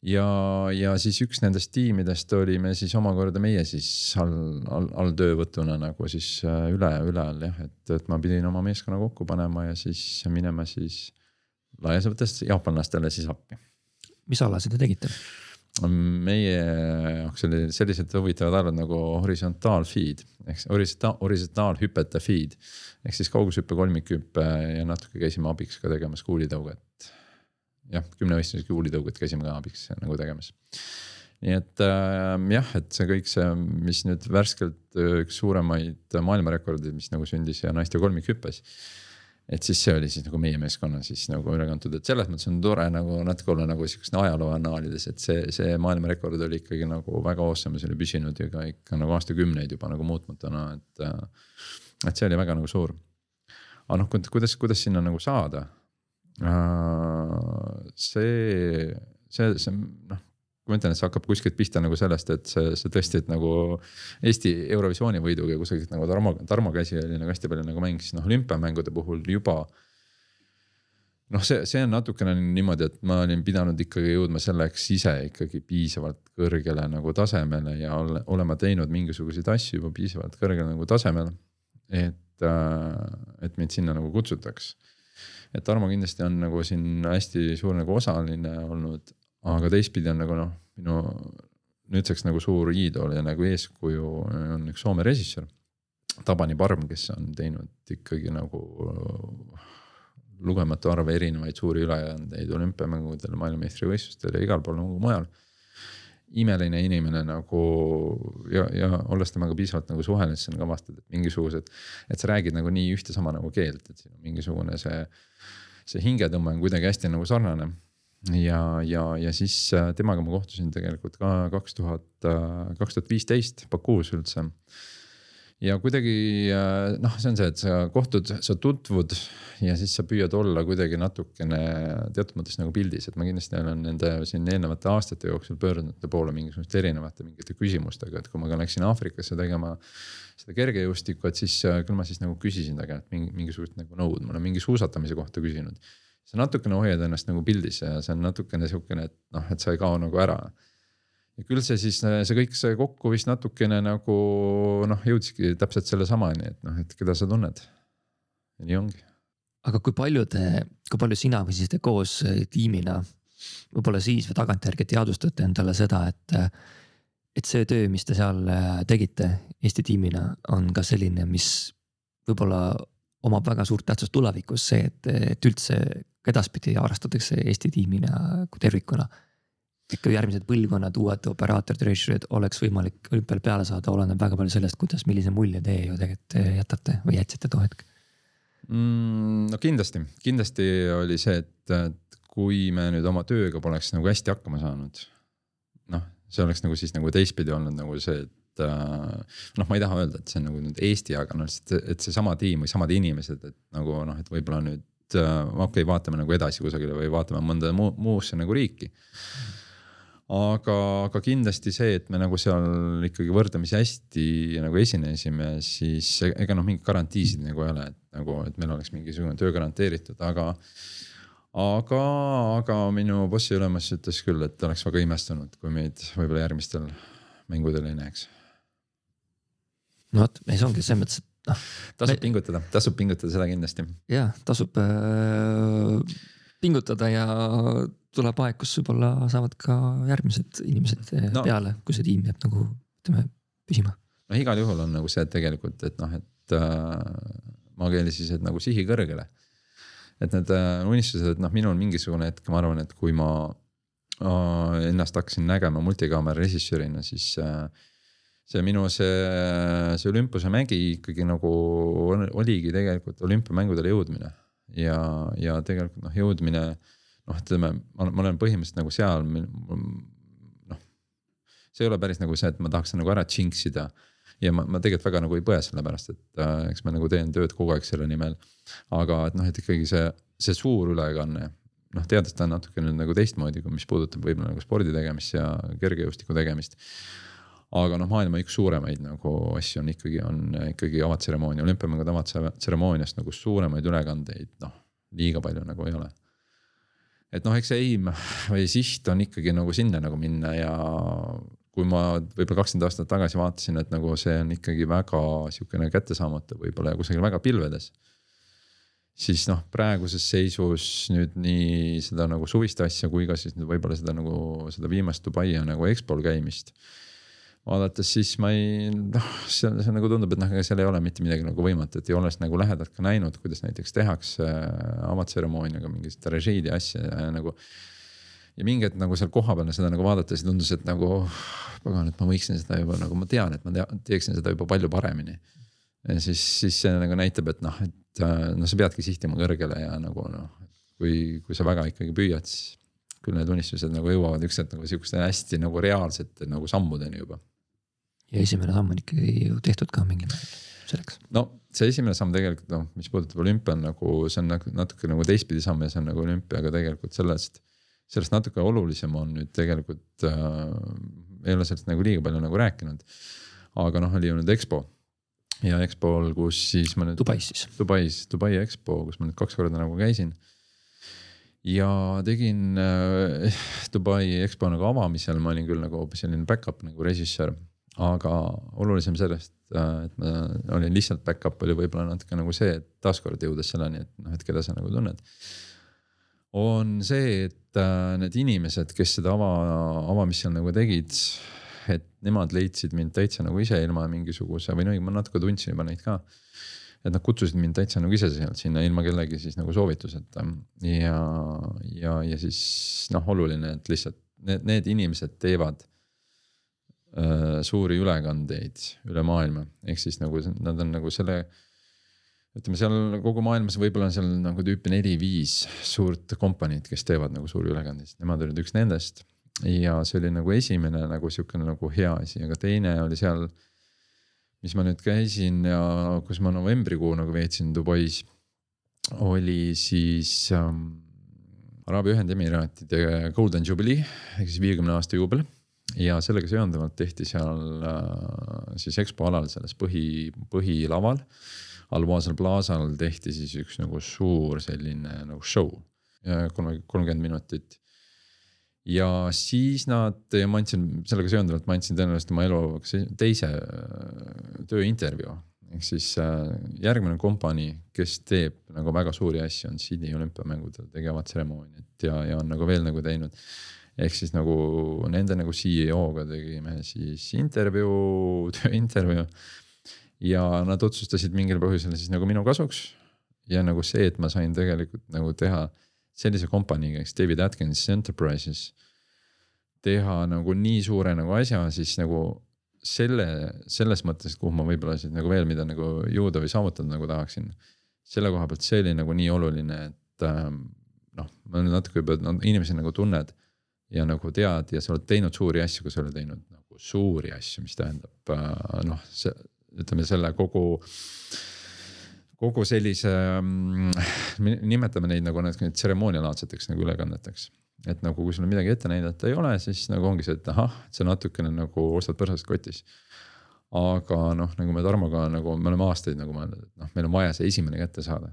ja, ja siis üks nendest tiimidest olime siis omakorda meie siis all, all, alltöövõtuna nagu siis äh, üle, üle all jah, et, et ma pidin oma meeskonna kokku panema ja siis minema siis laias mõttes jaapanlastele siis appi. mis ala seda tegite? meie jaoks oli sellised huvitavad alad nagu horisontaalfeed ehk horisontaal, horisontaalhüpete feed ehk siis kaugushüppe, kolmikhüppe ja natuke käisime abiks ka tegemas kuulitõuget jah, kümnevõistluses kuulitõuget käisime ka abiks nagu tegemas. nii et äh, jah, et see kõik see, mis nüüd värskelt üks suuremaid maailmarekordeid, mis nagu sündis ja naiste kolmikhüppes et siis see oli siis nagu meie meeskonna siis nagu üle kantud, et selles mõttes on tore nagu natuke olla nagu sihukest ajaloo annaalides, et see, see maailmarekord oli ikkagi nagu väga awesome see oli püsinud ju ka ikka nagu aastakümneid juba nagu muutmatuna, et. et see oli väga nagu suur. aga noh, kuidas, kuidas sinna nagu saada Äh, see, see, see noh, ma ütlen, et see hakkab kuskilt pihta nagu sellest, et see tõesti, et nagu Eesti Eurovisiooni võiduga kusagilt nagu Tarmo, Tarmo käsi oli nagu hästi palju nagu mängis, noh olümpiamängude puhul juba. noh, see, see on natukene niimoodi, et ma olin pidanud ikkagi jõudma selleks ise ikkagi piisavalt kõrgele nagu tasemele ja ole, olema teinud mingisuguseid asju juba piisavalt kõrgel nagu tasemel. et, äh, et mind sinna nagu kutsutaks et Tarmo kindlasti on nagu siin hästi suur nagu osaline olnud, aga teistpidi on nagu noh, minu nüüdseks nagu suur iidol ja nagu eeskuju on üks Soome režissöör. Tabani Parm, kes on teinud ikkagi nagu lugematu arv erinevaid suuri ülekandeid olümpiamängudel, maailmameistrivõistlustel ja igal pool nagu mujal imeline inimene nagu ja, ja olles temaga piisavalt nagu suhelnud, siis on ka avastanud, et mingisugused, et sa räägid nagu nii ühte sama nagu keelt, et siin on mingisugune see, see hingetõmme on kuidagi hästi nagu sarnane. ja, ja, ja siis äh, temaga ma kohtusin tegelikult ka kaks tuhat, äh, kaks tuhat viisteist Bakuus üldse ja kuidagi äh, noh, see on see, et sa kohtud, sa tutvud ja siis sa püüad olla kuidagi natukene teatud mõttes nagu pildis, et ma kindlasti olen nende siin eelnevate aastate jooksul pöördunud nende poole mingisuguste erinevate mingite küsimustega, et kui ma ka läksin Aafrikasse tegema seda kergejõustikku, et siis äh, küll ma siis nagu küsisin ta käest mingi, mingisugust nagu nõud, ma olen mingi suusatamise kohta küsinud. sa natukene hoiad ennast nagu pildis ja see on natukene sihukene, et noh, et sa ei kao nagu ära ja küll see siis, see kõik see kokku vist natukene nagu noh, jõudski täpselt sellesamani, et noh, et keda sa tunned. nii ongi. aga kui palju te, kui palju sina või siis te koos tiimina võib-olla siis või tagantjärgi teadvustate endale seda, et, et see töö, mis te seal tegite Eesti tiimina, on ka selline, mis võib-olla omab väga suurt tähtsust tulevikus, see, et, et üldse edaspidi harrastatakse Eesti tiimina kui tervikuna ikka järgmised põlvkonnad, uued operaator treasury'd oleks võimalik olümpial peale saada, oleneb väga palju sellest, kuidas, millise mulje teie ju tegelikult jätate või jätsite too hetk mm,? no kindlasti, kindlasti oli see, et, et kui me nüüd oma tööga poleks nagu hästi hakkama saanud. noh, see oleks nagu siis nagu teistpidi olnud nagu see, et äh, noh, ma ei taha öelda, et see on nagu nüüd Eesti, aga noh, et seesama tiim või samad inimesed, et nagu noh, et võib-olla nüüd äh, okei okay,, vaatame nagu edasi kusagile või vaatame mõnda muu, muusse nagu riiki mm aga, aga kindlasti see, et me nagu seal ikkagi võrdlemisi hästi nagu esinesime, siis ega noh, mingeid garantiisid nagu ei ole, et nagu, et meil oleks mingisugune töö garanteeritud, aga. aga, aga minu bossi ülemus ütles küll, et oleks väga imestunud, kui meid võib-olla järgmistel mängudel ei näeks. no vot, see ongi selles mõttes, et noh. tasub me... pingutada, tasub pingutada, seda kindlasti. ja tasub äh, pingutada ja tuleb aeg, kus võib-olla saavad ka järgmised inimesed eh, no. peale, kui see tiim jääb nagu ütleme püsima. noh, igal juhul on nagu see, tegelikult, et noh, et äh, maakeeles siis, et nagu sihi kõrgele. et need äh, unistused, et noh, minul mingisugune hetk, ma arvan, et kui ma äh, ennast hakkasin nägema multikaamera režissöörina, siis äh, see minu see, see olümpuse mägi ikkagi nagu oligi tegelikult olümpiamängudele jõudmine ja, ja tegelikult noh, jõudmine noh, ütleme, ma olen põhimõtteliselt nagu seal noh. see ei ole päris nagu see, et ma tahaks nagu ära jinx ida ja ma, ma tegelikult väga nagu ei põe selle pärast, et äh, eks ma nagu teen tööd kogu aeg selle nimel. aga et noh, et ikkagi see, see suur ülekanne, noh teades ta natuke nüüd nagu teistmoodi, kui mis puudutab võib-olla nagu spordi tegemist ja kergejõustiku tegemist. aga noh, maailma üks suuremaid nagu asju on ikkagi, on ikkagi avatseremoonia, olümpiamängude avatseremooniast nagu suuremaid ülekandeid, noh liiga palju nagu ei ole et noh, eks see aim või siht on ikkagi nagu sinna nagu minna ja kui ma võib-olla kakskümmend aastat tagasi vaatasin, et nagu see on ikkagi väga sihukene kättesaamatu võib-olla ja kusagil väga pilvedes. siis noh, praeguses seisus nüüd nii seda nagu suvist asja kui ka siis võib-olla seda nagu seda viimast Dubai nagu EXPO-l käimist vaadates, siis ma ei noh, see, see nagu tundub, et noh, ega seal ei ole mitte midagi nagu võimatut ja olles nagu lähedalt ka näinud, kuidas näiteks tehakse äh, avatseremooniaga mingit režiidi asja ja nagu ja mingi hetk nagu seal kohapeal seda nagu vaadates tundus, et nagu pagan, et ma võiksin seda juba nagu ma tean, et ma tea, teeksin seda juba palju paremini. ja siis, siis see nagu näitab, et noh, et noh, sa peadki sihtima kõrgele ja nagu noh, kui, kui sa väga ikkagi püüad, siis küll need unistused nagu jõuavad ükskord nagu sihukeste hästi nagu reaalsete nagu sammudeni juba. Ja esimene samm on ikkagi ju tehtud ka mingil määral selleks. no see esimene samm tegelikult noh, mis puudutab olümpia on nagu, see on nagu natuke nagu teistpidi samm ja see on nagu olümpiaga tegelikult sellest sellest natuke olulisem on nüüd tegelikult äh,, ei ole sellest nagu liiga palju nagu rääkinud. aga noh, oli ju nüüd EXPO ja EXPO-l, kus siis ma nüüd. Dubais siis. Dubais, Dubai EXPO, kus ma nüüd kaks korda nagu käisin. ja tegin äh, Dubai EXPO nagu avamisel, ma olin küll nagu selline back-up nagu režissöör. Aga olulisem sellest, äh, et ma olin lihtsalt back-up oli võib-olla natuke nagu see, et taaskord jõudes selleni, et noh, et keda sa nagu tunned on see, et äh, need inimesed, kes seda ava, avamist seal nagu tegid, et nemad leidsid mind täitsa nagu ise ilma mingisuguse või no ma natuke tundsin juba neid ka. et nad kutsusid mind täitsa nagu ise sealt sinna ilma kellegi siis nagu soovituseta ja, ja, ja siis noh, oluline, et lihtsalt need, need inimesed teevad suuri ülekandeid üle maailma, ehk siis nagu nad on nagu selle ütleme seal kogu maailmas võib-olla on seal nagu tüüpi neli-viis suurt kompaniid, kes teevad nagu suuri ülekandeid, nemad olid üks nendest. ja see oli nagu esimene nagu sihukene nagu hea asi, aga teine oli seal, mis ma nüüd käisin ja kus ma novembrikuu nagu veetsin Dubais, oli siis ähm, Araabia Ühendemiraatide Golden Jubilee ehk siis viiekümne aasta juubel ja sellega seonduvalt tehti seal äh, siis EXPO alal selles põhi, põhilaval äh, Al-Wasl Plazal tehti siis üks nagu suur selline nagu show, kolmkümmend minutit. ja siis nad, ma andsin sellega seonduvalt, ma andsin tõenäoliselt oma elu teise äh, tööintervjuu. ehk siis äh, järgmine kompanii, kes teeb nagu väga suuri asju, on Sydney olümpiamängudel tegevad tseremooniat ja, ja on nagu veel nagu teinud ehk siis nagu nende nagu CEO-ga tegime siis intervjuu, <laughs> tööintervjuu ja nad otsustasid mingil põhjusel siis nagu minu kasuks. ja nagu see, et ma sain tegelikult nagu teha sellise kompaniiga, eks David Atkins Enterprises. teha nagu nii suure nagu asja, siis nagu selle, selles mõttes, kuhu ma võib-olla siis nagu veel mida nagu jõuda või saavutada nagu tahaksin. selle koha pealt see oli nagu nii oluline, et ähm, noh, ma nüüd natuke juba no, inimesi nagu tunned ja nagu tead ja sa oled teinud suuri asju, kui sa oled teinud nagu suuri asju, mis tähendab äh, noh, see ütleme selle kogu kogu sellise, mm, nimetame neid nagu need tseremoonialaadseteks nagu ülekanneteks. et nagu, kui sul midagi ette näidata ei ole, siis nagu ongi see, et ahah, et see natukene nagu ostad põrsast kotis. aga noh, nagu me Tarmoga nagu me oleme aastaid nagu mõelnud, et noh, meil on vaja see esimene kätte saada.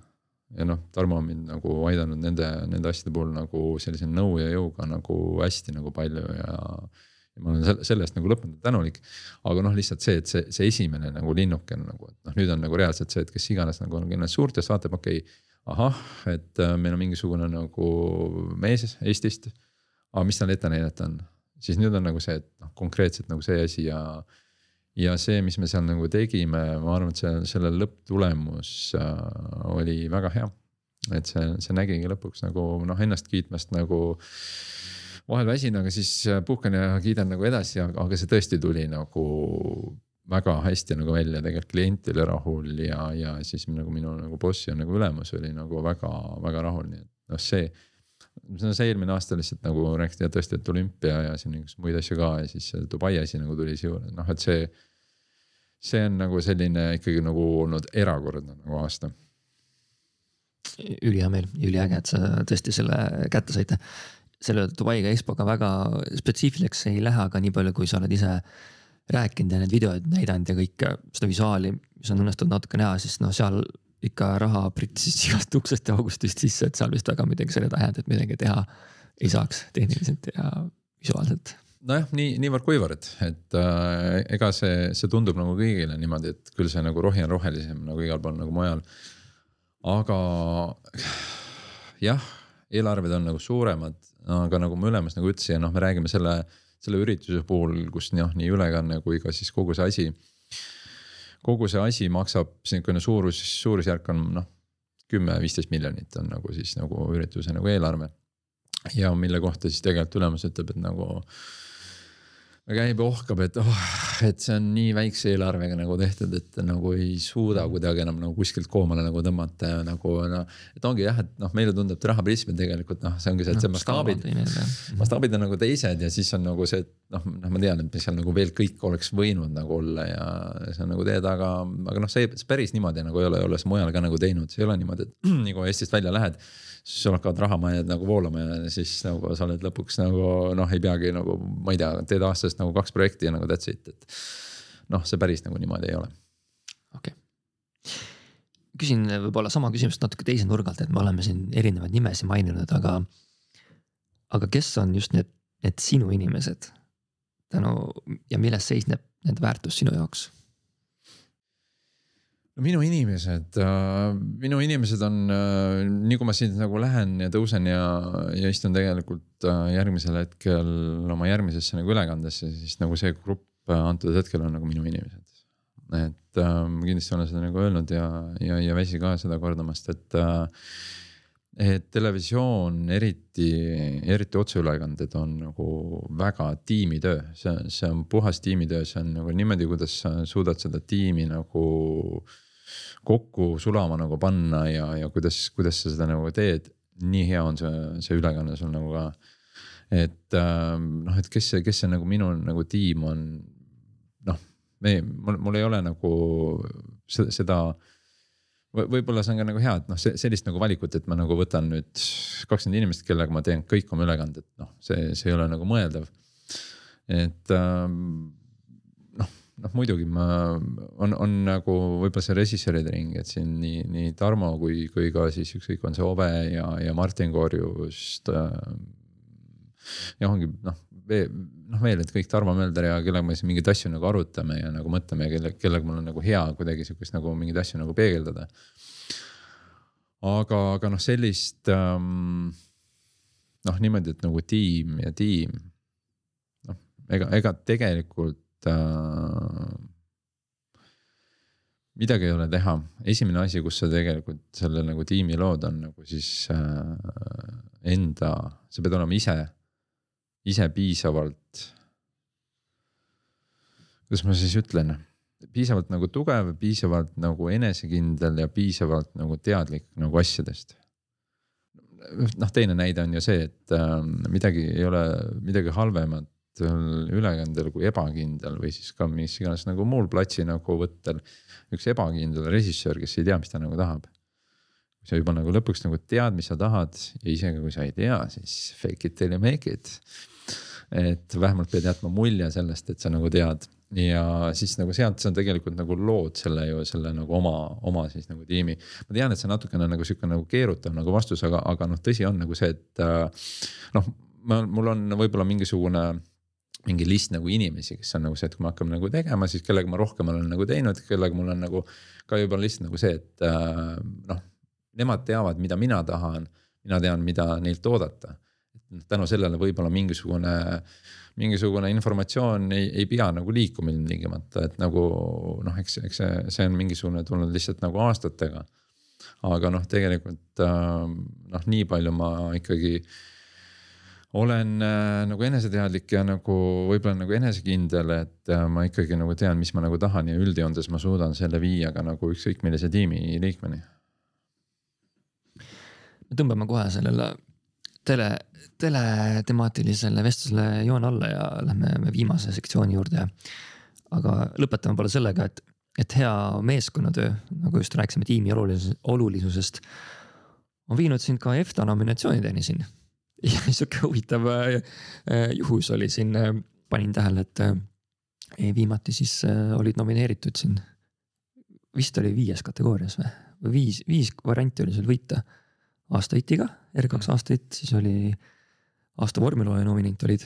Ja noh, Tarmo on mind nagu aidanud nende, nende asjade puhul nagu sellise nõu ja jõuga nagu hästi nagu palju ja ja ma olen selle, selle eest nagu lõpmatult tänulik. aga noh, lihtsalt see, et see, see esimene nagu linnuke on nagu, et noh, nüüd on nagu reaalselt see, et kes iganes nagu on kindlasti suurtest vaatab, okei okay,. ahah, et äh, meil on mingisugune nagu mees Eestist. aga mis tal ette näidata on, siis nüüd on nagu see, et noh, konkreetselt nagu see asi ja. Ja see, mis me seal nagu tegime, ma arvan, et see, selle lõpptulemus äh, oli väga hea. et see, see nägigi lõpuks nagu noh, ennast kiitmast nagu vahel väsin, aga siis äh, puhkan ja kiidan nagu edasi, aga see tõesti tuli nagu väga hästi nagu välja, tegelikult klient oli rahul ja, ja siis nagu minu nagu boss ja nagu ülemus oli nagu väga-väga rahul, nii et noh, see. No see eelmine aasta lihtsalt nagu rääkisite tõesti, et olümpia ja siin igasuguseid muid asju ka ja siis Dubai asi nagu tuli siia, noh, et see. see on nagu selline ikkagi nagu olnud erakordne nagu aasta. ülihea meel, üliäge, et sa tõesti selle kätte saite. selle Dubaiga EXPO-ga väga spetsiifiliseks ei lähe, aga nii palju, kui sa oled ise rääkinud ja need videod näidanud ja kõike seda visuaali, mis on õnnestunud natuke näha, siis noh, seal ikka raha pritsis <laughs> igast uksest ja augustist sisse, et seal vist väga midagi selle et midagi teha ei saaks tehniliselt ja visuaalselt. nojah, nii, niivõrd-kuivõrd, et äh, ega see, see tundub nagu kõigile niimoodi, et küll see nagu rohi on rohelisem nagu igal pool nagu mujal. aga jah, eelarved on nagu suuremad, aga nagu ma ülemas nagu ütlesin, noh, me räägime selle, selle ürituse puhul, kus noh, nii ülekanne kui ka siis kogu see asi kogu see asi maksab niisugune suurus, suurusjärk on noh, kümme, viisteist miljonit on nagu siis nagu ürituse nagu eelarve. ja mille kohta siis tegelikult ülemus ütleb, et nagu käib ja ohkab, et oh, et see on nii väikse eelarvega nagu tehtud, et nagu ei suuda kuidagi enam nagu kuskilt koomale nagu tõmmata ja nagu noh. et ongi jah, et noh, meile tundub, et rahaprism tegelikult noh, see ongi see, et see no, mastaabid, mastaabid on nagu teised ja siis on nagu see, et noh, noh, ma tean, et seal nagu veel kõik oleks võinud nagu olla ja see on nagu teed, aga, aga noh, see, päris niimoodi nagu ei ole, olles mujal ka nagu teinud, see ei ole niimoodi, et <clears throat> nii kui Eestist välja lähed sul hakkavad rahamajad nagu voolama ja siis nagu sa oled lõpuks nagu noh, ei peagi nagu, ma ei tea, teed aastas nagu kaks projekti ja nagu that's it, et. noh, see päris nagu niimoodi ei ole. okei okay. küsin võib-olla sama küsimust natuke teise nurga alt, et me oleme siin erinevaid nimesid maininud, aga. aga kes on just need, need sinu inimesed tänu ja milles seisneb nende väärtus sinu jaoks no minu inimesed äh,, minu inimesed on äh,, nii kui ma siit nagu lähen ja tõusen ja, ja istun tegelikult äh, järgmisel hetkel oma järgmisesse nagu ülekandesse, siis nagu see grupp antud hetkel on nagu minu inimesed. et ma kindlasti olen seda nagu öelnud ja, ja, ja väsi ka seda kordamast, et et televisioon, eriti, eriti otseülekanded on nagu väga tiimitöö, see, see on puhas tiimitöö, see on nagu niimoodi, kuidas sa suudad seda tiimi nagu kokku sulama nagu panna ja, ja kuidas, kuidas sa seda nagu teed. nii hea on see, see ülekanne sul nagu ka. et ähm, noh, et kes see, kes see nagu minu nagu tiim on. noh, me, mul, mul ei ole nagu seda, seda võib-olla see on ka nagu hea, et noh, sellist nagu valikut, et ma nagu võtan nüüd kakskümmend inimest, kellega ma teen kõik oma ülekanded, noh, see, see ei ole nagu mõeldav. et ähm, noh, noh muidugi ma, on, on nagu võib-olla see režissööride ring, et siin nii, nii Tarmo kui, kui ka siis ükskõik, on see Ove ja, ja Martin Korjust äh,. ja ongi noh, noh veel, et kõik Tarmo Mölder ja kellega me siis mingeid asju nagu arutame ja nagu mõtleme ja kelle, kellega mul on nagu hea kuidagi sihukest nagu mingeid asju nagu peegeldada. aga, aga noh, sellist ähm, noh, niimoodi, et nagu tiim ja tiim. noh, ega, ega tegelikult äh, midagi ei ole teha, esimene asi, kus sa tegelikult selle nagu tiimi lood, on nagu siis äh, enda, sa pead olema ise ise piisavalt. kuidas ma siis ütlen, piisavalt nagu tugev, piisavalt nagu enesekindel ja piisavalt nagu teadlik nagu asjadest. noh, teine näide on ju see, et äh, midagi ei ole midagi halvemat ülekandel kui ebakindel või siis ka mis iganes nagu muul platsi nagu võttel. üks ebakindel režissöör, kes ei tea, mis ta nagu tahab kui sa juba nagu lõpuks nagu tead, mis sa tahad ja isegi kui sa ei tea, siis fake it till you make it et vähemalt pead jätma mulje sellest, et sa nagu tead. Ja siis nagu sealt sa tegelikult nagu lood selle ju selle nagu oma, oma siis nagu tiimi. ma tean, et see natukene nagu sihuke nagu keerutav nagu vastus, aga, aga noh, tõsi on nagu see, et äh, noh, mul on võib-olla mingisugune mingi list nagu inimesi, kes on nagu see, et kui me hakkame nagu tegema, siis kellega ma rohkem olen nagu teinud, kellega mul on nagu ka juba lihtsalt nagu see, et äh, noh, nemad teavad, mida mina tahan, mina tean, mida neilt oodata tänu sellele võib-olla mingisugune, mingisugune informatsioon ei, ei pea nagu liikuma ilmtingimata, et nagu noh, eks, eks see, see on mingisugune tulnud lihtsalt nagu aastatega. aga noh, tegelikult äh, noh, nii palju ma ikkagi olen äh, nagu eneseteadlik ja nagu võib-olla nagu enesekindel, et äh, ma ikkagi nagu tean, mis ma nagu tahan ja üldjoontes ma suudan selle viia ka nagu ükskõik millise tiimi liikmeni. me tõmbame kohe sellele tele, teletemaatilisele vestlusele joone alla ja lähme viimase sektsiooni juurde. aga lõpetame pole sellega, et, et hea meeskonnatöö, nagu just rääkisime tiimi olulisus, olulisusest. on viinud sind ka EFTA nominatsioonideni siin. ja <laughs> sihuke huvitav äh, juhus oli siin, äh, panin tähele, et äh, viimati siis olid nomineeritud siin. vist oli viies kategoorias või viis, viis varianti oli sul võita aasta hitiga, R2 mm. aasta hitt, siis oli aasta vormelooja nominent olid,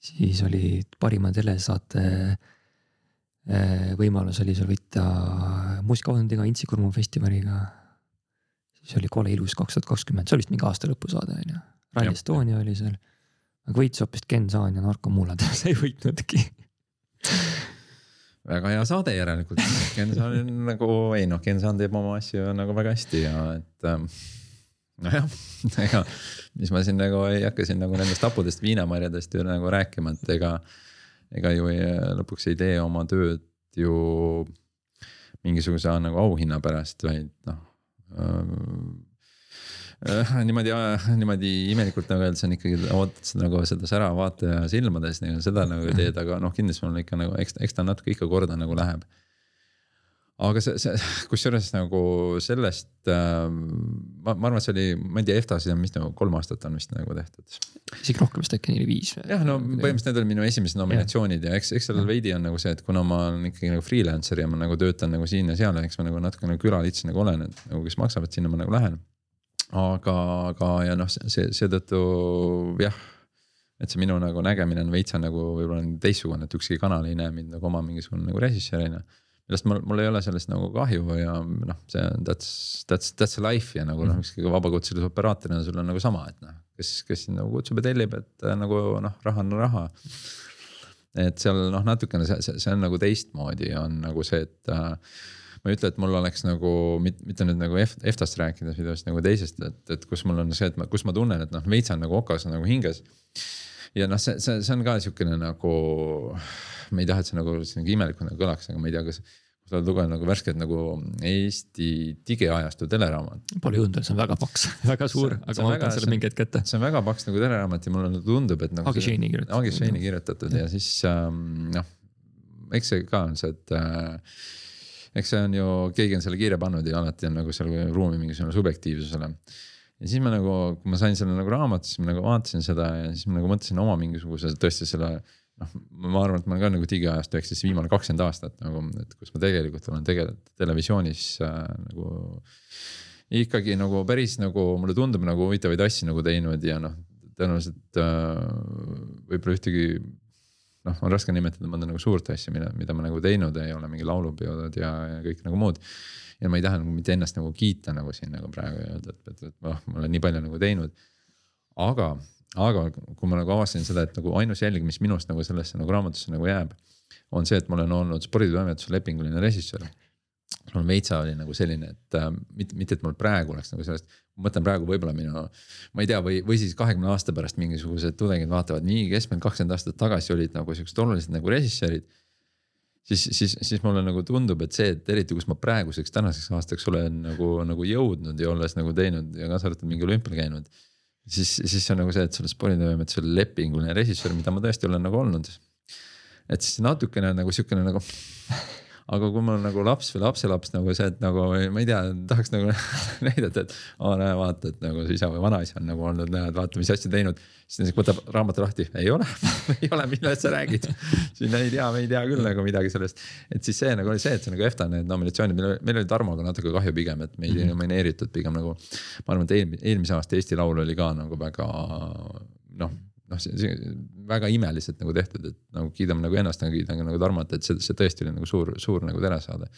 siis oli parima telesaate äh, võimalus oli sul võita muusikafoondiga, Intsi-Kurmu festivaliga. siis oli Kole ilus kaks tuhat kakskümmend, see oli vist mingi aasta lõpusaade on ju, Rally Estonia oli seal. aga võitis hoopis Ken Saan ja Narkomuulad sa <laughs> ei võitnudki väga hea saade järelikult, Ken Saan on nagu, ei noh, Ken Saan teeb oma asju nagu väga hästi ja et ähm, nojah, <laughs> ega mis ma siin nagu ei hakka siin nagu nendest hapudest viinamarjadest ju nagu rääkima, et ega. ega ju ei, lõpuks ei tee oma tööd ju mingisuguse nagu auhinna pärast, vaid noh äh,. niimoodi, niimoodi imelikult nagu öeldes on ikkagi ootad nagu seda sära vaataja silmades nagu seda nagu teed, aga noh, kindlasti mul ikka nagu eks, eks ta natuke ikka korda nagu läheb aga see, see kusjuures nagu sellest äh, ma, ma arvan, et see oli, ma ei tea, EFTA-sid on vist nagu kolm aastat on vist nagu tehtud. isegi rohkem vist äkki neli, viis. jah, no põhimõtteliselt need olid minu esimesed nominatsioonid ja, ja eks, eks sellel veidi on nagu see, et kuna ma olen ikkagi nagu freelancer ja ma nagu töötan nagu siin ja seal ja eks ma nagu natuke nagu külalits nagu olen, et nagu kes maksavad, sinna ma nagu lähen. aga, aga ja noh, see seetõttu jah et see minu nagu nägemine on veitsa nagu võib-olla teistsugune, et ükski kanal ei näe mind nagu oma mingisugune nagu režissöörina millest mul, mul ei ole sellest nagu kahju ja noh, see on that's, that's, that's life ja nagu noh, mhm. ükskõik vabakutselise operaatorina sul on nagu sama, et noh, kes, kes sind nagu kutsub ja tellib, et äh, nagu noh, raha on raha. et seal noh, natukene see, see, see on nagu teistmoodi on nagu see, et äh, ma ei ütle, et mul oleks nagu mitte, nüüd nagu EFTA-st rääkides, vaid just nagu teisest, et, et kus mul on see, et ma, kus ma tunnen, et noh, veits on nagu okas nagu hinges. ja noh, see, see, see on ka sihukene nagu ma ei taha, et see nagu, see nagu imelikult nagu kõlaks, aga ma ei tea, kas sa oled lugenud nagu värskelt nagu Eesti digiajastu teleraamat. Pole jõudnud veel, see on väga paks <laughs> väga suur, aga ma võtan selle mingi hetk ette. see on väga paks nagu teleraamat ja mulle tundub, et nagu. Agi Shane'i kirjutatud. Agi Shane'i kirjutatud ja siis ähm, noh, eks see ka on see, et äh, eks see on ju, keegi on selle kirja pannud ja alati on nagu seal ruumi mingisugune subjektiivsusele. ja siis ma nagu, kui ma sain selle nagu raamatu, siis ma nagu vaatasin seda ja siis ma nagu mõtlesin oma mingisuguse tõesti selle noh, ma arvan, et ma olen ka nagu digiajastu ehk siis viimane kakskümmend aastat nagu, et kus ma tegelikult olen tegelenud televisioonis äh, nagu. ikkagi nagu päris nagu mulle tundub nagu huvitavaid asju nagu teinud ja noh, tõenäoliselt äh, võib-olla ühtegi. noh, on raske nimetada mõnda nagu suurt asja, mida, mida ma nagu teinud ei ole, mingi laulupeod ja, ja kõik nagu muud. ja ma ei taha nagu mitte ennast nagu kiita nagu siin nagu praegu ja öelda, et, et, et noh, ma olen nii palju nagu teinud. aga aga kui ma nagu avastasin seda, et nagu ainus jälg, mis minust nagu sellesse nagu raamatusse nagu jääb, on see, et ma olen olnud sporditoimetuse lepinguline režissöör. mul veitsa oli nagu selline, et äh, mitte, mitte, et mul praegu oleks nagu sellest, ma mõtlen praegu võib-olla minu, ma ei tea, või, või siis kahekümne aasta pärast mingisugused tudengid vaatavad nii, kes meil kakskümmend aastat tagasi olid nagu siuksed olulised nagu režissöörid siis, siis, siis mulle nagu tundub, et see, et eriti, kus ma praeguseks tänaseks aastaks olen nagu, nagu jõudnud ja olles nagu teinud ja kaasa arvatud mingi olümpial käinud siis, siis on nagu see, et selles sporditoimetusel lepinguline režissöör, mida ma tõesti olen nagu olnud. et siis natukene nagu sihukene nagu <laughs> aga kui mul nagu laps või lapselaps nagu see, et nagu ma ei tea, tahaks nagu <laughs> näidata, et aa näe, vaata, et nagu su isa või vanaisa on nagu olnud, näed, vaata, mis asja teinud. siis näiteks võtab raamatu lahti, ei ole <laughs> ei ole, millest sa räägid. <laughs> siin ei tea, me ei tea küll nagu midagi sellest. et siis see nagu oli see, et see nagu EFTA need nominatsioonid, meil, meil oli Tarmoga natuke kahju pigem, et meid ei nomineeritud pigem nagu. ma arvan, et eelmise aasta Eesti Laul oli ka nagu väga noh noh, see, see väga imeliselt nagu tehtud, et nagu kiidame nagu ennast nagu kiidan ka nagu Tarmot, et see, see tõesti oli nagu suur, suur nagu telesaade.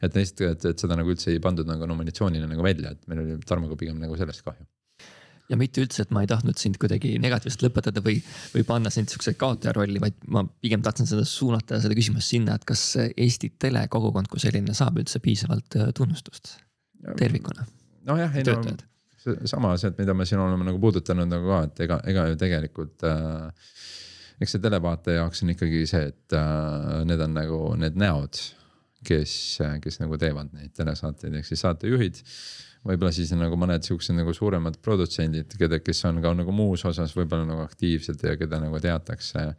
et lihtsalt, et, et seda nagu üldse ei pandud nagu nominatsioonina nagu välja, et meil oli Tarmoga pigem nagu sellest kahju ja mitte üldse, et ma ei tahtnud sind kuidagi negatiivselt lõpetada või, või panna sind sihukese kaotaja rolli, vaid ma pigem tahtsin seda suunata seda küsimust sinna, et kas Eesti telekogukond kui selline saab üldse piisavalt äh, tunnustust tervikuna? nojah, ei no seesama asi, et mida me siin oleme nagu puudutanud nagu ka, et ega, ega ju tegelikult äh,. eks see televaataja jaoks on ikkagi see, et äh, need on nagu need näod, kes, kes nagu teevad neid telesaateid, ehk siis saatejuhid. võib-olla siis nagu mõned siuksed nagu suuremad produtsendid, keda, kes on ka nagu muus osas võib-olla nagu aktiivsed ja keda nagu teatakse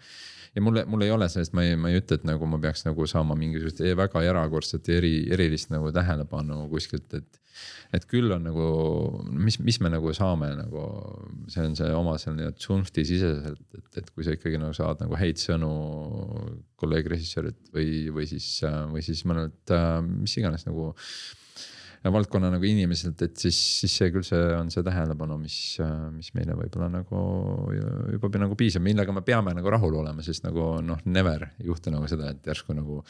ja mul, mul ei ole sellest, ma ei, ma ei ütle, et nagu ma peaks nagu saama mingisugust e-, väga erakordset eri, erilist nagu tähelepanu kuskilt, et. Et küll on nagu, mis, mis me nagu saame nagu, see on see oma seal nii-öelda tsunfti siseselt, et, et kui sa ikkagi nagu saad nagu häid sõnu kolleeg režissöörilt või, või siis, või siis mõnelt mis iganes nagu valdkonna nagu inimeselt, et siis, siis see küll, see on see tähelepanu, mis, mis meile võib-olla nagu juba nagu piisab, millega me peame nagu rahul olema, sest nagu noh, never ei juhtu nagu seda, et järsku nagu.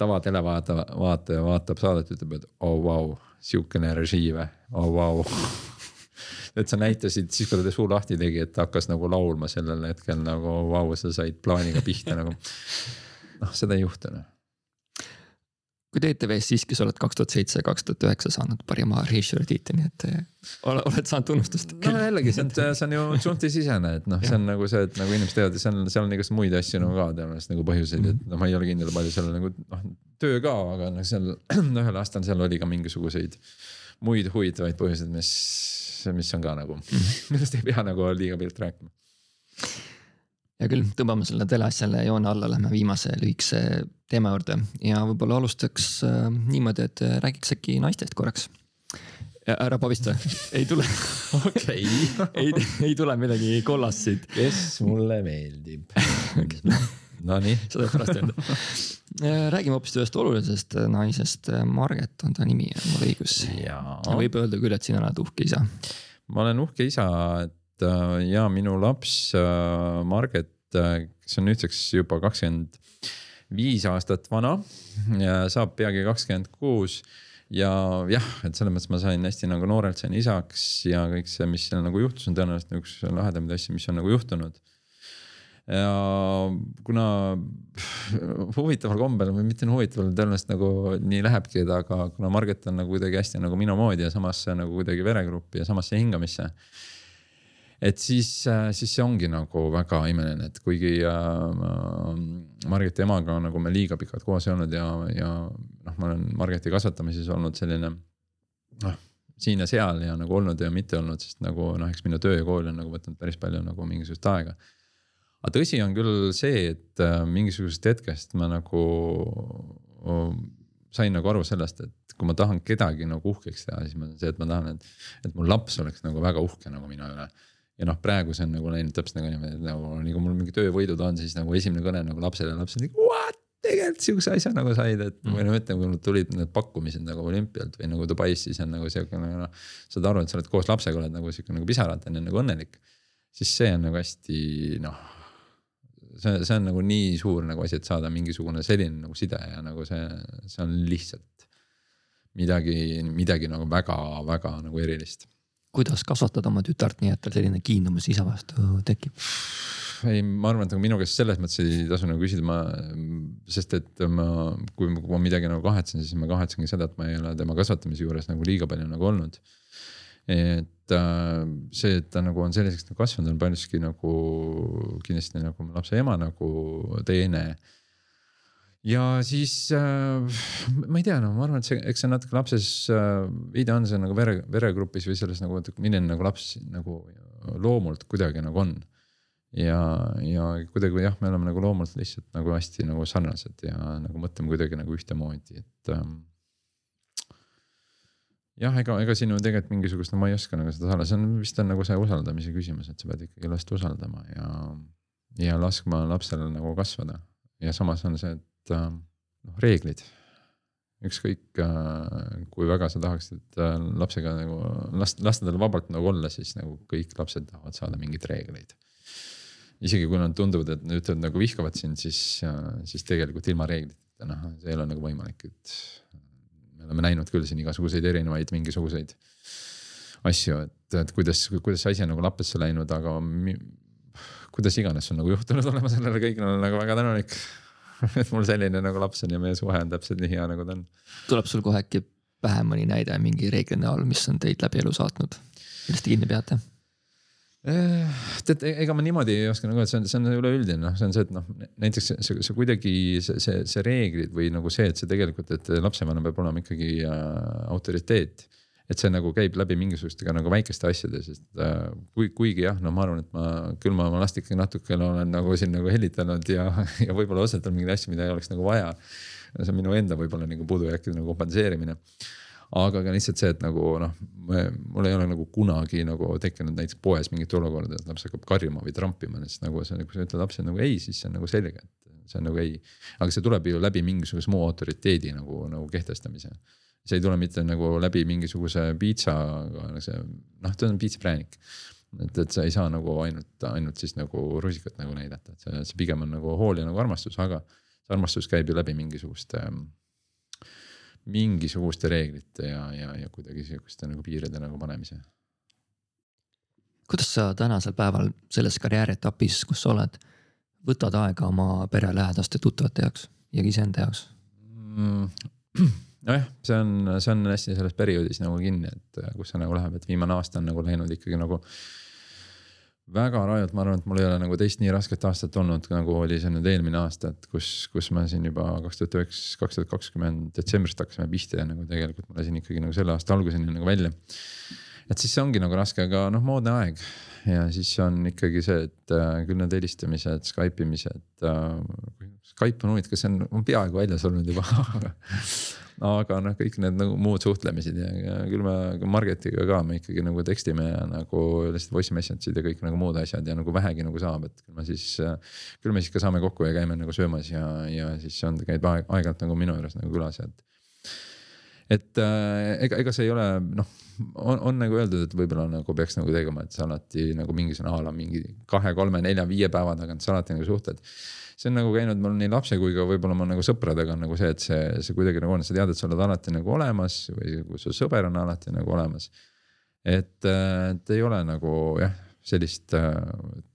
Tavatelevaataja, vaataja vaatab saadet, ütleb, et oh vau wow,, sihukene režii või, oh vau wow. <laughs> et sa näitasid siis, kui ta suu lahti tegi, et ta hakkas nagu laulma sellel hetkel nagu vau wow,, sa said plaaniga pihta nagu. <laughs> noh, seda ei juhtu noh kui ETV-s siiski sa oled kaks tuhat seitse, kaks tuhat üheksa saanud parima režissööri tiitli, nii et eh, ole, oled saanud tunnustust. no jällegi, see on, see on ju tsunftisisene, et noh, see on nagu see, et nagu inimesed teavad ja seal, seal on igasuguseid muid asju nagu ka tõenäoliselt nagu põhjuseid, et noh, ma ei ole kindel, palju seal nagu noh, töö ka, aga noh, seal <clears throat> ühel aastal seal oli ka mingisuguseid muid huvitavaid põhjuseid, mis, mis on ka nagu, <laughs> millest ei pea nagu liiga pikalt rääkima hea küll, tõmbame selle teleasjale joone alla, lähme viimase lühikese teema juurde ja võib-olla alustaks äh, niimoodi, et äh, räägiks äkki naistest korraks. ära pabista, <laughs> ei tule. okei. <laughs> ei, ei tule midagi kollast siit. kes mulle meeldib Nonii. <laughs> seda pärast öelda. Äh, räägime hoopis ühest olulisest naisest, Marget on ta nimi, on mul õigus? võib öelda küll, et sina oled uhke isa. ma olen uhke isa, et äh, ja minu laps äh, Marget, kes on nüüdseks juba kakskümmend viis aastat vana saab peagi kakskümmend kuus ja jah, et selles mõttes ma sain hästi nagu noorelt sain isaks ja kõik see, mis seal nagu juhtus, on tõenäoliselt üks lahedamaid asju, mis on nagu juhtunud. ja kuna huvitaval kombel või mitte nii huvitaval, tõenäoliselt nagu nii lähebki, aga kuna Marget on nagu kuidagi hästi nagu minu moodi ja samasse nagu kuidagi veregruppi ja samasse hingamisse et siis, äh, siis see ongi nagu väga imeline, et kuigi äh, Margeti emaga nagu me liiga pikalt koos ei olnud ja, ja noh, ma olen Margeti kasvatamises olnud selline noh siin ja seal ja nagu olnud ja mitte olnud, sest nagu noh, eks minu töö ja kool on nagu võtnud päris palju nagu mingisugust aega. aga tõsi on küll see, et äh, mingisugusest hetkest ma nagu sain nagu aru sellest, et kui ma tahan kedagi nagu uhkeks teha, siis ma see, et ma tahan, et, et mu laps oleks nagu väga uhke nagu minu üle ja noh, praegu see on nagu läinud täpselt nagu niimoodi, et nagu kui mul mingi töövõidud on, siis nagu esimene kõne nagu lapsele, laps on nagu what? tegelikult sihukese asja nagu said, et mm. või noh, ütleme, kui mul tulid need pakkumised nagu olümpialt või nagu Dubais, siis on nagu sihuke nagu noh. saad aru, et sa oled koos lapsega, oled nagu sihuke nagu ju nagu õnnelik. siis see on nagu hästi noh. see, see on nagu nii suur nagu asi, et saada mingisugune selline nagu side ja nagu see, see on lihtsalt midagi, midagi nagu väga-väga nagu erilist kuidas kasvatada oma tütart nii, et tal selline kiindumus isa vastu tekib? ei, ma arvan, et nagu minu käest selles mõttes ei tasu nagu küsida, ma, sest et ma, kui ma midagi nagu kahetsen, siis ma kahetsengi seda, et ma ei ole tema kasvatamise juures nagu liiga palju nagu olnud. et äh, see, et ta nagu on selliseks nagu kasvanud, on paljuski nagu kindlasti nagu lapse ema nagu teene ja siis äh, ma ei tea, no ma arvan, et see, eks see natuke lapses äh, veidi on see nagu vere, veregrupis või selles nagu, milline nagu laps nagu loomult kuidagi nagu on. ja, ja kuidagi jah, me oleme nagu loomult lihtsalt nagu hästi nagu sarnased ja nagu mõtleme kuidagi nagu ühtemoodi, et ähm, jah, ega, ega siin ju tegelikult mingisugust, no ma ei oska nagu seda saada, see on vist on nagu see usaldamise küsimus, et sa pead ikkagi last usaldama ja, ja laskma lapsel nagu kasvada ja samas on see, et Äh, noh reeglid. ükskõik äh, kui väga sa tahaksid äh, lapsega nagu last, lasta tal vabalt nagu olla, siis nagu kõik lapsed tahavad saada mingeid reegleid. isegi kui nad tunduvad, et nad ütlevad nagu vihkavad sind, siis, siis tegelikult ilma reegliteta noh, see ei ole nagu võimalik, et. me oleme näinud küll siin igasuguseid erinevaid mingisuguseid asju, et, et kuidas, kuidas see asi on nagu lappesse läinud, aga mi, kuidas iganes on nagu juhtunud olema sellele kõigile nagu väga tänulik <laughs> et mul selline nagu laps on ja meie suhe on täpselt nii hea, nagu ta on. tuleb sul kohe äkki pähe mõni näide mingi reegli näol, mis on teid läbi elu saatnud, millest te kinni peate? Eh, tead, e-, ega ma niimoodi ei oska nagu öelda, see on, see on üleüldine, noh, see on see, et noh, näiteks see, see kuidagi see, see, see reeglid või nagu see, et see tegelikult, et lapsevanem peab olema ikkagi äh, autoriteet. Et see nagu käib läbi mingisuguste ka nagu väikeste asjade, sest äh, kui, kuigi jah, no ma arvan, et ma küll ma oma last ikkagi natukene olen nagu siin nagu hellitanud ja, <laughs> ja võib-olla osalt on mingeid asju, mida ei oleks nagu vaja. see on minu enda võib-olla nagu puudujääkide nagu kompenseerimine aga ka lihtsalt see, et nagu noh, mul ei ole nagu kunagi nagu tekkinud näiteks poes mingit olukorda, et laps hakkab karjuma või trampima, siis nagu see, kui sa ütled lapsele nagu ei, siis see on nagu selge, et see on nagu ei. aga see tuleb ju läbi mingisuguse muu autoriteedi nagu, nagu kehtestamise. See ei tule mitte nagu läbi mingisuguse piitsaga, see noh, ta on piitsapräänik et, et sa ei saa nagu ainult, ainult siis nagu rusikat nagu näidata, et see, see pigem on nagu hool ja nagu armastus, aga see armastus käib ju läbi mingisuguste mingisuguste reeglite ja, ja, ja kuidagi sihukeste nagu piiride nagu panemise. kuidas sa tänasel päeval selles karjäärietapis, kus sa oled, võtad aega oma perelähedaste tuttavate jaoks ja iseenda jaoks mm.? Nojah, see on, see on hästi selles perioodis nagu kinni, et kus see nagu läheb, et viimane aasta on nagu läinud ikkagi nagu väga rajult, ma arvan, et mul ei ole nagu teist nii rasket aastat olnud, nagu oli see nüüd eelmine aasta, et kus, kus me siin juba kaks tuhat üheksa, kaks tuhat kakskümmend detsembris hakkasime pihta ja nagu tegelikult ma lasin ikkagi nagu selle aasta alguseni nagu välja. et siis see ongi nagu raske, aga noh, moodne aeg ja siis on ikkagi see, et äh, küll need helistamised, Skype imised äh,. Skype on huvitav, see on, on peaaegu väljas olnud juba <laughs> aga noh, kõik need nagu muud suhtlemised ja, ja küll me Margetiga ka me ikkagi nagu tekstime ja nagu lihtsalt voice message'id ja kõik nagu muud asjad ja nagu vähegi nagu saab, et küll me siis. küll me siis ka saame kokku ja käime nagu söömas ja, ja siis on, käib aeg, aeg-ajalt nagu minu juures nagu külas ja et. et äh, ega, ega see ei ole noh, on, on nagu öeldud, et võib-olla nagu peaks nagu tegema, et sa alati nagu mingisugune a la mingi kahe, kolme, nelja, viie päeva tagant sa alati nagu suhtled see on nagu käinud mul nii lapse kui ka võib-olla ma nagu sõpradega on nagu see, et see, see kuidagi nagu on, sa tead, et sa oled alati nagu olemas või su sõber on alati nagu olemas. et, et ei ole nagu jah, sellist äh,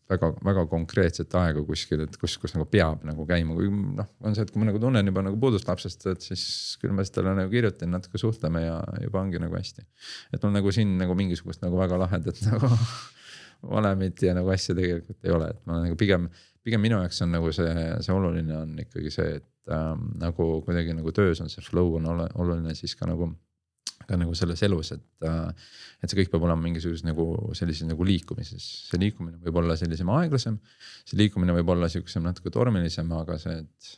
väga, väga konkreetset aega kuskil, et kus, kus nagu peab nagu käima, kui noh, on see, et kui ma nagu tunnen juba nagu puudust lapsest, et siis küll ma siis talle nagu kirjutan, natuke suhtleme ja juba ongi nagu hästi. et mul nagu siin nagu mingisugust nagu väga lahedat nagu <laughs> valemit ja nagu asja tegelikult ei ole, et ma nagu pigem pigem minu jaoks on nagu see, see oluline on ikkagi see, et ähm, nagu kuidagi nagu töös on see flow on oluline siis ka nagu. ka nagu selles elus, et äh,, et see kõik peab olema mingisuguses nagu sellises nagu liikumises, see liikumine võib olla sellisem aeglasem. see liikumine võib olla sihukesem natuke tormilisem, aga see, et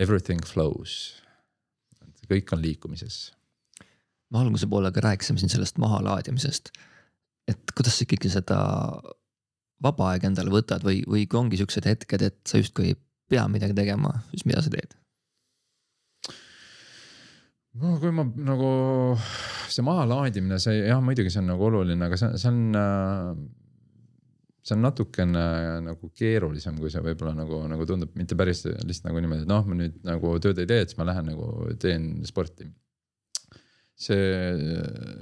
everything flows. kõik on liikumises me alguse poolega rääkisime siin sellest mahalaadimisest. et kuidas sa ikkagi seda vaba aeg endale võtad või, või kui ongi siuksed hetked, et sa justkui ei pea midagi tegema, siis mida sa teed? no kui ma nagu, see mahalaadimine, see jah, muidugi see on nagu oluline, aga see, see on äh, see on natukene nagu keerulisem, kui see võib-olla nagu, nagu tundub, mitte päris lihtsalt nagu niimoodi, et noh, ma nüüd nagu tööd ei tee, et siis ma lähen nagu teen sporti. see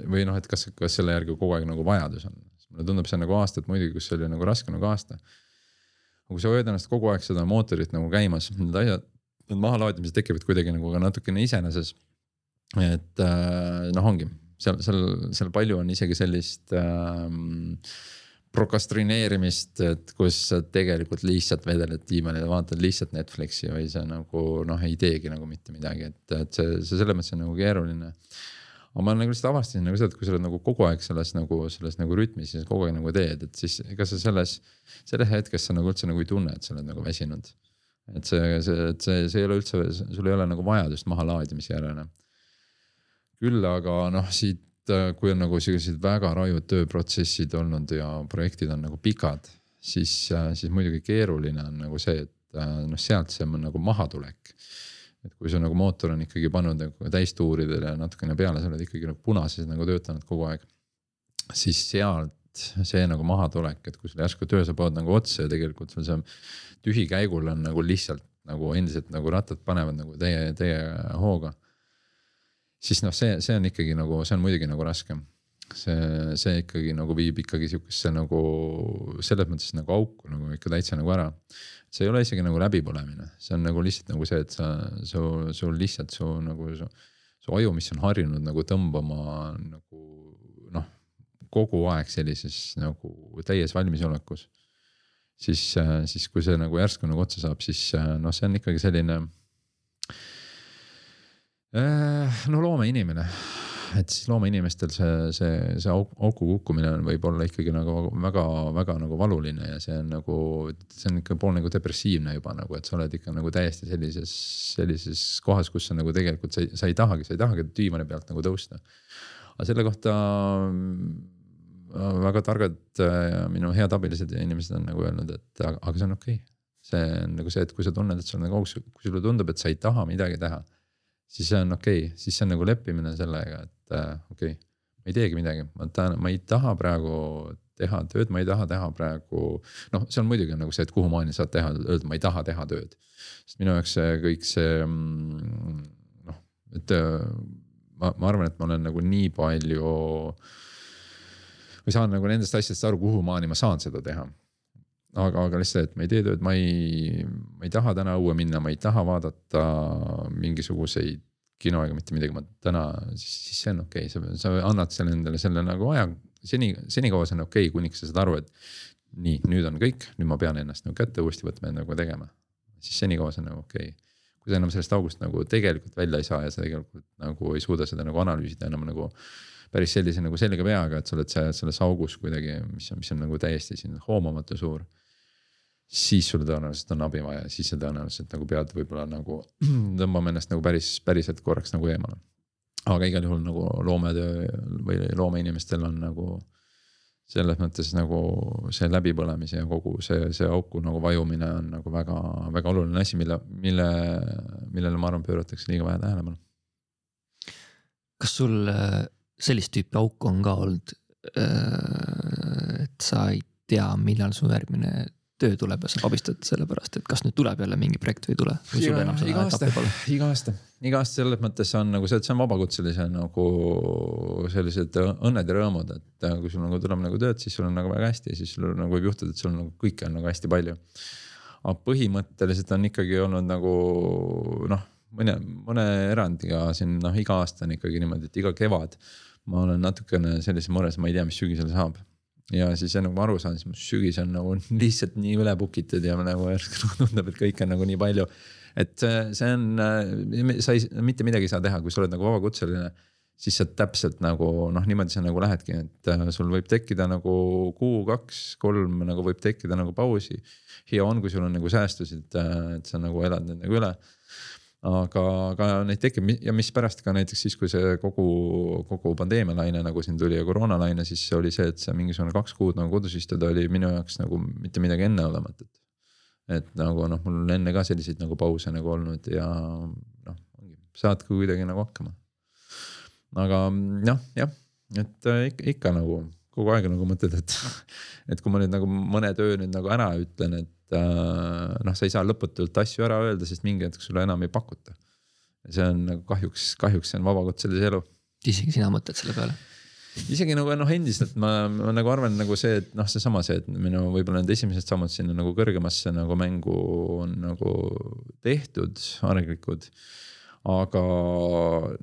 või noh, et kas, kas selle järgi kogu aeg nagu vajadus on, mulle tundub, see on nagu aastad muidugi, kus oli nagu raske nagu aasta. aga kui sa hoiad ennast kogu aeg seda mootorit nagu käimas, need asjad, need mahalaadimised tekivad kuidagi nagu ka natukene iseeneses. et äh, noh, ongi seal, seal, seal palju on isegi sellist ähm, prokastrineerimist, et kus sa tegelikult lihtsalt vedeled diivanil ja vaatad lihtsalt Netflixi või sa nagu noh, ei teegi nagu mitte midagi, et, et see, see selles mõttes on nagu keeruline aga ma nagu lihtsalt avastasin nagu seda, et kui sa oled nagu kogu aeg selles nagu selles nagu rütmis ja kogu aeg nagu teed, et siis ega sa selles, selles hetkes sa nagu üldse nagu ei tunne, et sa oled nagu väsinud. et see, see, et see, see ei ole üldse, sul ei ole nagu vajadust mahalaadimise järele. küll aga noh, siit, kui on nagu sellised väga rajud tööprotsessid olnud ja projektid on nagu pikad, siis, siis muidugi keeruline on nagu see, et noh, sealt see on nagu mahatulek et kui su nagu mootor on ikkagi pannud nagu täistuuridele natukene peale, sa oled ikkagi nagu punases nagu töötanud kogu aeg. siis sealt see nagu mahatulek, et kui sul järsku töö saab nagu otsa ja tegelikult sul see tühi käigul on nagu lihtsalt nagu endiselt nagu rattad panevad nagu täie, täie hooga. siis noh, see, see on ikkagi nagu, see on muidugi nagu raske. See, see ikkagi nagu viib ikkagi sihukesse nagu selles mõttes nagu auku nagu ikka täitsa nagu ära see ei ole isegi nagu läbipõlemine, see on nagu lihtsalt nagu see, et sa, su, sul lihtsalt su nagu su, su aju, mis on harjunud nagu tõmbama nagu noh, kogu aeg sellises nagu täies valmisolekus. siis, siis kui see nagu järsku nagu otsa saab, siis noh, see on ikkagi selline. no loomeinimene et siis loomeinimestel see, see, see auku kukkumine on, võib olla ikkagi nagu väga-väga nagu valuline ja see on nagu, see on ikka pool nagu depressiivne juba nagu, et sa oled ikka nagu täiesti sellises, sellises kohas, kus sa nagu tegelikult sa ei, sa ei tahagi, sa ei tahagi diivani pealt nagu tõusta. aga selle kohta väga targad ja minu head abilised ja inimesed on nagu öelnud, et aga, aga see on okei okay. see on nagu see, et kui sa tunned, et sul on nagu, kui sulle tundub, et sa ei taha midagi teha siis see on okei okay., siis see on nagu leppimine sellega, et äh, okei okay,, ma ei teegi midagi, ma tahan, ma ei taha praegu teha tööd, ma ei taha teha praegu. noh, on muidugi nagu see, et kuhumaani saad teha, öelda, ma ei taha teha tööd. sest minu jaoks see kõik see mm, noh, et äh, ma, ma arvan, et ma olen nagu nii palju. või saan nagu nendest asjadest aru, kuhumaani ma saan seda teha aga, aga lihtsalt, et ma ei tee tööd, ma ei, ma ei taha täna õue minna, ma ei taha vaadata mingisuguseid kino ega mitte midagi, ma täna, siis, see on okei okay., sa, sa annad selle endale selle nagu aja. seni, senikaua see on okei okay,, kuniks sa saad aru, et nii, nüüd on kõik, nüüd ma pean ennast nagu kätte uuesti võtma ja nagu tegema. siis senikaua see on nagu okei okay. kui sa enam sellest august nagu tegelikult välja ei saa ja sa tegelikult nagu ei suuda seda nagu analüüsida enam nagu päris sellise nagu selge peaga, et sa oled selles augus kuidagi, mis on, mis on nagu täiesti siin hoomamatu suur siis sul tõenäoliselt on abi vaja, siis sa tõenäoliselt nagu pead võib-olla nagu <clears throat> tõmbama ennast nagu päris, päriselt korraks nagu eemale. aga igal juhul nagu loometöö või loomeinimestel on nagu selles mõttes nagu see läbipõlemise ja kogu see, see auku nagu vajumine on nagu väga-väga oluline asi, mille, mille, millele ma arvan, pööratakse liiga vähe tähelepanu. kas sul äh, sellist tüüpi auku on ka olnud? Äh, et sa ei tea, millal su järgmine töö tuleb ja sa abistad selle pärast, et kas nüüd tuleb jälle mingi projekt või ei tule? iga, iga aasta, iga aasta, iga aasta selles mõttes on nagu see, et see on vabakutselise nagu sellised õnned ja rõõmud, et äh, kui sul nagu tuleb nagu tööd, siis sul on nagu väga hästi ja siis sul nagu võib juhtuda, et sul nagu kõike on nagu hästi palju. aga põhimõtteliselt on ikkagi olnud nagu noh, mõne, mõne erandiga siin noh, iga aasta on ikkagi niimoodi, et iga kevad ma olen natukene sellises mures, ma ei tea, mis sügisel saab ja siis nagu ma aru saan, siis mu sügis on nagu <laughs> lihtsalt nii üle book itud ja nagu järsku tundub, et kõike on nagu nii palju. et see on, äh, sa ei, mitte midagi ei saa teha, kui sa oled nagu vabakutseline siis sa täpselt nagu noh, niimoodi sa nagu lähedki, et äh, sul võib tekkida nagu kuu, kaks, kolm nagu võib tekkida nagu pausi. hea on, kui sul on nagu säästusid, äh, et sa nagu elad nendega üle aga, aga neid tekib ja mispärast ka näiteks siis, kui see kogu, kogu pandeemialaine nagu siin tuli ja koroonalaine, siis oli see, et see mingisugune kaks kuud nagu kodus istuda oli minu jaoks nagu mitte midagi enneolematut. et nagu noh, mul on enne ka selliseid nagu pause nagu olnud ja noh, saad kuidagi nagu hakkama. aga noh, jah, et äh, ikka, ikka nagu kogu aeg nagu mõtled, et, et kui ma nüüd nagu mõne töö nüüd nagu ära ütlen, et äh, noh, sa ei saa lõputult asju ära öelda, sest mingi hetk sulle enam ei pakuta. see on nagu kahjuks, kahjuks see on vabakutselise elu. isegi sina mõtled selle peale? isegi nagu noh, endiselt ma, ma nagu arvan nagu see, et noh, seesama see, et minu võib-olla need esimesed sammud sinna nagu kõrgemasse nagu mängu on nagu tehtud, arglikud. aga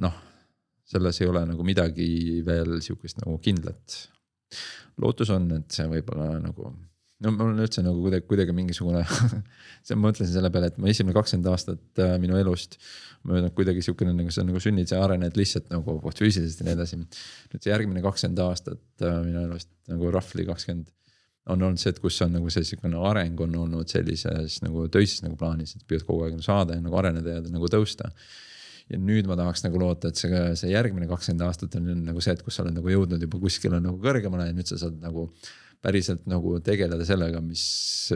noh, selles ei ole nagu midagi veel sihukest nagu kindlat. lootus on, et see võib-olla nagu no mul on üldse nagu kuidagi, kuidagi mingisugune <laughs> see, ma mõtlesin selle peale, et mu esimene kakskümmend aastat äh, minu elust. möödunud kuidagi sihukene nagu sa nagu sünnid ja arened lihtsalt nagu puhtfüüsiliselt ja nii edasi. nüüd see järgmine kakskümmend aastat äh, minu elust nagu roughly kakskümmend on olnud see, et kus on nagu see sihukene areng on olnud sellises nagu töises nagu plaanis, et püüad kogu aeg nagu saada ja nagu areneda ja nagu tõusta ja nüüd ma tahaks nagu loota, et see, see järgmine kakskümmend aastat on nagu see, et kus sa oled nagu jõudnud juba kuskile nagu kõrgemale ja nüüd sa saad nagu päriselt nagu tegeleda sellega, mis,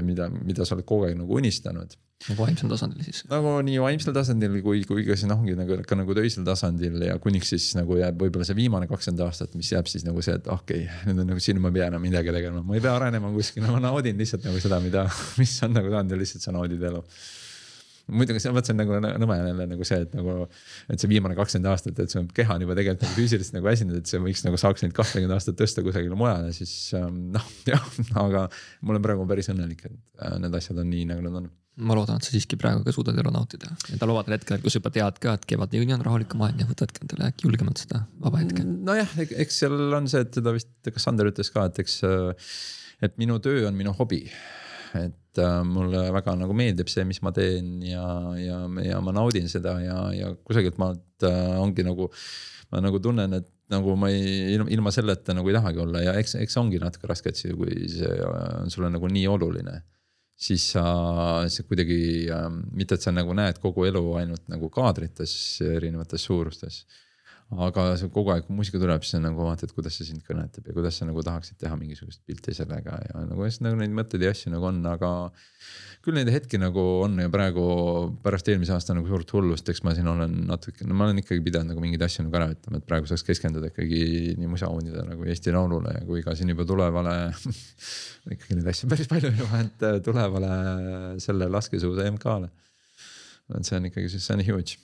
mida, mida sa oled kogu aeg nagu unistanud. nagu vaimsel tasandil siis? nagu nii vaimsel tasandil kui, kui ka siin ongi nagu ka nagu töisel tasandil ja kuniks siis nagu jääb võib-olla see viimane kakskümmend aastat, mis jääb siis nagu see, et okei okay,, nüüd on nagu siin ma ei pea enam midagi tegema, ma ei pea arenema kuskile, ma naudin lihtsalt nagu seda, mida, mis on nagu saanud ja lihtsalt sa naudid elu muidugi see, vot see on nagu nõme jälle nagu see, et nagu, et see viimane kakskümmend aastat, et su keha on juba tegelikult nagu füüsiliselt nagu väsinud, et see võiks nagu saaks neid kahtekümmet aastat tõsta kusagile mujale, siis ähm, noh, <laughs> jah, aga ma olen praegu päris õnnelik, et äh, need asjad on nii, nagu nad on. Ma loodan, et sa siiski praegu ka suudad elu nautida. Ja taluvadel hetkedel, kus juba tead ka, et kevadjuuni on rahulikum aeg ja võtadki endale äkki julgemalt seda vaba hetke. nojah, eks seal on see, et seda vist, kas Sander ütles ka, et eks, et minu töö on minu hobi et äh, mulle väga nagu meeldib see, mis ma teen ja, ja, ja ma naudin seda ja, ja kusagilt maalt äh, ongi nagu. ma nagu tunnen, et nagu ma ei, ilma selleta nagu ei tahagi olla ja eks, eks ongi natuke raske, et see, kui see on sulle nagu nii oluline siis sa, sa kuidagi äh,, mitte et sa nagu näed kogu elu ainult nagu kaadrites erinevates suurustes aga see kogu aeg, kui muusika tuleb, siis sa nagu vaatad, kuidas see sind kõnetab ja kuidas sa nagu tahaksid teha mingisugust pilti sellega ja nagu just nagu neid mõtteid ja asju nagu on, aga. küll neid hetki nagu on ja praegu pärast eelmise aasta nagu suurt hullust, eks ma siin olen natuke, no ma olen ikkagi pidanud nagu mingeid asju nagu ära ütlema, et praegu saaks keskenduda ikkagi nii musaundidele nagu Eesti Laulule ja kui ka siin juba tulevale <laughs> ikkagi neid asju päris palju juba, et tulevale selle laskesuusa MK-le. et see on ikkagi, see on huge,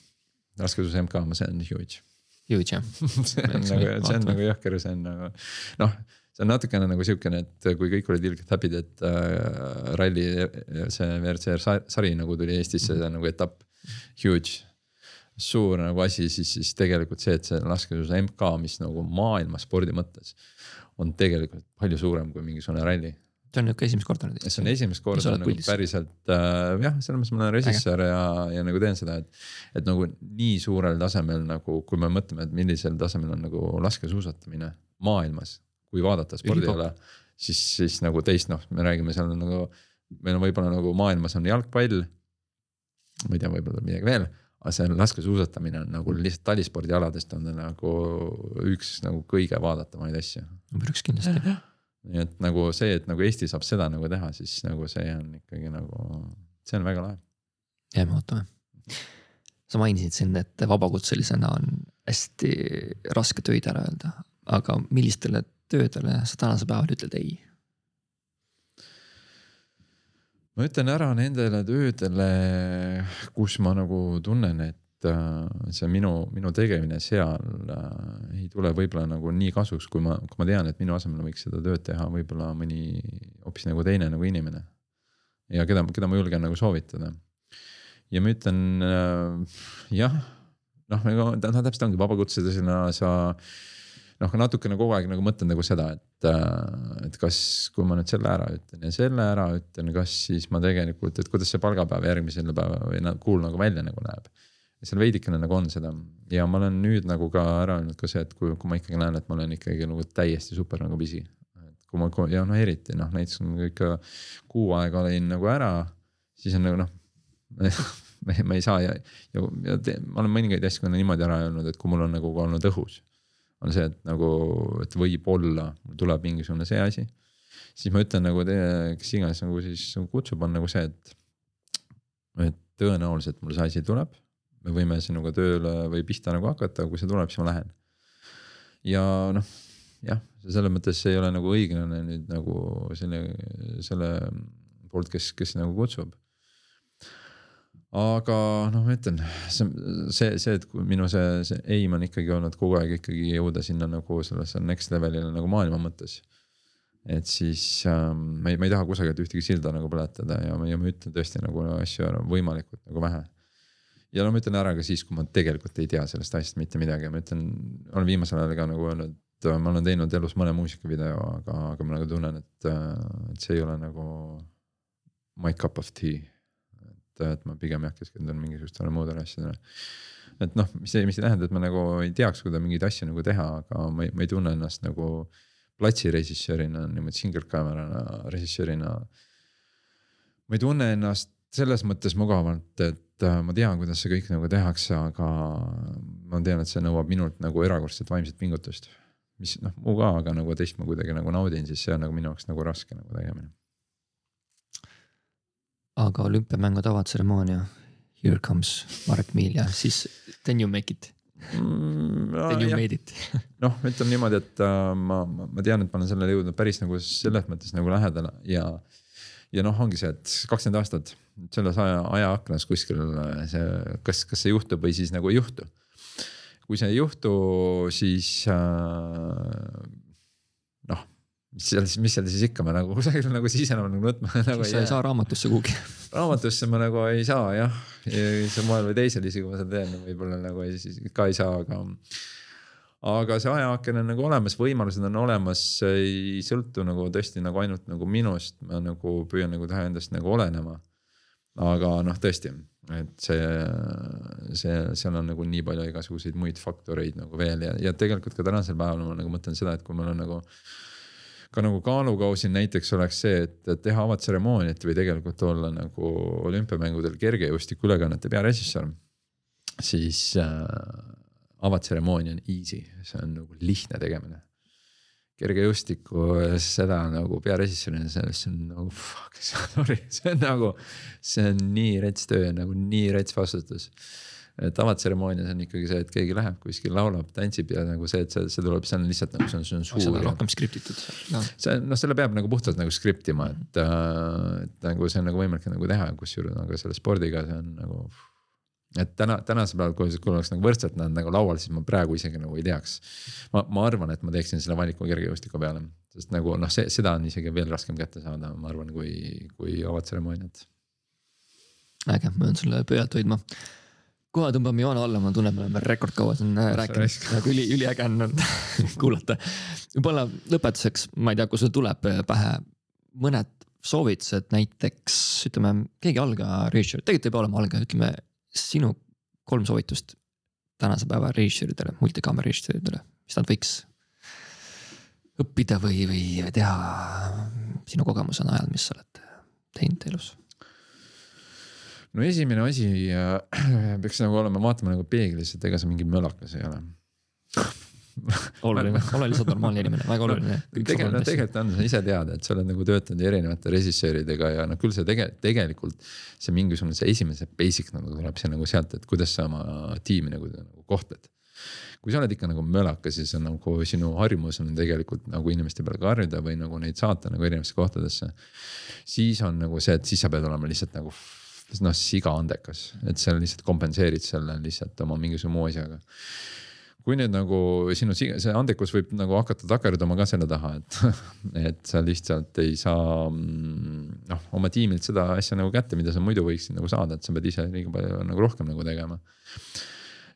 laskesuusa MK, see on huge Huge jah. <laughs> See on nagu, see on nagu jõhker, see on nagu noh see on natukene nagu siukene, et kui kõik olid ilgelt happy'd, et äh, ralli see WRC sari nagu tuli Eestisse, see on nagu etapp, huge. suur nagu asi, siis, siis tegelikult see, et see laskesuusa MK, mis nagu maailma spordi mõttes on tegelikult palju suurem kui mingisugune ralli see on nihuke esimest korda nüüd. see on esimest korda nagu puldis. päriselt äh, jah, selles mõttes ma olen režissöör ja, ja nagu teen seda, et. et nagu nii suurel tasemel nagu, kui me mõtleme, et millisel tasemel on nagu laskesuusatamine maailmas, kui vaadata spordile. siis, siis nagu teist noh, me räägime seal nagu, meil on võib-olla nagu maailmas on jalgpall. ma ei tea, võib-olla midagi veel, aga see laskesuusatamine on nagu lihtsalt talispordialadest on ta nagu üks nagu kõige vaadatavaid asju. number üks kindlasti nii et nagu see, et nagu Eesti saab seda nagu teha, siis nagu see on ikkagi nagu, see on väga lahe. jääme ootame. sa mainisid siin, et vabakutselisena on hästi raske töid ära öelda, aga millistele töödele sa tänasel päeval ütled ei? ma ütlen ära nendele töödele, kus ma nagu tunnen, et see minu, minu tegemine seal äh, ei tule võib-olla nagu nii kasuks, kui ma, kui ma tean, et minu asemel võiks seda tööd teha võib-olla mõni hoopis nagu teine nagu inimene. ja keda, keda ma julgen nagu soovitada. ja ma ütlen äh, jah, noh, nagu ta täpselt ongi vabakutselisena sa noh, natukene kogu aeg nagu mõtlen nagu seda, et, et kas, kui ma nüüd selle ära ütlen ja selle ära ütlen, kas siis ma tegelikult, et kuidas see palgapäev järgmisel päeval või kuul nagu välja nagu näeb seal veidikene nagu on seda ja ma olen nüüd nagu ka ära öelnud ka see, et kui, kui ma ikkagi näen, et ma olen ikkagi nagu täiesti super nagu busy. et kui ma ja noh, eriti noh, näiteks kui ma ikka kuu aega olin nagu ära, siis on nagu noh <laughs> me, me ei saa ja, ja, ja te, ma olen mõningaid asju ka niimoodi ära öelnud, et kui mul on nagu olnud õhus. on see, et nagu, et võib-olla mul tuleb mingisugune see asi. siis ma ütlen nagu teie, kes iganes nagu siis kutsub, on nagu see, et. et tõenäoliselt mul see asi tuleb me võime sinuga tööle või pihta nagu hakata, kui see tuleb, siis ma lähen. ja noh, jah, selles mõttes ei ole nagu õiglane nüüd nagu selle, selle poolt, kes, kes nagu kutsub. aga noh, ma ütlen, see, see, see, et minu see, see aim on ikkagi olnud kogu aeg ikkagi jõuda sinna nagu sellesse next level'ile nagu maailma mõttes et siis ähm, ma ei, ma ei taha kusagilt ühtegi silda nagu põletada ja, ja ma ütlen tõesti nagu asju võimalikult nagu vähe ja no ma ütlen ära ka siis, kui ma tegelikult ei tea sellest asjast mitte midagi ja ma ütlen, olen viimasel ajal ka nagu öelnud, et ma olen teinud elus mõne muusikavideo, aga, aga ma nagu tunnen, et, et see ei ole nagu my cup of tea. et, et ma pigem jah, keskendun mingisugustele muudele asjadele. et noh, mis ei, mis ei tähenda, et ma nagu ei teaks, kuidas mingeid asju nagu teha, aga ma ei, ma ei tunne ennast nagu platsirežissöörina, niimoodi single camera režissöörina. ma ei tunne ennast selles mõttes mugavalt, et äh, ma tean, kuidas see kõik nagu tehakse, aga ma tean, et see nõuab minult nagu erakordset vaimset pingutust. mis noh, mu ka, aga nagu teist ma kuidagi nagu naudin, siis see on nagu minu jaoks nagu raske nagu tegemine. aga olümpiamängude avatseremoonia, here comes Marek Miilja, siis then you make it mm,. Then you jah. made it <laughs> noh, ütleme niimoodi, et uh, ma, ma tean, et ma olen sellele jõudnud päris nagu selles mõttes nagu lähedale ja ja noh, ongi see, et kakskümmend aastat selles aja, ajaaknas kuskil see, kas, kas see juhtub või siis nagu ei juhtu. kui see ei juhtu, siis äh, noh, mis seal siis, mis seal siis ikka, ma nagu <laughs> kusagil nagu sisenema nagu nutma <laughs> nagu sa ei saa raamatusse kuhugi. <laughs> raamatusse ma nagu ei saa jah, see moel või teisel isegi ma seda teen, võib-olla nagu ei, siis ka ei saa, aga. aga see ajaaken on nagu olemas, võimalused on olemas, ei sõltu nagu tõesti nagu ainult nagu minust, ma nagu püüan nagu teha endast nagu olenema. Aga noh, tõesti, et see, see, seal on nagu nii palju igasuguseid muid faktoreid nagu veel ja, ja tegelikult ka tänasel päeval ma nagu mõtlen seda, et kui mul on nagu ka nagu kaalukausil näiteks oleks see, et teha avatseremooniat või tegelikult olla nagu olümpiamängudel kergejõustiku ülekannete pearežissöör. siis äh, avatseremoonia on easy, see on nagu lihtne tegemine. Kergejõustikku, seda nagu pearežissöörina, sellest on nagu fuck, sorry, <laughs> see on nagu, see on nii rets töö, nagu nii rets vastutus tavatseremoonias on ikkagi see, et keegi läheb kuskil, laulab, tantsib ja nagu see, et see, see tuleb, see on lihtsalt nagu see on, see on suur. see on rohkem skriptitud. see noh, selle peab nagu puhtalt nagu skriptima, et äh,, et nagu see on nagu võimalik nagu teha, kusjuures nagu selle spordiga see on nagu. Et täna, tänasel päeval, kui, kui oleks nagu võrdselt nad nagu laual, siis ma praegu isegi nagu ei teaks. ma, ma arvan, et ma teeksin selle valiku kergejõustiku peale, sest nagu noh, see, seda on isegi veel raskem kätte saada, ma arvan, kui, kui avatseremooniat. äge, ma pean sulle pöialt hoidma kohe tõmbame joone alla, ma tunnen, me oleme rekordkaua siin äh, rääkinud, nagu üli, üliäge on olnud <laughs> kuulata. võib-olla lõpetuseks, ma ei tea, kui sul tuleb äh, pähe mõned soovitused näiteks ütleme, keegi algaja režissöör, tegelikult ei pea olema algaja, ütleme sinu kolm soovitust tänase päeva režissööridele, multikaamera režissööridele, mis nad võiks õppida või, või teha sinu kogemuse najal, mis sa oled teinud elus? No esimene asi äh, peaks nagu olema, vaatama nagu peeglisse, et ega sa mingi mölakas ei ole <laughs> oluline, ole lihtsalt normaalne inimene, väga oluline. tegelikult, no tegelikult on, sa ise tead, et sa oled nagu töötanud erinevate režissööridega ja noh, küll see tege-, tegelikult. see mingisugune, see esimene, see basic nagu tuleb see nagu sealt, et kuidas sa oma tiimi nagu, nagu kohtled. kui sa oled ikka nagu mölakas, siis on nagu sinu harjumus on tegelikult nagu inimeste peale karjuda või nagu neid saata nagu erinevatesse kohtadesse. siis on nagu see, et siis sa pead olema lihtsalt nagu noh, siga andekas, et sa lihtsalt kompenseerid selle lihtsalt oma mingisuguse muu asjaga kui nüüd nagu sinu see andekus võib nagu hakata takerduma ka selle taha, et, <laughs> et sa lihtsalt ei saa mm, noh, oma tiimilt seda asja nagu kätte, mida sa muidu võiksid nagu saada, et sa pead ise liiga palju nagu rohkem nagu tegema.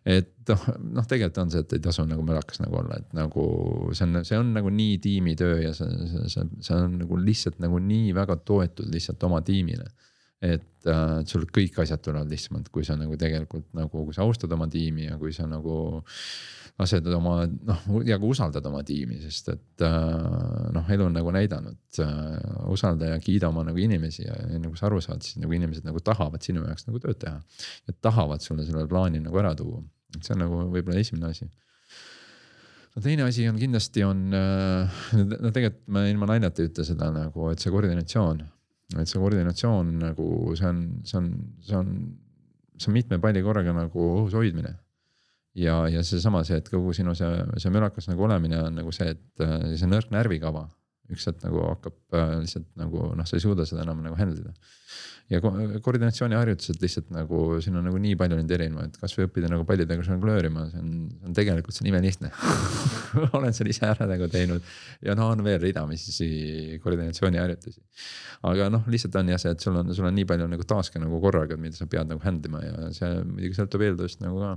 et noh, noh, tegelikult on see, et ei tasu nagu mölakas nagu olla, et nagu see on, see on nagu nii tiimitöö ja see, see, see, see on nagu lihtsalt nagu nii väga toetud lihtsalt oma tiimile et äh, sul kõik asjad tulevad lihtsamalt, kui sa nagu tegelikult nagu, kui sa austad oma tiimi ja kui sa nagu lased oma noh ja ka usaldad oma tiimi, sest et äh, noh, elu on nagu näidanud äh,. usalda ja kiida oma nagu inimesi ja nagu sa aru saad, siis nagu inimesed nagu tahavad sinu jaoks nagu tööd teha. ja tahavad sulle selle plaani nagu ära tuua, et see on nagu võib-olla esimene asi no teine asi on kindlasti on, äh, no tegelikult ma ilma naljata ei ütle seda nagu, et see koordinatsioon et see koordinatsioon nagu see on, see on, see on, see on mitme palli korraga nagu õhus hoidmine. ja, ja seesama see, et kogu sinu see, see mölakas nagu olemine on nagu see, et äh, see nõrk närvikava üks hetk nagu hakkab äh, lihtsalt nagu noh, sa ei suuda seda enam nagu handle ida ja ko koordinatsiooniharjutused lihtsalt nagu siin on nagu nii palju neid erinevaid, kasvõi õppida nagu pallidega žonglöörima, see on, see on tegelikult see on imelihtne <laughs> olen selle ise ära nagu teinud ja no on veel ridamisi koordinatsiooniharjutusi. aga noh, lihtsalt on jah see, et sul on, sul on nii palju nagu task'e nagu korraga, mida sa pead nagu hand ima ja see muidugi sõltub eeldusest nagu ka.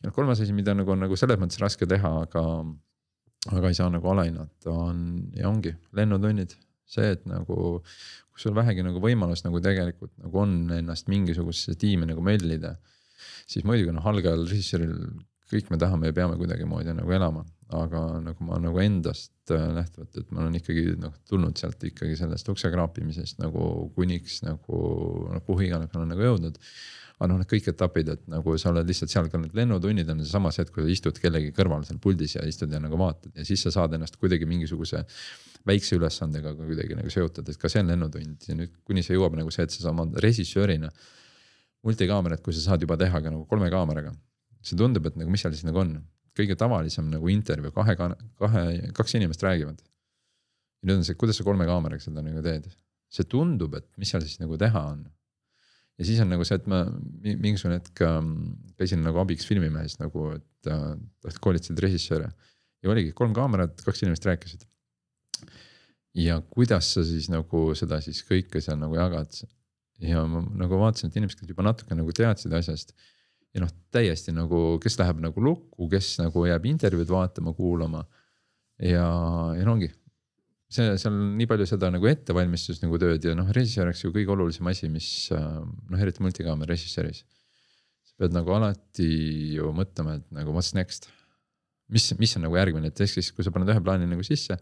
ja noh, kolmas asi, mida nagu on nagu selles mõttes raske teha, aga aga ei saa nagu alahinnata, on ja ongi lennutunnid, see, et nagu kui sul vähegi nagu võimalus nagu tegelikult nagu on ennast mingisugusesse tiimi nagu möllida. siis muidugi noh, algajal režissööril kõik me tahame ja peame kuidagimoodi nagu elama, aga nagu ma nagu endast äh, lähtuvalt, et ma olen ikkagi noh tulnud sealt ikkagi sellest ukse kraapimisest nagu kuniks nagu noh kuhu iganes ma olen nagu jõudnud aga noh, need kõik etapid, et nagu sa oled lihtsalt seal, ka need lennutunnid on seesama see, et kui sa istud kellegi kõrval seal puldis ja istud ja nagu vaatad ja siis sa saad ennast kuidagi mingisuguse väikse ülesandega ka kuidagi nagu seotada, et ka see on lennutund ja nüüd kuni see jõuab nagu see, et sa oma režissöörina. multikaamerat, kui sa saad juba teha ka nagu kolme kaameraga, see tundub, et nagu mis seal siis nagu on, kõige tavalisem nagu intervjuu, kahe, kahe, kaks inimest räägivad. ja nüüd on see, kuidas sa kolme kaameraga seda nagu teed, see tundub, et mis seal siis nagu teha on ja siis on nagu see, et ma mingisugune hetk ähm, käisin nagu abiks filmimehes nagu, et äh, koolitasid režissööre. ja oligi kolm kaamerat, kaks inimest rääkisid ja kuidas sa siis nagu seda siis kõike seal nagu jagad. ja ma nagu vaatasin, et inimesed juba natuke nagu teadsid asjast. ja noh, täiesti nagu, kes läheb nagu lukku, kes nagu jääb intervjuud vaatama, kuulama. ja, ja no ongi see, seal on nii palju seda nagu ettevalmistust nagu tööd ja noh, režissöör oleks ju kõige olulisem asi, mis noh, eriti multikaamera režissööris. sa pead nagu alati ju mõtlema, et nagu what's next. mis, mis on nagu järgmine, et ehk siis, kui sa paned ühe plaani nagu sisse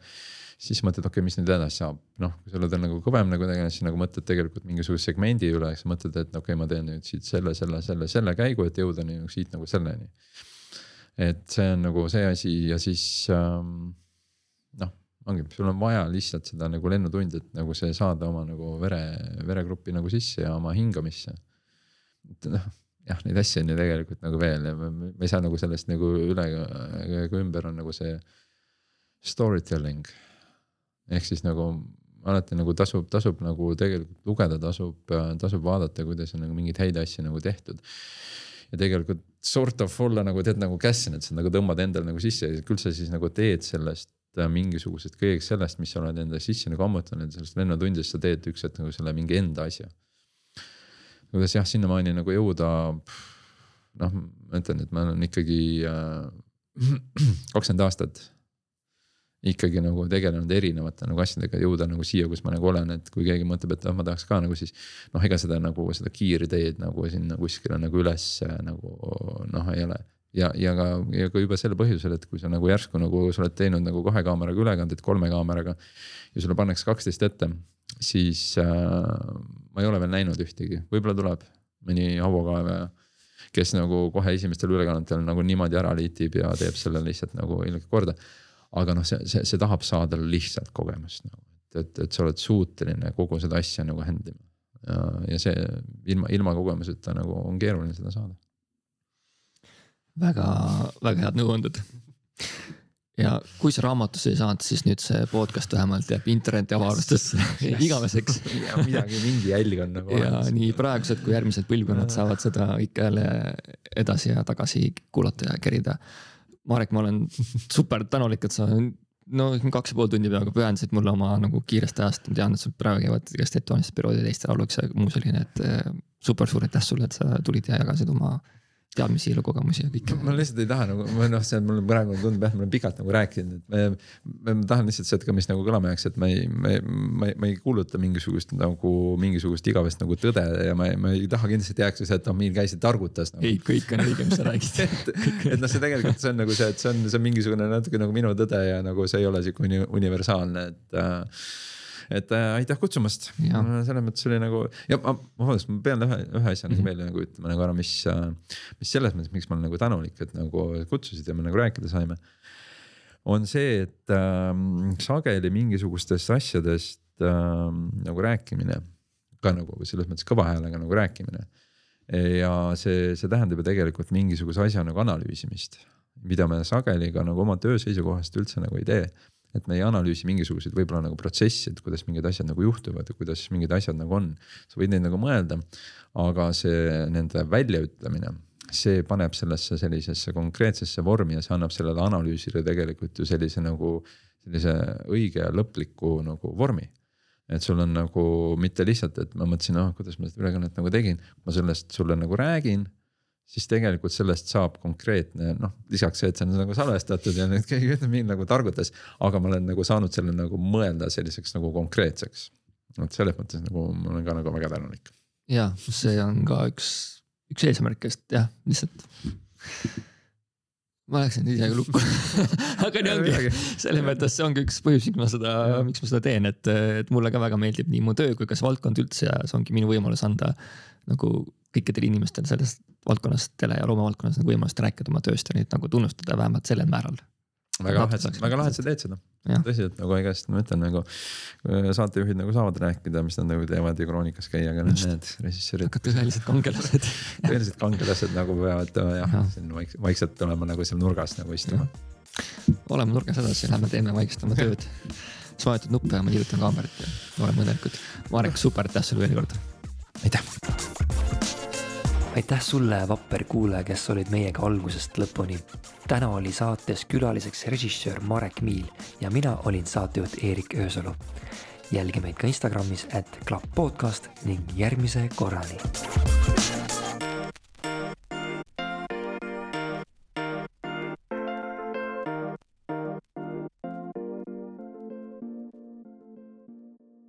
siis mõtled, okei okay,, mis nüüd edasi saab, noh, kui sa oled nagu kõvem nagu tegelane, siis nagu mõtled tegelikult mingisuguse segmendi üle, siis mõtled, et okei okay,, ma teen nüüd siit selle, selle, selle, selle käigu, et jõuda nii siit nagu selleni. et see on nagu see asi ja siis ähm, ongi, sul on vaja lihtsalt seda nagu lennutundi, et nagu see saada oma nagu vere, veregruppi nagu sisse ja oma hingamisse. et noh, jah, neid asju on ju tegelikult nagu veel ja me, me ei saa nagu sellest nagu üle ega ümber on nagu see story telling. ehk siis nagu alati nagu tasub, tasub nagu tegelikult lugeda, tasub, tasub vaadata, kuidas on nagu mingeid häid asju nagu tehtud ja tegelikult sort of olla nagu tead nagu kässin, et sa nagu tõmbad endale nagu sisse ja küll sa siis nagu teed sellest mingisugusest kõigest sellest, mis sa oled enda sisse nagu ammutanud, sellest lennutundidest sa teed üks hetk nagu selle mingi enda asja. kuidas jah, sinnamaani nagu jõuda. noh, ma ütlen, et ma olen ikkagi äh, <clears throat> kakskümmend äh, aastat ikkagi nagu tegelenud erinevate nagu asjadega, jõuda nagu siia, kus ma nagu olen, et kui keegi mõtleb, et ah, ma tahaks ka nagu siis. noh, ega seda nagu seda kiirteed nagu sinna kuskile nagu üles nagu noh, ei ole ja, ja ka, ja ka juba sel põhjusel, et kui sa nagu järsku nagu sa oled teinud nagu kahe kaameraga ülekandeid kolme kaameraga. ja sulle pannakse kaksteist ette, siis äh, ma ei ole veel näinud ühtegi, võib-olla tuleb mõni hauakaevaja. kes nagu kohe esimestel ülekannetel nagu niimoodi ära liitib ja teeb selle lihtsalt nagu ilgelt korda. aga noh, see, see, see tahab saada lihtsalt kogemust nagu, et, et, et sa oled suuteline kogu seda asja nagu handle ima. ja see ilma, ilma kogemuseta nagu on keeruline seda saada väga, väga head nõuanded. ja kui sa raamatusse ei saanud, siis nüüd see podcast vähemalt jääb interneti avarustesse igaveseks midagi, mingi jälg on nagu. ja nii praegused kui järgmised põlvkonnad saavad seda ikka jälle edasi ja tagasi kuulata ja kerida. Marek, ma olen super tänulik, et sa no kaks ja pool tundi peaaegu pühendasid mulle oma nagu kiirest ajast, ma tean, et sul praegu käivad igast ettevalmistusperioodid Eesti Lauluks ja muu selline, et eh, super suur aitäh sulle, et sa tulid ja jagasid oma teadmisi, elukogemusi ja kõike. ma lihtsalt ei taha nagu, ma noh, see on mul praegu tundub jah, ma olen pikalt nagu rääkinud, et me, ma tahan lihtsalt seda ka, mis nagu kõlama jääks, et ma ei, ma ei, ma ei, ma ei kuuluta mingisugust nagu mingisugust igavest nagu tõde ja ma ei, ma ei taha kindlasti jääks see, et noh, meil käisid targutas nagu.. ei, kõik on õige, mis sa räägid <laughs> et, et noh, see tegelikult see on nagu see, et see on, see on mingisugune natuke nagu minu tõde ja nagu see ei ole sihuke universaalne, et äh, et äh, aitäh kutsumast, selles mõttes oli nagu ja ma, vabandust, ma pean ühe, ühe asja mm -hmm. nagu meelde nagu ütlema nagu ära, mis, äh, mis selles mõttes, miks ma olen nagu tänulik, et nagu kutsusid ja me nagu rääkida saime. on see, et äh, sageli mingisugustest asjadest äh, nagu rääkimine, ka nagu selles mõttes kõva häälega nagu rääkimine. ja see, see tähendab ju tegelikult mingisuguse asja nagu analüüsimist, mida me sageli ka nagu oma töö seisukohast üldse nagu ei tee et me ei analüüsi mingisuguseid võib-olla nagu protsessi, et kuidas mingid asjad nagu juhtuvad ja kuidas mingid asjad nagu on. sa võid neid nagu mõelda, aga see nende väljaütlemine, see paneb sellesse sellisesse konkreetsesse vormi ja see annab sellele analüüsile tegelikult ju sellise nagu sellise õige ja lõpliku nagu vormi et sul on nagu mitte lihtsalt, et ma mõtlesin, ah kuidas ma seda ülekannet nagu tegin, ma sellest sulle nagu räägin siis tegelikult sellest saab konkreetne noh, lisaks see, et see on nagu salvestatud ja nüüd keegi ütleb mind nagu targutas, aga ma olen nagu saanud selle nagu mõelda selliseks nagu konkreetseks. et selles mõttes nagu ma olen ka nagu väga tänulik. ja see on ka üks, üks eesmärkidest jah, lihtsalt. Ma läksin ise ka lukku. <laughs> Aga nii ongi, selles mõttes see ongi üks põhjus, miks ma seda, miks ma seda teen, et, et mulle ka väga meeldib nii mu töö kui ka see valdkond üldse ja see ongi minu võimalus anda nagu kõikidele inimestele sellest valdkonnast, tele- ja loomevaldkonnas nagu võimalust rääkida oma tööst ja neid nagu tunnustada vähemalt sellel määral. Väga lahe, väga lahe, et sa teed seda. tõsi, et nagu igast ma ütlen nagu saatejuhid nagu saavad rääkida, mis nad nagu teevad ja kroonikas käia, aga need režissöörid. tõelised kangelased <laughs> tõelised kangelased nagu peavad jah ja., siin vaikselt olema nagu seal nurgas nagu istuma. oleme nurgas edasi, lähme teeme vaikselt oma <laughs> tööd. siis vajutan nuppe ja ma liigutan kaamerat ja oleme õnnelikud. Marek, super, aitäh sulle veel kord. aitäh aitäh sulle, vapper kuulaja, kes olid meiega algusest lõpuni. täna oli saates külaliseks režissöör Marek Miil ja mina olin saatejuht Eerik Öösalu. jälgi meid ka Instagramis, et klapp podcast ning järgmise korrani